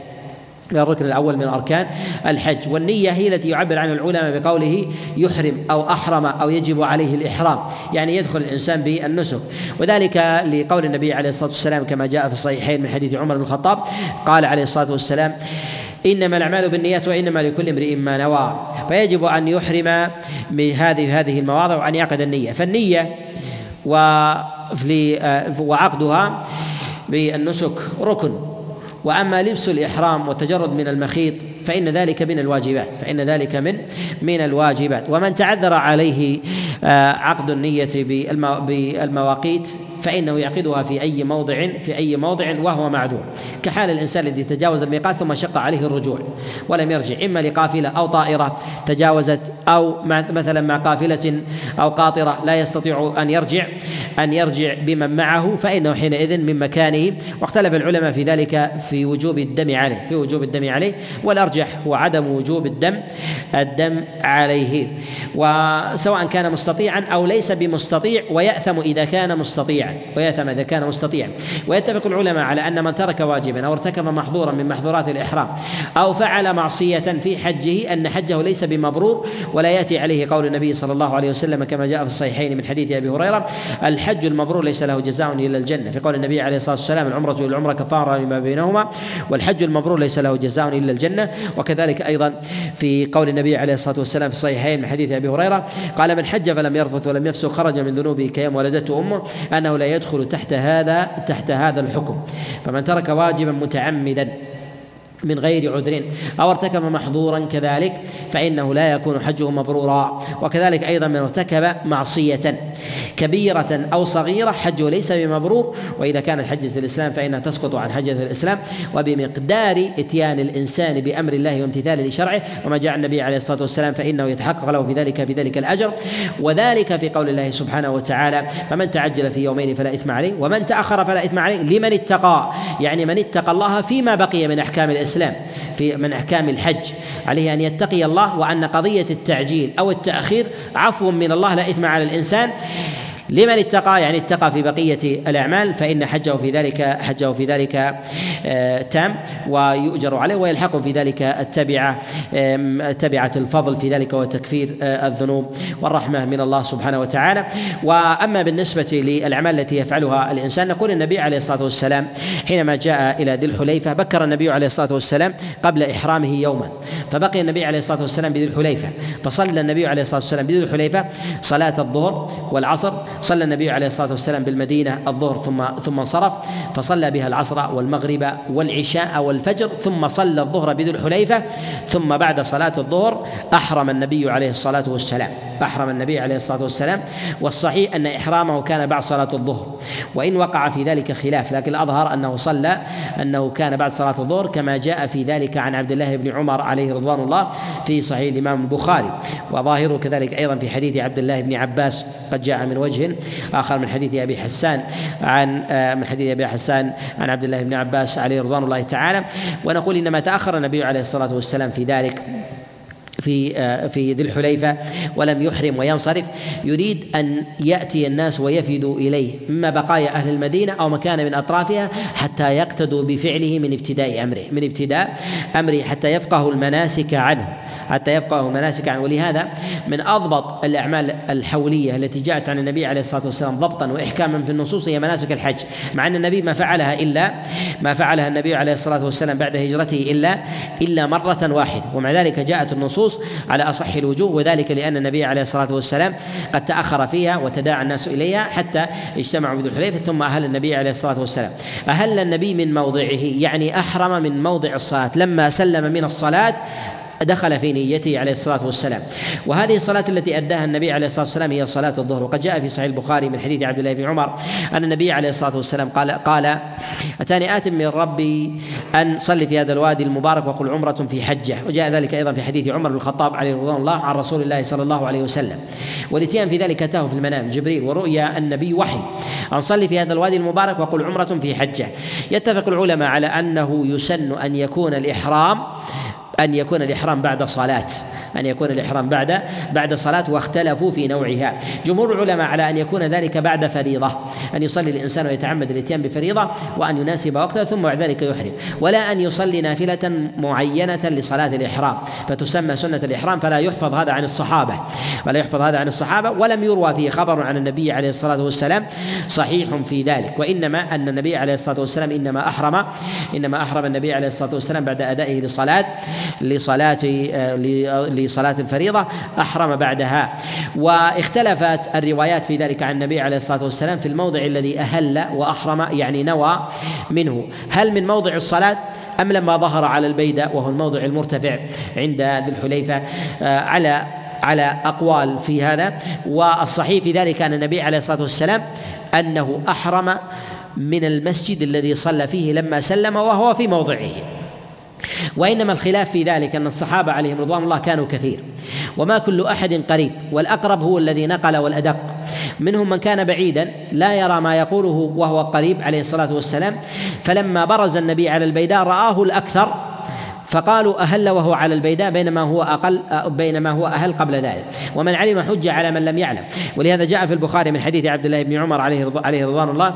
الركن الأول من أركان الحج. والنية هي التي يعبر عنها العلماء بقوله يحرم أو أحرم أو يجب عليه الإحرام. يعني يدخل الإنسان بالنسك. وذلك لقول النبي عليه الصلاة والسلام كما جاء في الصحيحين من حديث عمر بن الخطاب. قال عليه الصلاة والسلام إنما الأعمال بالنيات وإنما لكل امرئ ما نوى. فيجب أن يحرم بهذه هذه المواضع وأن يعقد النية. فالنية وعقدها بالنسك ركن. وأما لبس الإحرام والتجرد من المخيط فإن ذلك من الواجبات فإن ذلك من من الواجبات. ومن تعذر عليه آه، عقد النية بالمواقيت فإنه يعقدها في أي موضع في أي موضع وهو معذور كحال الإنسان الذي تجاوز الميقات ثم شق عليه الرجوع ولم يرجع إما لقافلة أو طائرة تجاوزت أو مثلا مع قافلة أو قاطرة لا يستطيع أن يرجع أن يرجع بمن معه فإنه حينئذ من مكانه. واختلف العلماء في ذلك في وجوب الدم عليه في وجوب الدم عليه والأرجح هو عدم وجوب الدم الدم عليه. وسواء كان مستطيعا أو ليس بمستطيع ويأثم إذا كان مستطيعا. مستطيعا ويأثم إذا كان مستطيعا ويتفق العلماء على أن من ترك واجبا أو ارتكب محظورا من محظورات الإحرام أو فعل معصية في حجه أن حجه ليس بمبرور ولا يأتي عليه قول النبي صلى الله عليه وسلم كما جاء في الصحيحين من حديث أبي هريرة الحج المبرور ليس له جزاء إلا الجنة. في قول النبي عليه الصلاة والسلام العمرة إلى العمرة كفارة لما بينهما. والحج المبرور ليس له جزاء إلا الجنة. وكذلك أيضا في قول النبي عليه الصلاة والسلام في الصحيحين من حديث أبي هريرة قال من حج فلم يرفث ولم يفسق خرج من ذنوبه كيوم ولدته أمه. أنه لا يدخل تحت هذا تحت هذا الحكم. فمن ترك واجبا متعمدا. من غير عذر. أو ارتكب محظورا كذلك فإنه لا يكون حجه مبرورا. وكذلك أيضا من ارتكب معصية كبيرة أو صغيرة حجه ليس بمبرور. وإذا كانت حجة الإسلام فإنها تسقط عن حجة الإسلام. وبمقدار إتيان الإنسان بأمر الله وامتثاله لشرعه. وما جاء النبي عليه الصلاة والسلام فإنه يتحقق له في ذلك في ذلك الأجر. وذلك في قول الله سبحانه وتعالى فمن تعجل في يومين فلا إثم عليه ومن تأخر فلا إثم عليه لمن اتقى. يعني من اتقى الله فيما بقي من أحكام الإسلام في من أحكام الحج عليه أن يتقي الله وأن قضية التعجيل أو التأخير عفو من الله لا إثم على الإنسان لمن اتقى يعني اتقى في بقية الأعمال فإن حجه في ذلك حجه في ذلك آه، تام ويؤجر عليه ويلحق في ذلك التبعة تبعة الفضل في ذلك وتكفير آه، الذنوب والرحمة من الله سبحانه وتعالى. وأما بالنسبة للأعمال التي يفعلها الإنسان نقول النبي عليه الصلاة والسلام حينما جاء إلى ذي الحليفة بكر النبي عليه الصلاة والسلام قبل إحرامه يوما فبقي النبي عليه الصلاة والسلام بذي الحليفة فصلى النبي عليه الصلاة والسلام بذي الحليفة صلاة الظهر والعصر صلى النبي عليه الصلاة والسلام بالمدينة الظهر ثم ثم انصرف فصلى بها العصر والمغرب والعشاء والفجر ثم صلى الظهر بذي الحليفة ثم بعد صلاة الظهر أحرم النبي عليه الصلاة والسلام. أحرم النبي عليه الصلاة والسلام. والصحيح أن إحرامه كان بعد صلاة الظهر وإن وقع في ذلك خلاف لكن الأظهر أنه صلى أنه كان بعد صلاة الظهر كما جاء في ذلك عن عبد الله بن عمر عليه رضوان الله في صحيح الإمام البخاري. وظاهره كذلك أيضا في حديث عبد الله بن عباس قد جاء من وجه آخر من حديث أبي حسان عن آه، من حديث أبي حسان عن عبد الله بن عباس عليه رضوان الله تعالى. ونقول إنما تأخر النبي عليه الصلاة والسلام في ذلك في آه، في ذي الحليفة ولم يحرم وينصرف. يريد أن يأتي الناس ويفدوا إليه إما بقايا أهل المدينة أو مكان من أطرافها حتى يقتدوا بفعله من ابتداء أمره من ابتداء أمره حتى يفقهوا المناسك عنه. حتى يفقهوا مناسك عنه ولهذا من أضبط الأعمال الحولية التي جاءت عن النبي عليه الصلاة والسلام ضبطا واحكاما في النصوص هي مناسك الحج مع أن النبي ما فعلها إلا ما فعلها النبي عليه الصلاة والسلام بعد هجرته إلا إلا مرة واحدة. ومع ذلك جاءت النصوص على أصح الوجوه وذلك لأن النبي عليه الصلاة والسلام قد تأخر فيها وتداعى الناس إليها حتى اجتمعوا بذو الحليفة ثم أهل النبي عليه الصلاة والسلام. أهل النبي من موضعه يعني أحرم من موضع الصلاة. لما سلم من الصلاة دخل في نيته عليه الصلاة والسلام. وهذه الصلاة التي أداها النبي عليه الصلاة والسلام هي صلاة الظهر. وقد جاء في صحيح البخاري من حديث عبد الله بن عمر أن النبي عليه الصلاة والسلام قال قال أتاني آت من ربي أن صلي في هذا الوادي المبارك وقل عمرة في حجة. وجاء ذلك أيضا في حديث عمر بن الخطاب عليه رضوان الله عن رسول الله صلى الله عليه وسلم. والإتيان في ذلك أتاه في المنام جبريل ورؤيا النبي وحي أن صلي في هذا الوادي المبارك وقل عمرة في حجة. يتفق العلماء على أنه يسن أن يكون الإحرام أن يكون الإحرام بعد صلاة أن يكون الإحرام بعد بعد صلاة واختلفوا في نوعها. جمهور العلماء على أن يكون ذلك بعد فريضة أن يصلي الإنسان ويتعمد الإتيان بفريضة وأن يناسب وقتها ثم بعد ذلك يحرم. ولا أن يصلي نافلة معينة لصلاة الإحرام فتسمى سنة الإحرام فلا يحفظ هذا عن الصحابة. ولا يحفظ هذا عن الصحابة ولم يروى فيه خبر عن النبي عليه الصلاة والسلام صحيح في ذلك. وإنما أن النبي عليه الصلاة والسلام إنما أحرم إنما أحرم النبي عليه الصلاة والسلام بعد أدائه لصلاة لصلاة لصلاة الفريضة أحرم بعدها. واختلفت الروايات في ذلك عن النبي عليه الصلاة والسلام في الموضع الذي أهل وأحرم يعني نوى منه. هل من موضع الصلاة أم لما ظهر على البيدة وهو الموضع المرتفع عند ذي الحليفة؟ آه، على على أقوال في هذا. والصحيح في ذلك أن النبي عليه الصلاة والسلام أنه أحرم من المسجد الذي صلى فيه لما سلم وهو في موضعه. وإنما الخلاف في ذلك أن الصحابة عليهم رضوان الله كانوا كثير. وما كل أحد قريب والأقرب هو الذي نقل والأدق. منهم من كان بعيدا لا يرى ما يقوله وهو قريب عليه الصلاة والسلام. فلما برز النبي على البيداء رآه الأكثر فقالوا أهل وهو على البيداء بينما هو أقل بينما هو أهل قبل ذلك. ومن علم حجة على من لم يعلم. ولهذا جاء في البخاري من حديث عبد الله بن عمر عليه عليه رضوان الله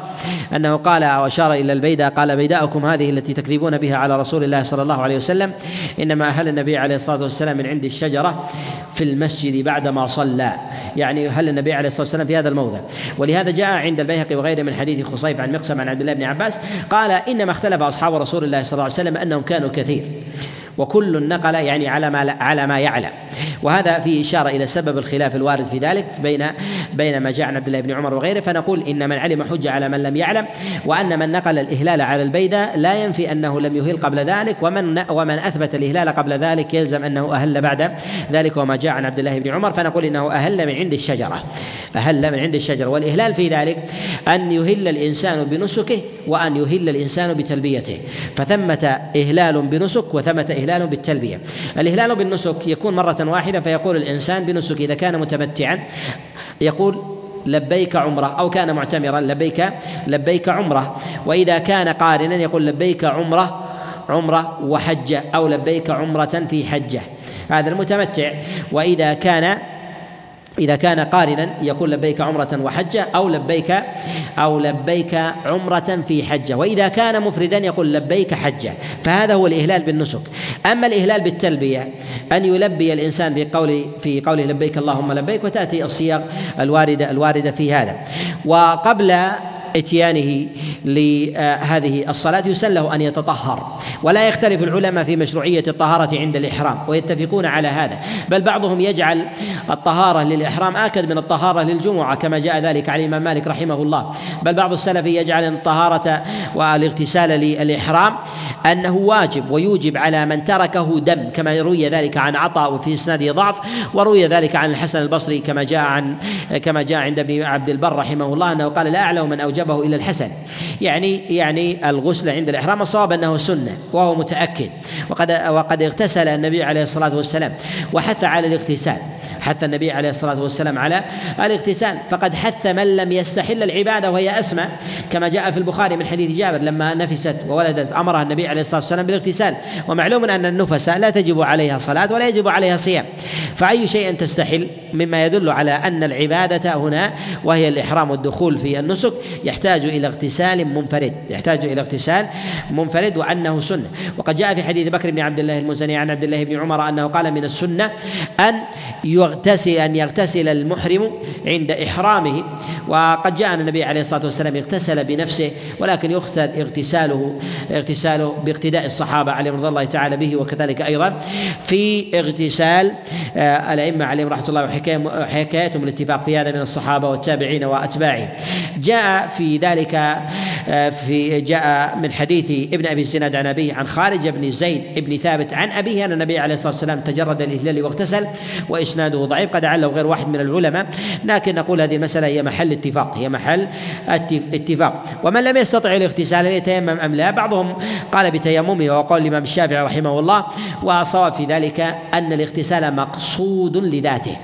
أنه قال أو أشار إلى البيداء قال بيداءكم هذه التي تكذبون بها على رسول الله صلى الله عليه وسلم إنما أهل النبي عليه الصلاة والسلام من عند الشجرة في المسجد بعدما صلى. يعني هل النبي عليه الصلاة والسلام في هذا الموضع. ولهذا جاء عند البيهقي وغيره من حديث خصيف عن مقسم عن عبد الله بن عباس قال إنما اختلف أصحاب رسول الله صلى الله عليه وسلم أنهم كانوا كثير. وكل نقل يعني على ما على ما يعلم. وهذا فيه إشارة إلى سبب الخلاف الوارد في ذلك بين بين ما جاء عن عبد الله بن عمر وغيره فنقول إن من علم حجه على من لم يعلم وأن من نقل الإهلال على البيدة لا ينفي أنه لم يهل قبل ذلك ومن ومن أثبت الإهلال قبل ذلك يلزم أنه أهل بعد ذلك وما جاء عن عبد الله بن عمر فنقول إنه أهل من عند الشجرة. أهل من عند الشجرة. والإهلال في ذلك أن يهل الإنسان بنسكه وأن يهل الإنسان بتلبيته. فثمة إهلال بنسك وثمة إهلال بالتلبية. الإهلال بالنسك يكون مرة واحدة فيقول الإنسان بنسك إذا كان متمتعا يقول لبيك عمرة أو كان معتمرا لبيك لبيك عمرة. وإذا كان قارنا يقول لبيك عمرة عمرة وحجة أو لبيك عمرة في حجة. هذا المتمتع. وإذا كان إذا كان قارنا يقول لبيك عمرة وحجة أو لبيك أو لبيك عمرة في حجة وإذا كان مفردا يقول لبيك حجة فهذا هو الإهلال بالنسك. أما الإهلال بالتلبية أن يلبي الإنسان في قول في قوله لبيك اللهم لبيك وتأتي الصيغ الواردة الواردة في هذا. وقبل إتيانه لهذه الصلاة يسن له أن يتطهر. ولا يختلف العلماء في مشروعية الطهارة عند الإحرام ويتفقون على هذا. بل بعضهم يجعل الطهارة للإحرام آكد من الطهارة للجمعة كما جاء ذلك عن الإمام مالك رحمه الله. بل بعض السلف يجعل الطهارة والاغتسال للإحرام أنه واجب ويوجب على من تركه دم كما روي ذلك عن عطاء وفي إسناده ضعف وروي ذلك عن الحسن البصري كما جاء عن كما جاء عند ابن عبد البر رحمه الله أنه قال لا أعلم من أوجب أوجبه إلى الحسن. يعني يعني الغسل عند الإحرام الصواب أنه سنة وهو متأكد. وقد وقد اغتسل النبي عليه الصلاة والسلام وحث على الاغتسال. حث النبي عليه الصلاة والسلام على الاغتسال. فقد حث من لم يستحل العبادة وهي أسمى. كما جاء في البخاري من حديث جابر لما نفست وولدت أمرها النبي عليه الصلاة والسلام بالاغتسال. ومعلوم أن النفس لا تجب عليها صلاة ولا يجب عليها صيام. فأي شيء تستحل مما يدل على أن العبادة هنا وهي الإحرام والدخول في النسك يحتاج إلى اغتسال منفرد يحتاج إلى اغتسال منفرد وأنه سنة. وقد جاء في حديث بكر بن عبد الله المزني عن عبد الله بن عمر أنه قال من السنة أن يغتسل أن يغتسل المحرم عند إحرامه. وقد جاء النبي عليه الصلاة والسلام اغتسل بنفسه ولكن يغتسل اغتساله اغتساله باقتداء الصحابة عليهم رضي الله تعالى به وكذلك أيضا في اغتسال آه، الأئمة عليهم رحمة الله وحكايتهم الاتفاق في هذا من الصحابة والتابعين وأتباعهم جاء في ذلك آه، في جاء من حديث ابن أبي الزناد عن أبيه عن خارج بن زيد بن ثابت عن أبيه أن النبي عليه الصلاة والسلام تجرد الإهلال واغتسل وإسناده ضعيف قد عله غير واحد من العلماء. لكن نقول هذه المسألة هي محل اتفاق هي محل اتفاق. ومن لم يستطع الاغتسال يتيمم أم لا؟ بعضهم قال بتيممه وقال الإمام الشافعي رحمه الله وصواب في ذلك أن الاغتسال مقصود لذاته.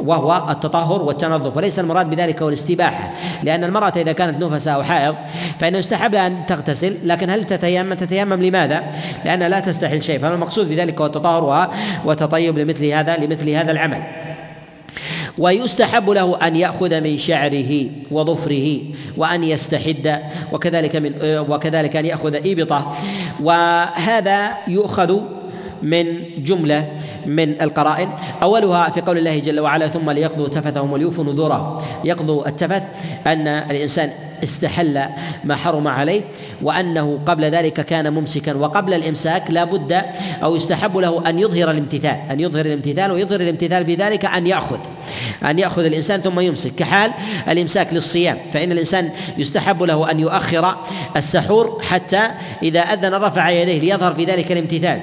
وهو التطهر والتنظف وليس المراد بذلك هو الاستباحة لأن المرأة إذا كانت نفساء أو حائض فإنه يستحب أن تغتسل لكن هل تتيمم تتيمم لماذا؟ لأنها لا تستحل شيء فالمقصود بذلك هو التطهر وتطيب لمثل هذا لمثل هذا العمل ويستحب له أن يأخذ من شعره وظفره وأن يستحد وكذلك من وكذلك أن يأخذ إبطة وهذا يؤخذ من جملة من القرائن. أولها في قول الله جل وعلا ثم ليقضوا تفثهم وليوفوا نذورهم. يقضوا التفث أن الإنسان استحل ما حرم عليه وأنه قبل ذلك كان ممسكا. وقبل الإمساك لا بد أو يستحب له أن يظهر الامتثال أن يظهر الامتثال ويظهر الامتثال في ذلك أن يأخذ أن يأخذ الإنسان ثم يمسك. كحال الإمساك للصيام فإن الإنسان يستحب له أن يؤخر السحور حتى إذا أذن رفع يديه ليظهر في ذلك الامتثال.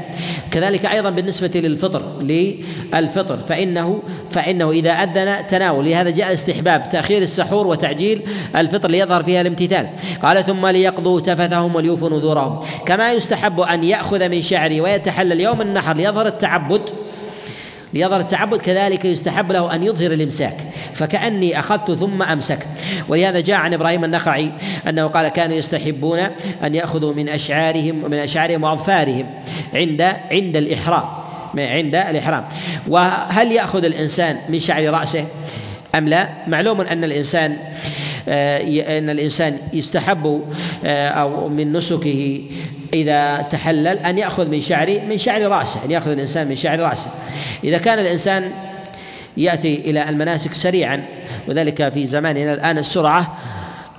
كذلك أيضا بالنسبة للفطر للفطر. فإنه فإنه إذا أذن تناول لهذا جاء استحباب تأخير السحور وتعجيل الفطر ليظهر فيها الامتثال. قال ثم ليقضوا تفثهم وليوفوا نذورهم. كما يستحب أن يأخذ من شعره ويتحلل يوم النحر ليظهر التعبد ليظهر التعبد كذلك يستحب له أن يظهر الإمساك. فكأني أخذت ثم أمسكت. ولهذا جاء عن إبراهيم النخعي أنه قال كانوا يستحبون أن يأخذوا من أشعارهم من أشعارهم وأظفارهم عند عند الإحرام عند الإحرام. وهل يأخذ الإنسان من شعر رأسه؟ أم لا؟ معلوم أن الإنسان آه، أن الإنسان يستحب آه، أو من نسكه إذا تحلل أن يأخذ من شعر من شعر رأسه أن يأخذ الإنسان من شعر رأسه. إذا كان الإنسان يأتي إلى المناسك سريعا. وذلك في زماننا الآن السرعة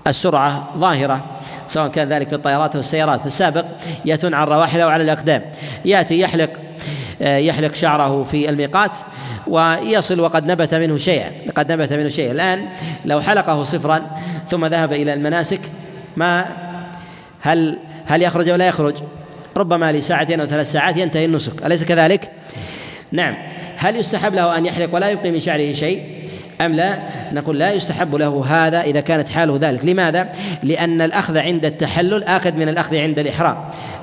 السرعة ظاهرة سواء كان ذلك في الطيارات والسيارات في السابق يأتون على الرواحل وعلى الأقدام. يأتي يحلق آه، يحلق شعره في الميقات ويصل وقد نبت منه شيئا قد نبت منه شيئا. الآن لو حلقه صفرا ثم ذهب إلى المناسك ما هل هل يخرج ولا يخرج؟ ربما لساعتين أو ثلاث ساعات ينتهي النسك. أليس كذلك؟ نعم. هل يستحب له أن يحلق ولا يبقي من شعره شيء؟ أم لا؟ نقول لا يستحب له هذا إذا كانت حاله ذلك. لماذا؟ لأن الأخذ عند التحلل آكد من الأخذ عند الإحرام.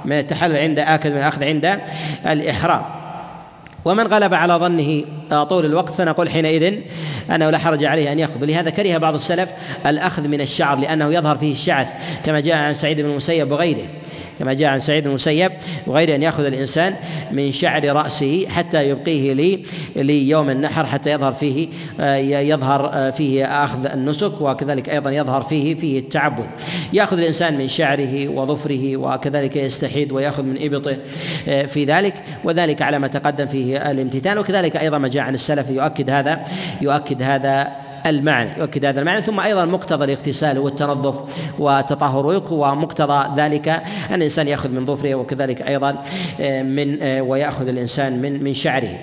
من التحلل عند آكد من الأخذ عند الإحرام. ومن غلب على ظنه طول الوقت فنقول حينئذ أنه لا حرج عليه أن يأخذ. لهذا كره بعض السلف الأخذ من الشعر لأنه يظهر فيه الشعث كما جاء عن سعيد بن المسيب وغيره. كما جاء عن سعيد بن المسيب وغيره أن يأخذ الإنسان من شعر رأسه حتى يبقيه لي ليوم النحر حتى يظهر فيه آه، يظهر آه، فيه أخذ النسك وكذلك أيضا يظهر فيه فيه التعبد. يأخذ الإنسان من شعره وظفره وكذلك يستحيد ويأخذ من إبطه آه، في ذلك وذلك على ما تقدم فيه الامتثال. وكذلك أيضا ما جاء عن السلف يؤكد هذا يؤكد هذا المعنى يؤكد هذا المعنى. ثم أيضا مقتضى الاغتسال والتنظف والتطهر ومقتضى ذلك أن الإنسان يأخذ من ظفره وكذلك أيضا آه، من آه، ويأخذ الإنسان من من شعره.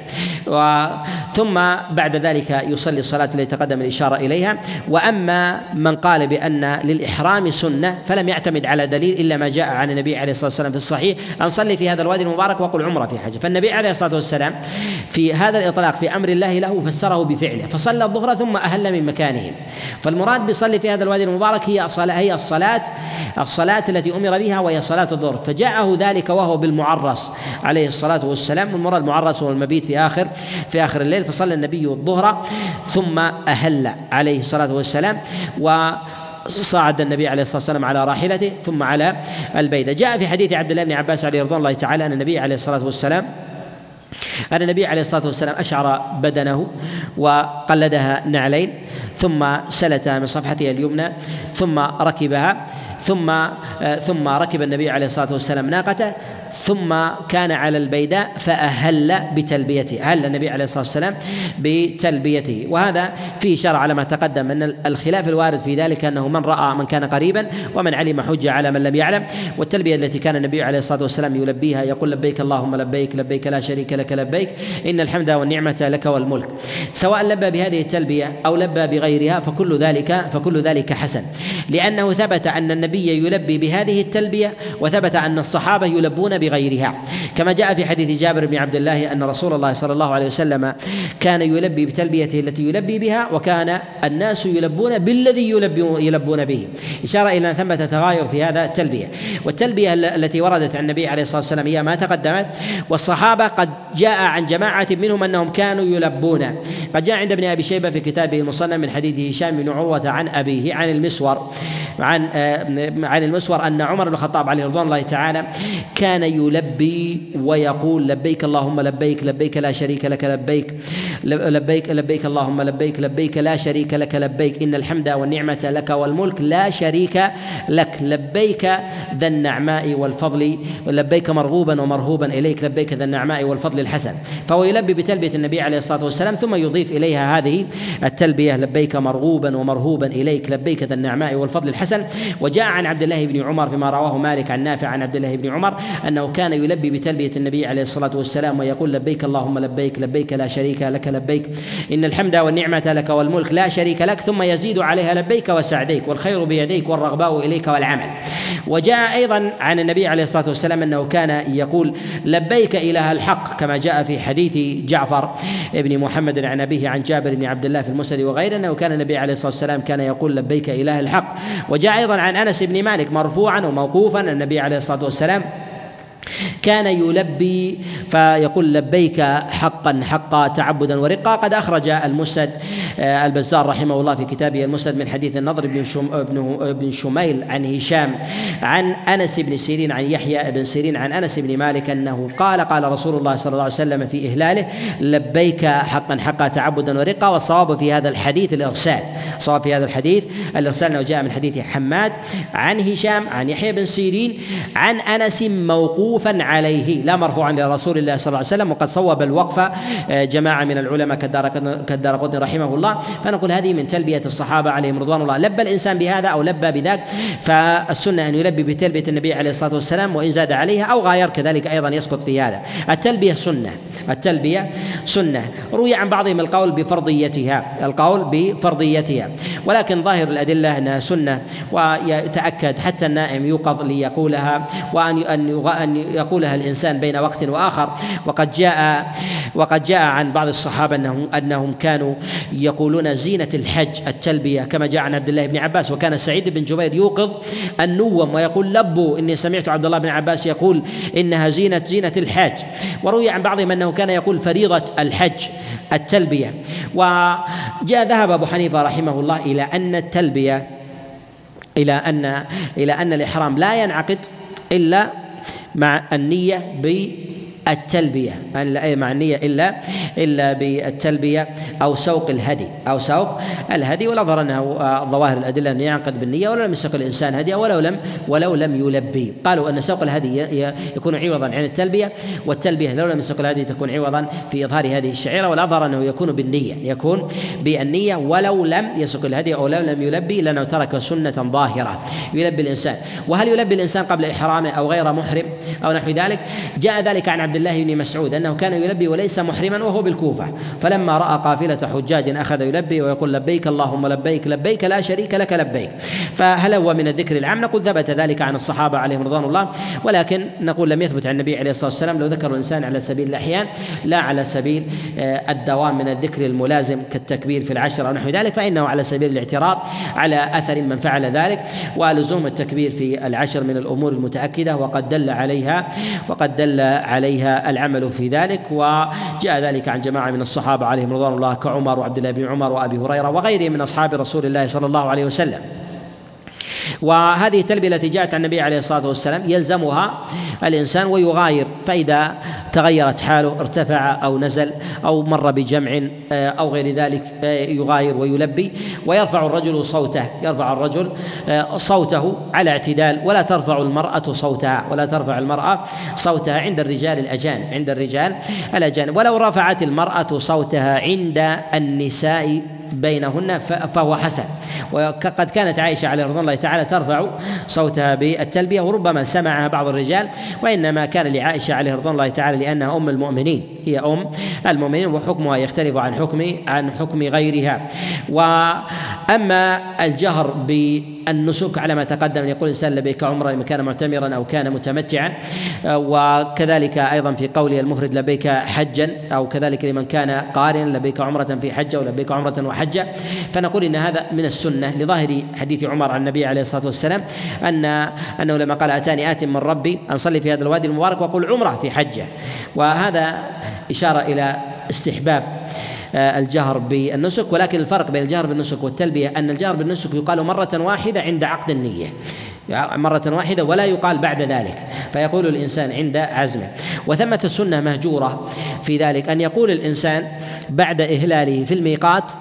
ثم بعد ذلك يصلي الصلاة التي تقدم الإشارة إليها. وأما من قال بأن للإحرام سنة فلم يعتمد على دليل إلا ما جاء عن النبي عليه الصلاة والسلام في الصحيح. أن صلي في هذا الوادي المبارك وقل عمرة في حجه فالنبي عليه الصلاة والسلام في هذا الإطلاق في أمر الله له فسره بفعله. فصلى الظهر ثم من مكانهم. فالمراد بصلي في هذا الوادي المبارك هي الصلاة هي الصلاة الصلاة التي أمر بها وهي صلاة الظهر. فجاءه ذلك وهو بالمعرس عليه الصلاة والسلام. المراد المعرس هو المبيت في آخر في آخر الليل. فصلى النبي الظهر ثم أهل عليه الصلاة والسلام و صعد النبي عليه الصلاة والسلام على راحلته ثم على البيدة جاء في حديث عبد الله بن عباس عليه رضوان الله تعالى أن النبي عليه الصلاة والسلام أن النبي عليه الصلاة والسلام أشعر بدنه وقلدها نعلين ثم سلتها من صفحته اليمنى ثم ركبها ثم ثم ركب النبي عليه الصلاة والسلام ناقته ثم كان على البيداء فأهل بتلبيته أهل النبي عليه الصلاة والسلام بتلبيته. وهذا فيه شرع على ما تقدم أن الخلاف الوارد في ذلك أنه من رأى من كان قريبا ومن علم حجة على من لم يعلم. والتلبية التي كان النبي عليه الصلاة والسلام يلبيها يقول لبيك اللهم لبيك لبيك لا شريك لك لبيك إن الحمد والنعمة لك والملك. سواء لبى بهذه التلبية أو لبى بغيرها فكل ذلك فكل ذلك حسن. لأنه ثبت أن النبي يلبي بهذه التلبية وثبت أن الصحابة يلبون بغيرها. كما جاء في حديث جابر بن عبد الله أن رسول الله صلى الله عليه وسلم كان يلبي بتلبيته التي يلبي بها وكان الناس يلبون بالذي يلبون به. إشارة إلى أن ثمه تغاير في هذا التلبية. والتلبية التي وردت عن النبي عليه الصلاة والسلام هي ما تقدمت. والصحابة قد جاء عن جماعة منهم أنهم كانوا يلبون. قد جاء عند ابن أبي شيبة في كتابه المصنف من حديث هشام بن عروة عن أبيه عن المسور عن آه، عن المسور أن عمر بن الخطاب عليه رضوان الله تعالى كان يلبي ويقول لبيك اللهم لبيك لبيك لا شريك لك لبيك لبيك لبيك اللهم لبيك لبيك لا شريك لك لبيك إن الحمد والنعمة لك والملك لا شريك لك. لبيك ذا النعماء والفضل لبيك مرغوبا ومرهوبا إليك. لبيك ذا النعماء والفضل الحسن. فهو يلبي بتلبية النبي عليه الصلاة والسلام ثم يضيف إليها هذه التلبية لبيك مرغوبا ومرهوبا إليك. لبيك ذا النعماء والفضل الحسن. وجاء عن عبد الله بن عمر فيما رواه مالك عن نافع عن عبد الله بن عمر إنه كان يلبي بتلبية النبي عليه الصلاة والسلام ويقول لبيك اللهم لبيك لبيك لا شريك لك لبيك. إن الحمد والنعمة لك والملك لا شريك لك ثم يزيد عليها لبيك وسعديك والخير بيديك والرغباء إليك والعمل. وجاء أيضا عن النبي عليه الصلاة والسلام أنه كان يقول لبيك إله الحق كما جاء في حديث جعفر بن محمد عن أبيه عن جابر بن عبد الله في المسند وغيره أنه كان النبي عليه الصلاة والسلام كان يقول لبيك إله الحق. وجاء أيضا عن أنس بن مالك مرفوعا وموقوفا النبي عليه الصلاة والسلام كان يلبي فيقول لبيك حقا حقا تعبدا ورقا. قد أخرج المسند آه، البزار رحمه الله في كتابه المسند من حديث النضر بن بن شميل عن هشام عن أنس بن سيرين عن يحيى بن سيرين عن أنس بن مالك أنه قال قال رسول الله صلى الله عليه وسلم في إهلاله لبيك حقا حقا تعبدا ورقا. والصواب في هذا الحديث الإرسال الصواب في هذا الحديث الإرسال انه جاء من حديث حماد عن هشام عن يحيى بن سيرين عن أنس موقوفا عليه. لا مرفوعا لرسول الله صلى الله عليه وسلم وقد صوب الوقف آه، جماعة من العلماء كالدار قطني رحمه الله. فنقول هذه من تلبية الصحابة عليهم رضوان الله. لبى الإنسان بهذا أو لبى بذاك فالسنة أن يلبي بتلبية النبي عليه الصلاة والسلام وإن زاد عليها أو غاير كذلك أيضا يسقط في هذا. التلبية سنة. التلبية سنة. روي عن بعضهم القول بفرضيتها القول بفرضيتها. ولكن ظاهر الأدلة أنها سنة ويتأكد حتى النائم يوقظ ليقولها وأن أن يقولها الإنسان بين وقت وآخر. وقد جاء وقد جاء عن بعض الصحابة أنهم أنهم كانوا يقولون زينة الحج التلبية كما جاء عن عبد الله بن عباس وكان سعيد بن جبير يوقظ النوم ويقول لبوا إني سمعت عبد الله بن عباس يقول إنها زينة زينة الحاج وروي عن بعضهم أنه كان يقول فريضة الحج التلبية. وجاء ذهب أبو حنيفة رحمه الله إلى أن التلبية إلى أن إلى أن الإحرام لا ينعقد إلا مع النية التلبية. مع النية إلا إلا بالتلبية أو سوق الهدي. أو سوق الهدي. ولا ظهر أنه ظواهر الأدلة أن يعقد بالنية ولو لم يسوق الإنسان هدي ولو لم ولو لم يلبي. قالوا أن سوق الهدي يكون عوضا عن التلبية والتلبية لو لم يسوق الهدي تكون عوضا في إظهار هذه الشعيرة والأظهر أنه يكون بالنية يكون بالنية ولو لم يسوق الهدي أو لو لم يلبي لأنه ترك سنة ظاهرة. يلبي الإنسان. وهل يلبي الإنسان قبل إحرامه أو غير محرم أو نحو ذلك؟ جاء ذلك عن عبد الله بن مسعود أنه كان يلبي وليس محرما وهو بالكوفة. فلما رأى قافلة حجاج أخذ يلبي ويقول لبيك اللهم لبيك لبيك لا شريك لك لبيك. فهل هو من الذكر العام؟ نقول ثبت ذلك عن الصحابة عليهم رضوان الله. ولكن نقول لم يثبت عن النبي عليه الصلاة والسلام. لو ذكر الإنسان على سبيل الأحيان لا على سبيل آه، الدوام من الذكر الملازم كالتكبير في العشر أو نحو ذلك فإنه على سبيل الاعتراض على أثر من فعل ذلك. ولزوم التكبير في العشر من الأمور المتأكدة وقد دل عليها وقد دل عليها العمل في ذلك وجاء ذلك عن جماعة من الصحابة عليهم رضوان الله كعمر وعبد الله بن عمر وأبي هريرة وغيرهم من أصحاب رسول الله صلى الله عليه وسلم. وهذه التلبية التي جاءت عن النبي عليه الصلاة والسلام يلزمها الإنسان ويغاير فإذا تغيرت حاله ارتفع أو نزل أو مر بجمع آه، أو غير ذلك آه، يغاير ويلبي ويرفع الرجل صوته يرفع الرجل آه، صوته على اعتدال ولا ترفع المرأة صوتها ولا ترفع المرأة صوتها عند الرجال الأجانب عند الرجال الأجانب ولو رفعت المرأة صوتها عند النساء بينهن فهو حسن. وقد كانت عائشة عليه رضي الله تعالى ترفع صوتها بالتلبية وربما سمعها بعض الرجال وإنما كان لعائشة عليه رضي الله تعالى لأنها أم المؤمنين. هي أم. المؤمنين وحكمها يختلف عن حكم عن حكم غيرها. وأما الجهر بالنسك على ما تقدم يقول الإنسان لبيك عمرا لمن كان معتمرا أو كان متمتعا. وكذلك أيضا في قوله المفرد لبيك حجا أو كذلك لمن كان قارنا لبيك عمرة في حجة ولبيك عمرة وحجة. فنقول إن هذا من السنة لظاهر حديث عمر عن النبي عليه الصلاة والسلام أن أنه لما قال أتاني آت من ربي أن صلي في هذا الوادي المبارك وقل عمرة في حجة. وهذا إشارة إلى استحباب آه، الجهر بالنسك ولكن الفرق بين الجهر بالنسك والتلبية أن الجهر بالنسك يقال مرة واحدة عند عقد النية مرة واحدة ولا يقال بعد ذلك فيقول الإنسان عند عزمه. وثمة السنة مهجورة في ذلك أن يقول الإنسان بعد إهلاله في الميقات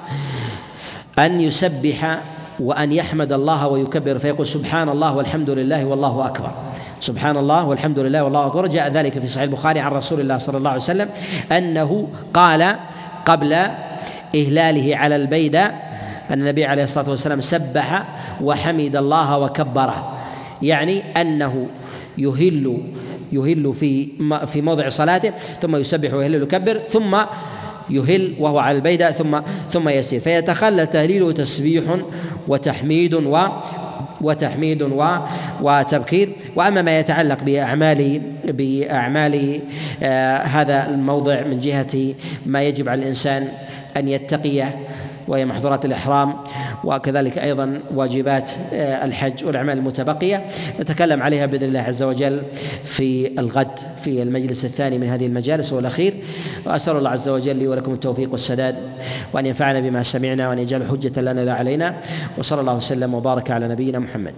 أن يسبح وأن يحمد الله ويكبر فيقول سبحان الله والحمد لله والله أكبر. سبحان الله والحمد لله والله أكبر. جاء ذلك في صحيح البخاري عن رسول الله صلى الله عليه وسلم أنه قال قبل إهلاله على البيدة أن النبي عليه الصلاة والسلام سبح وحمد الله وكبره. يعني أنه يهل يهل في في موضع صلاته ثم يسبح ويهل ويكبر ثم يهل وهو على البيدة ثم ثم يسير. فيتخلى تهليله تسبيح وتحميد و وتحميد وتبكير وأما ما يتعلق باعمال بأعمال آه هذا الموضع من جهة ما يجب على الإنسان أن يتقيه. وهي محظورات الإحرام وكذلك أيضا واجبات آه، الحج والأعمال المتبقية. نتكلم عليها بإذن الله عز وجل في الغد في المجلس الثاني من هذه المجالس والأخير وأسأل الله عز وجل لي ولكم التوفيق والسداد وأن ينفعنا بما سمعنا وأن يجعل حجة لنا لا علينا. وصلى الله وسلم وبارك على نبينا محمد.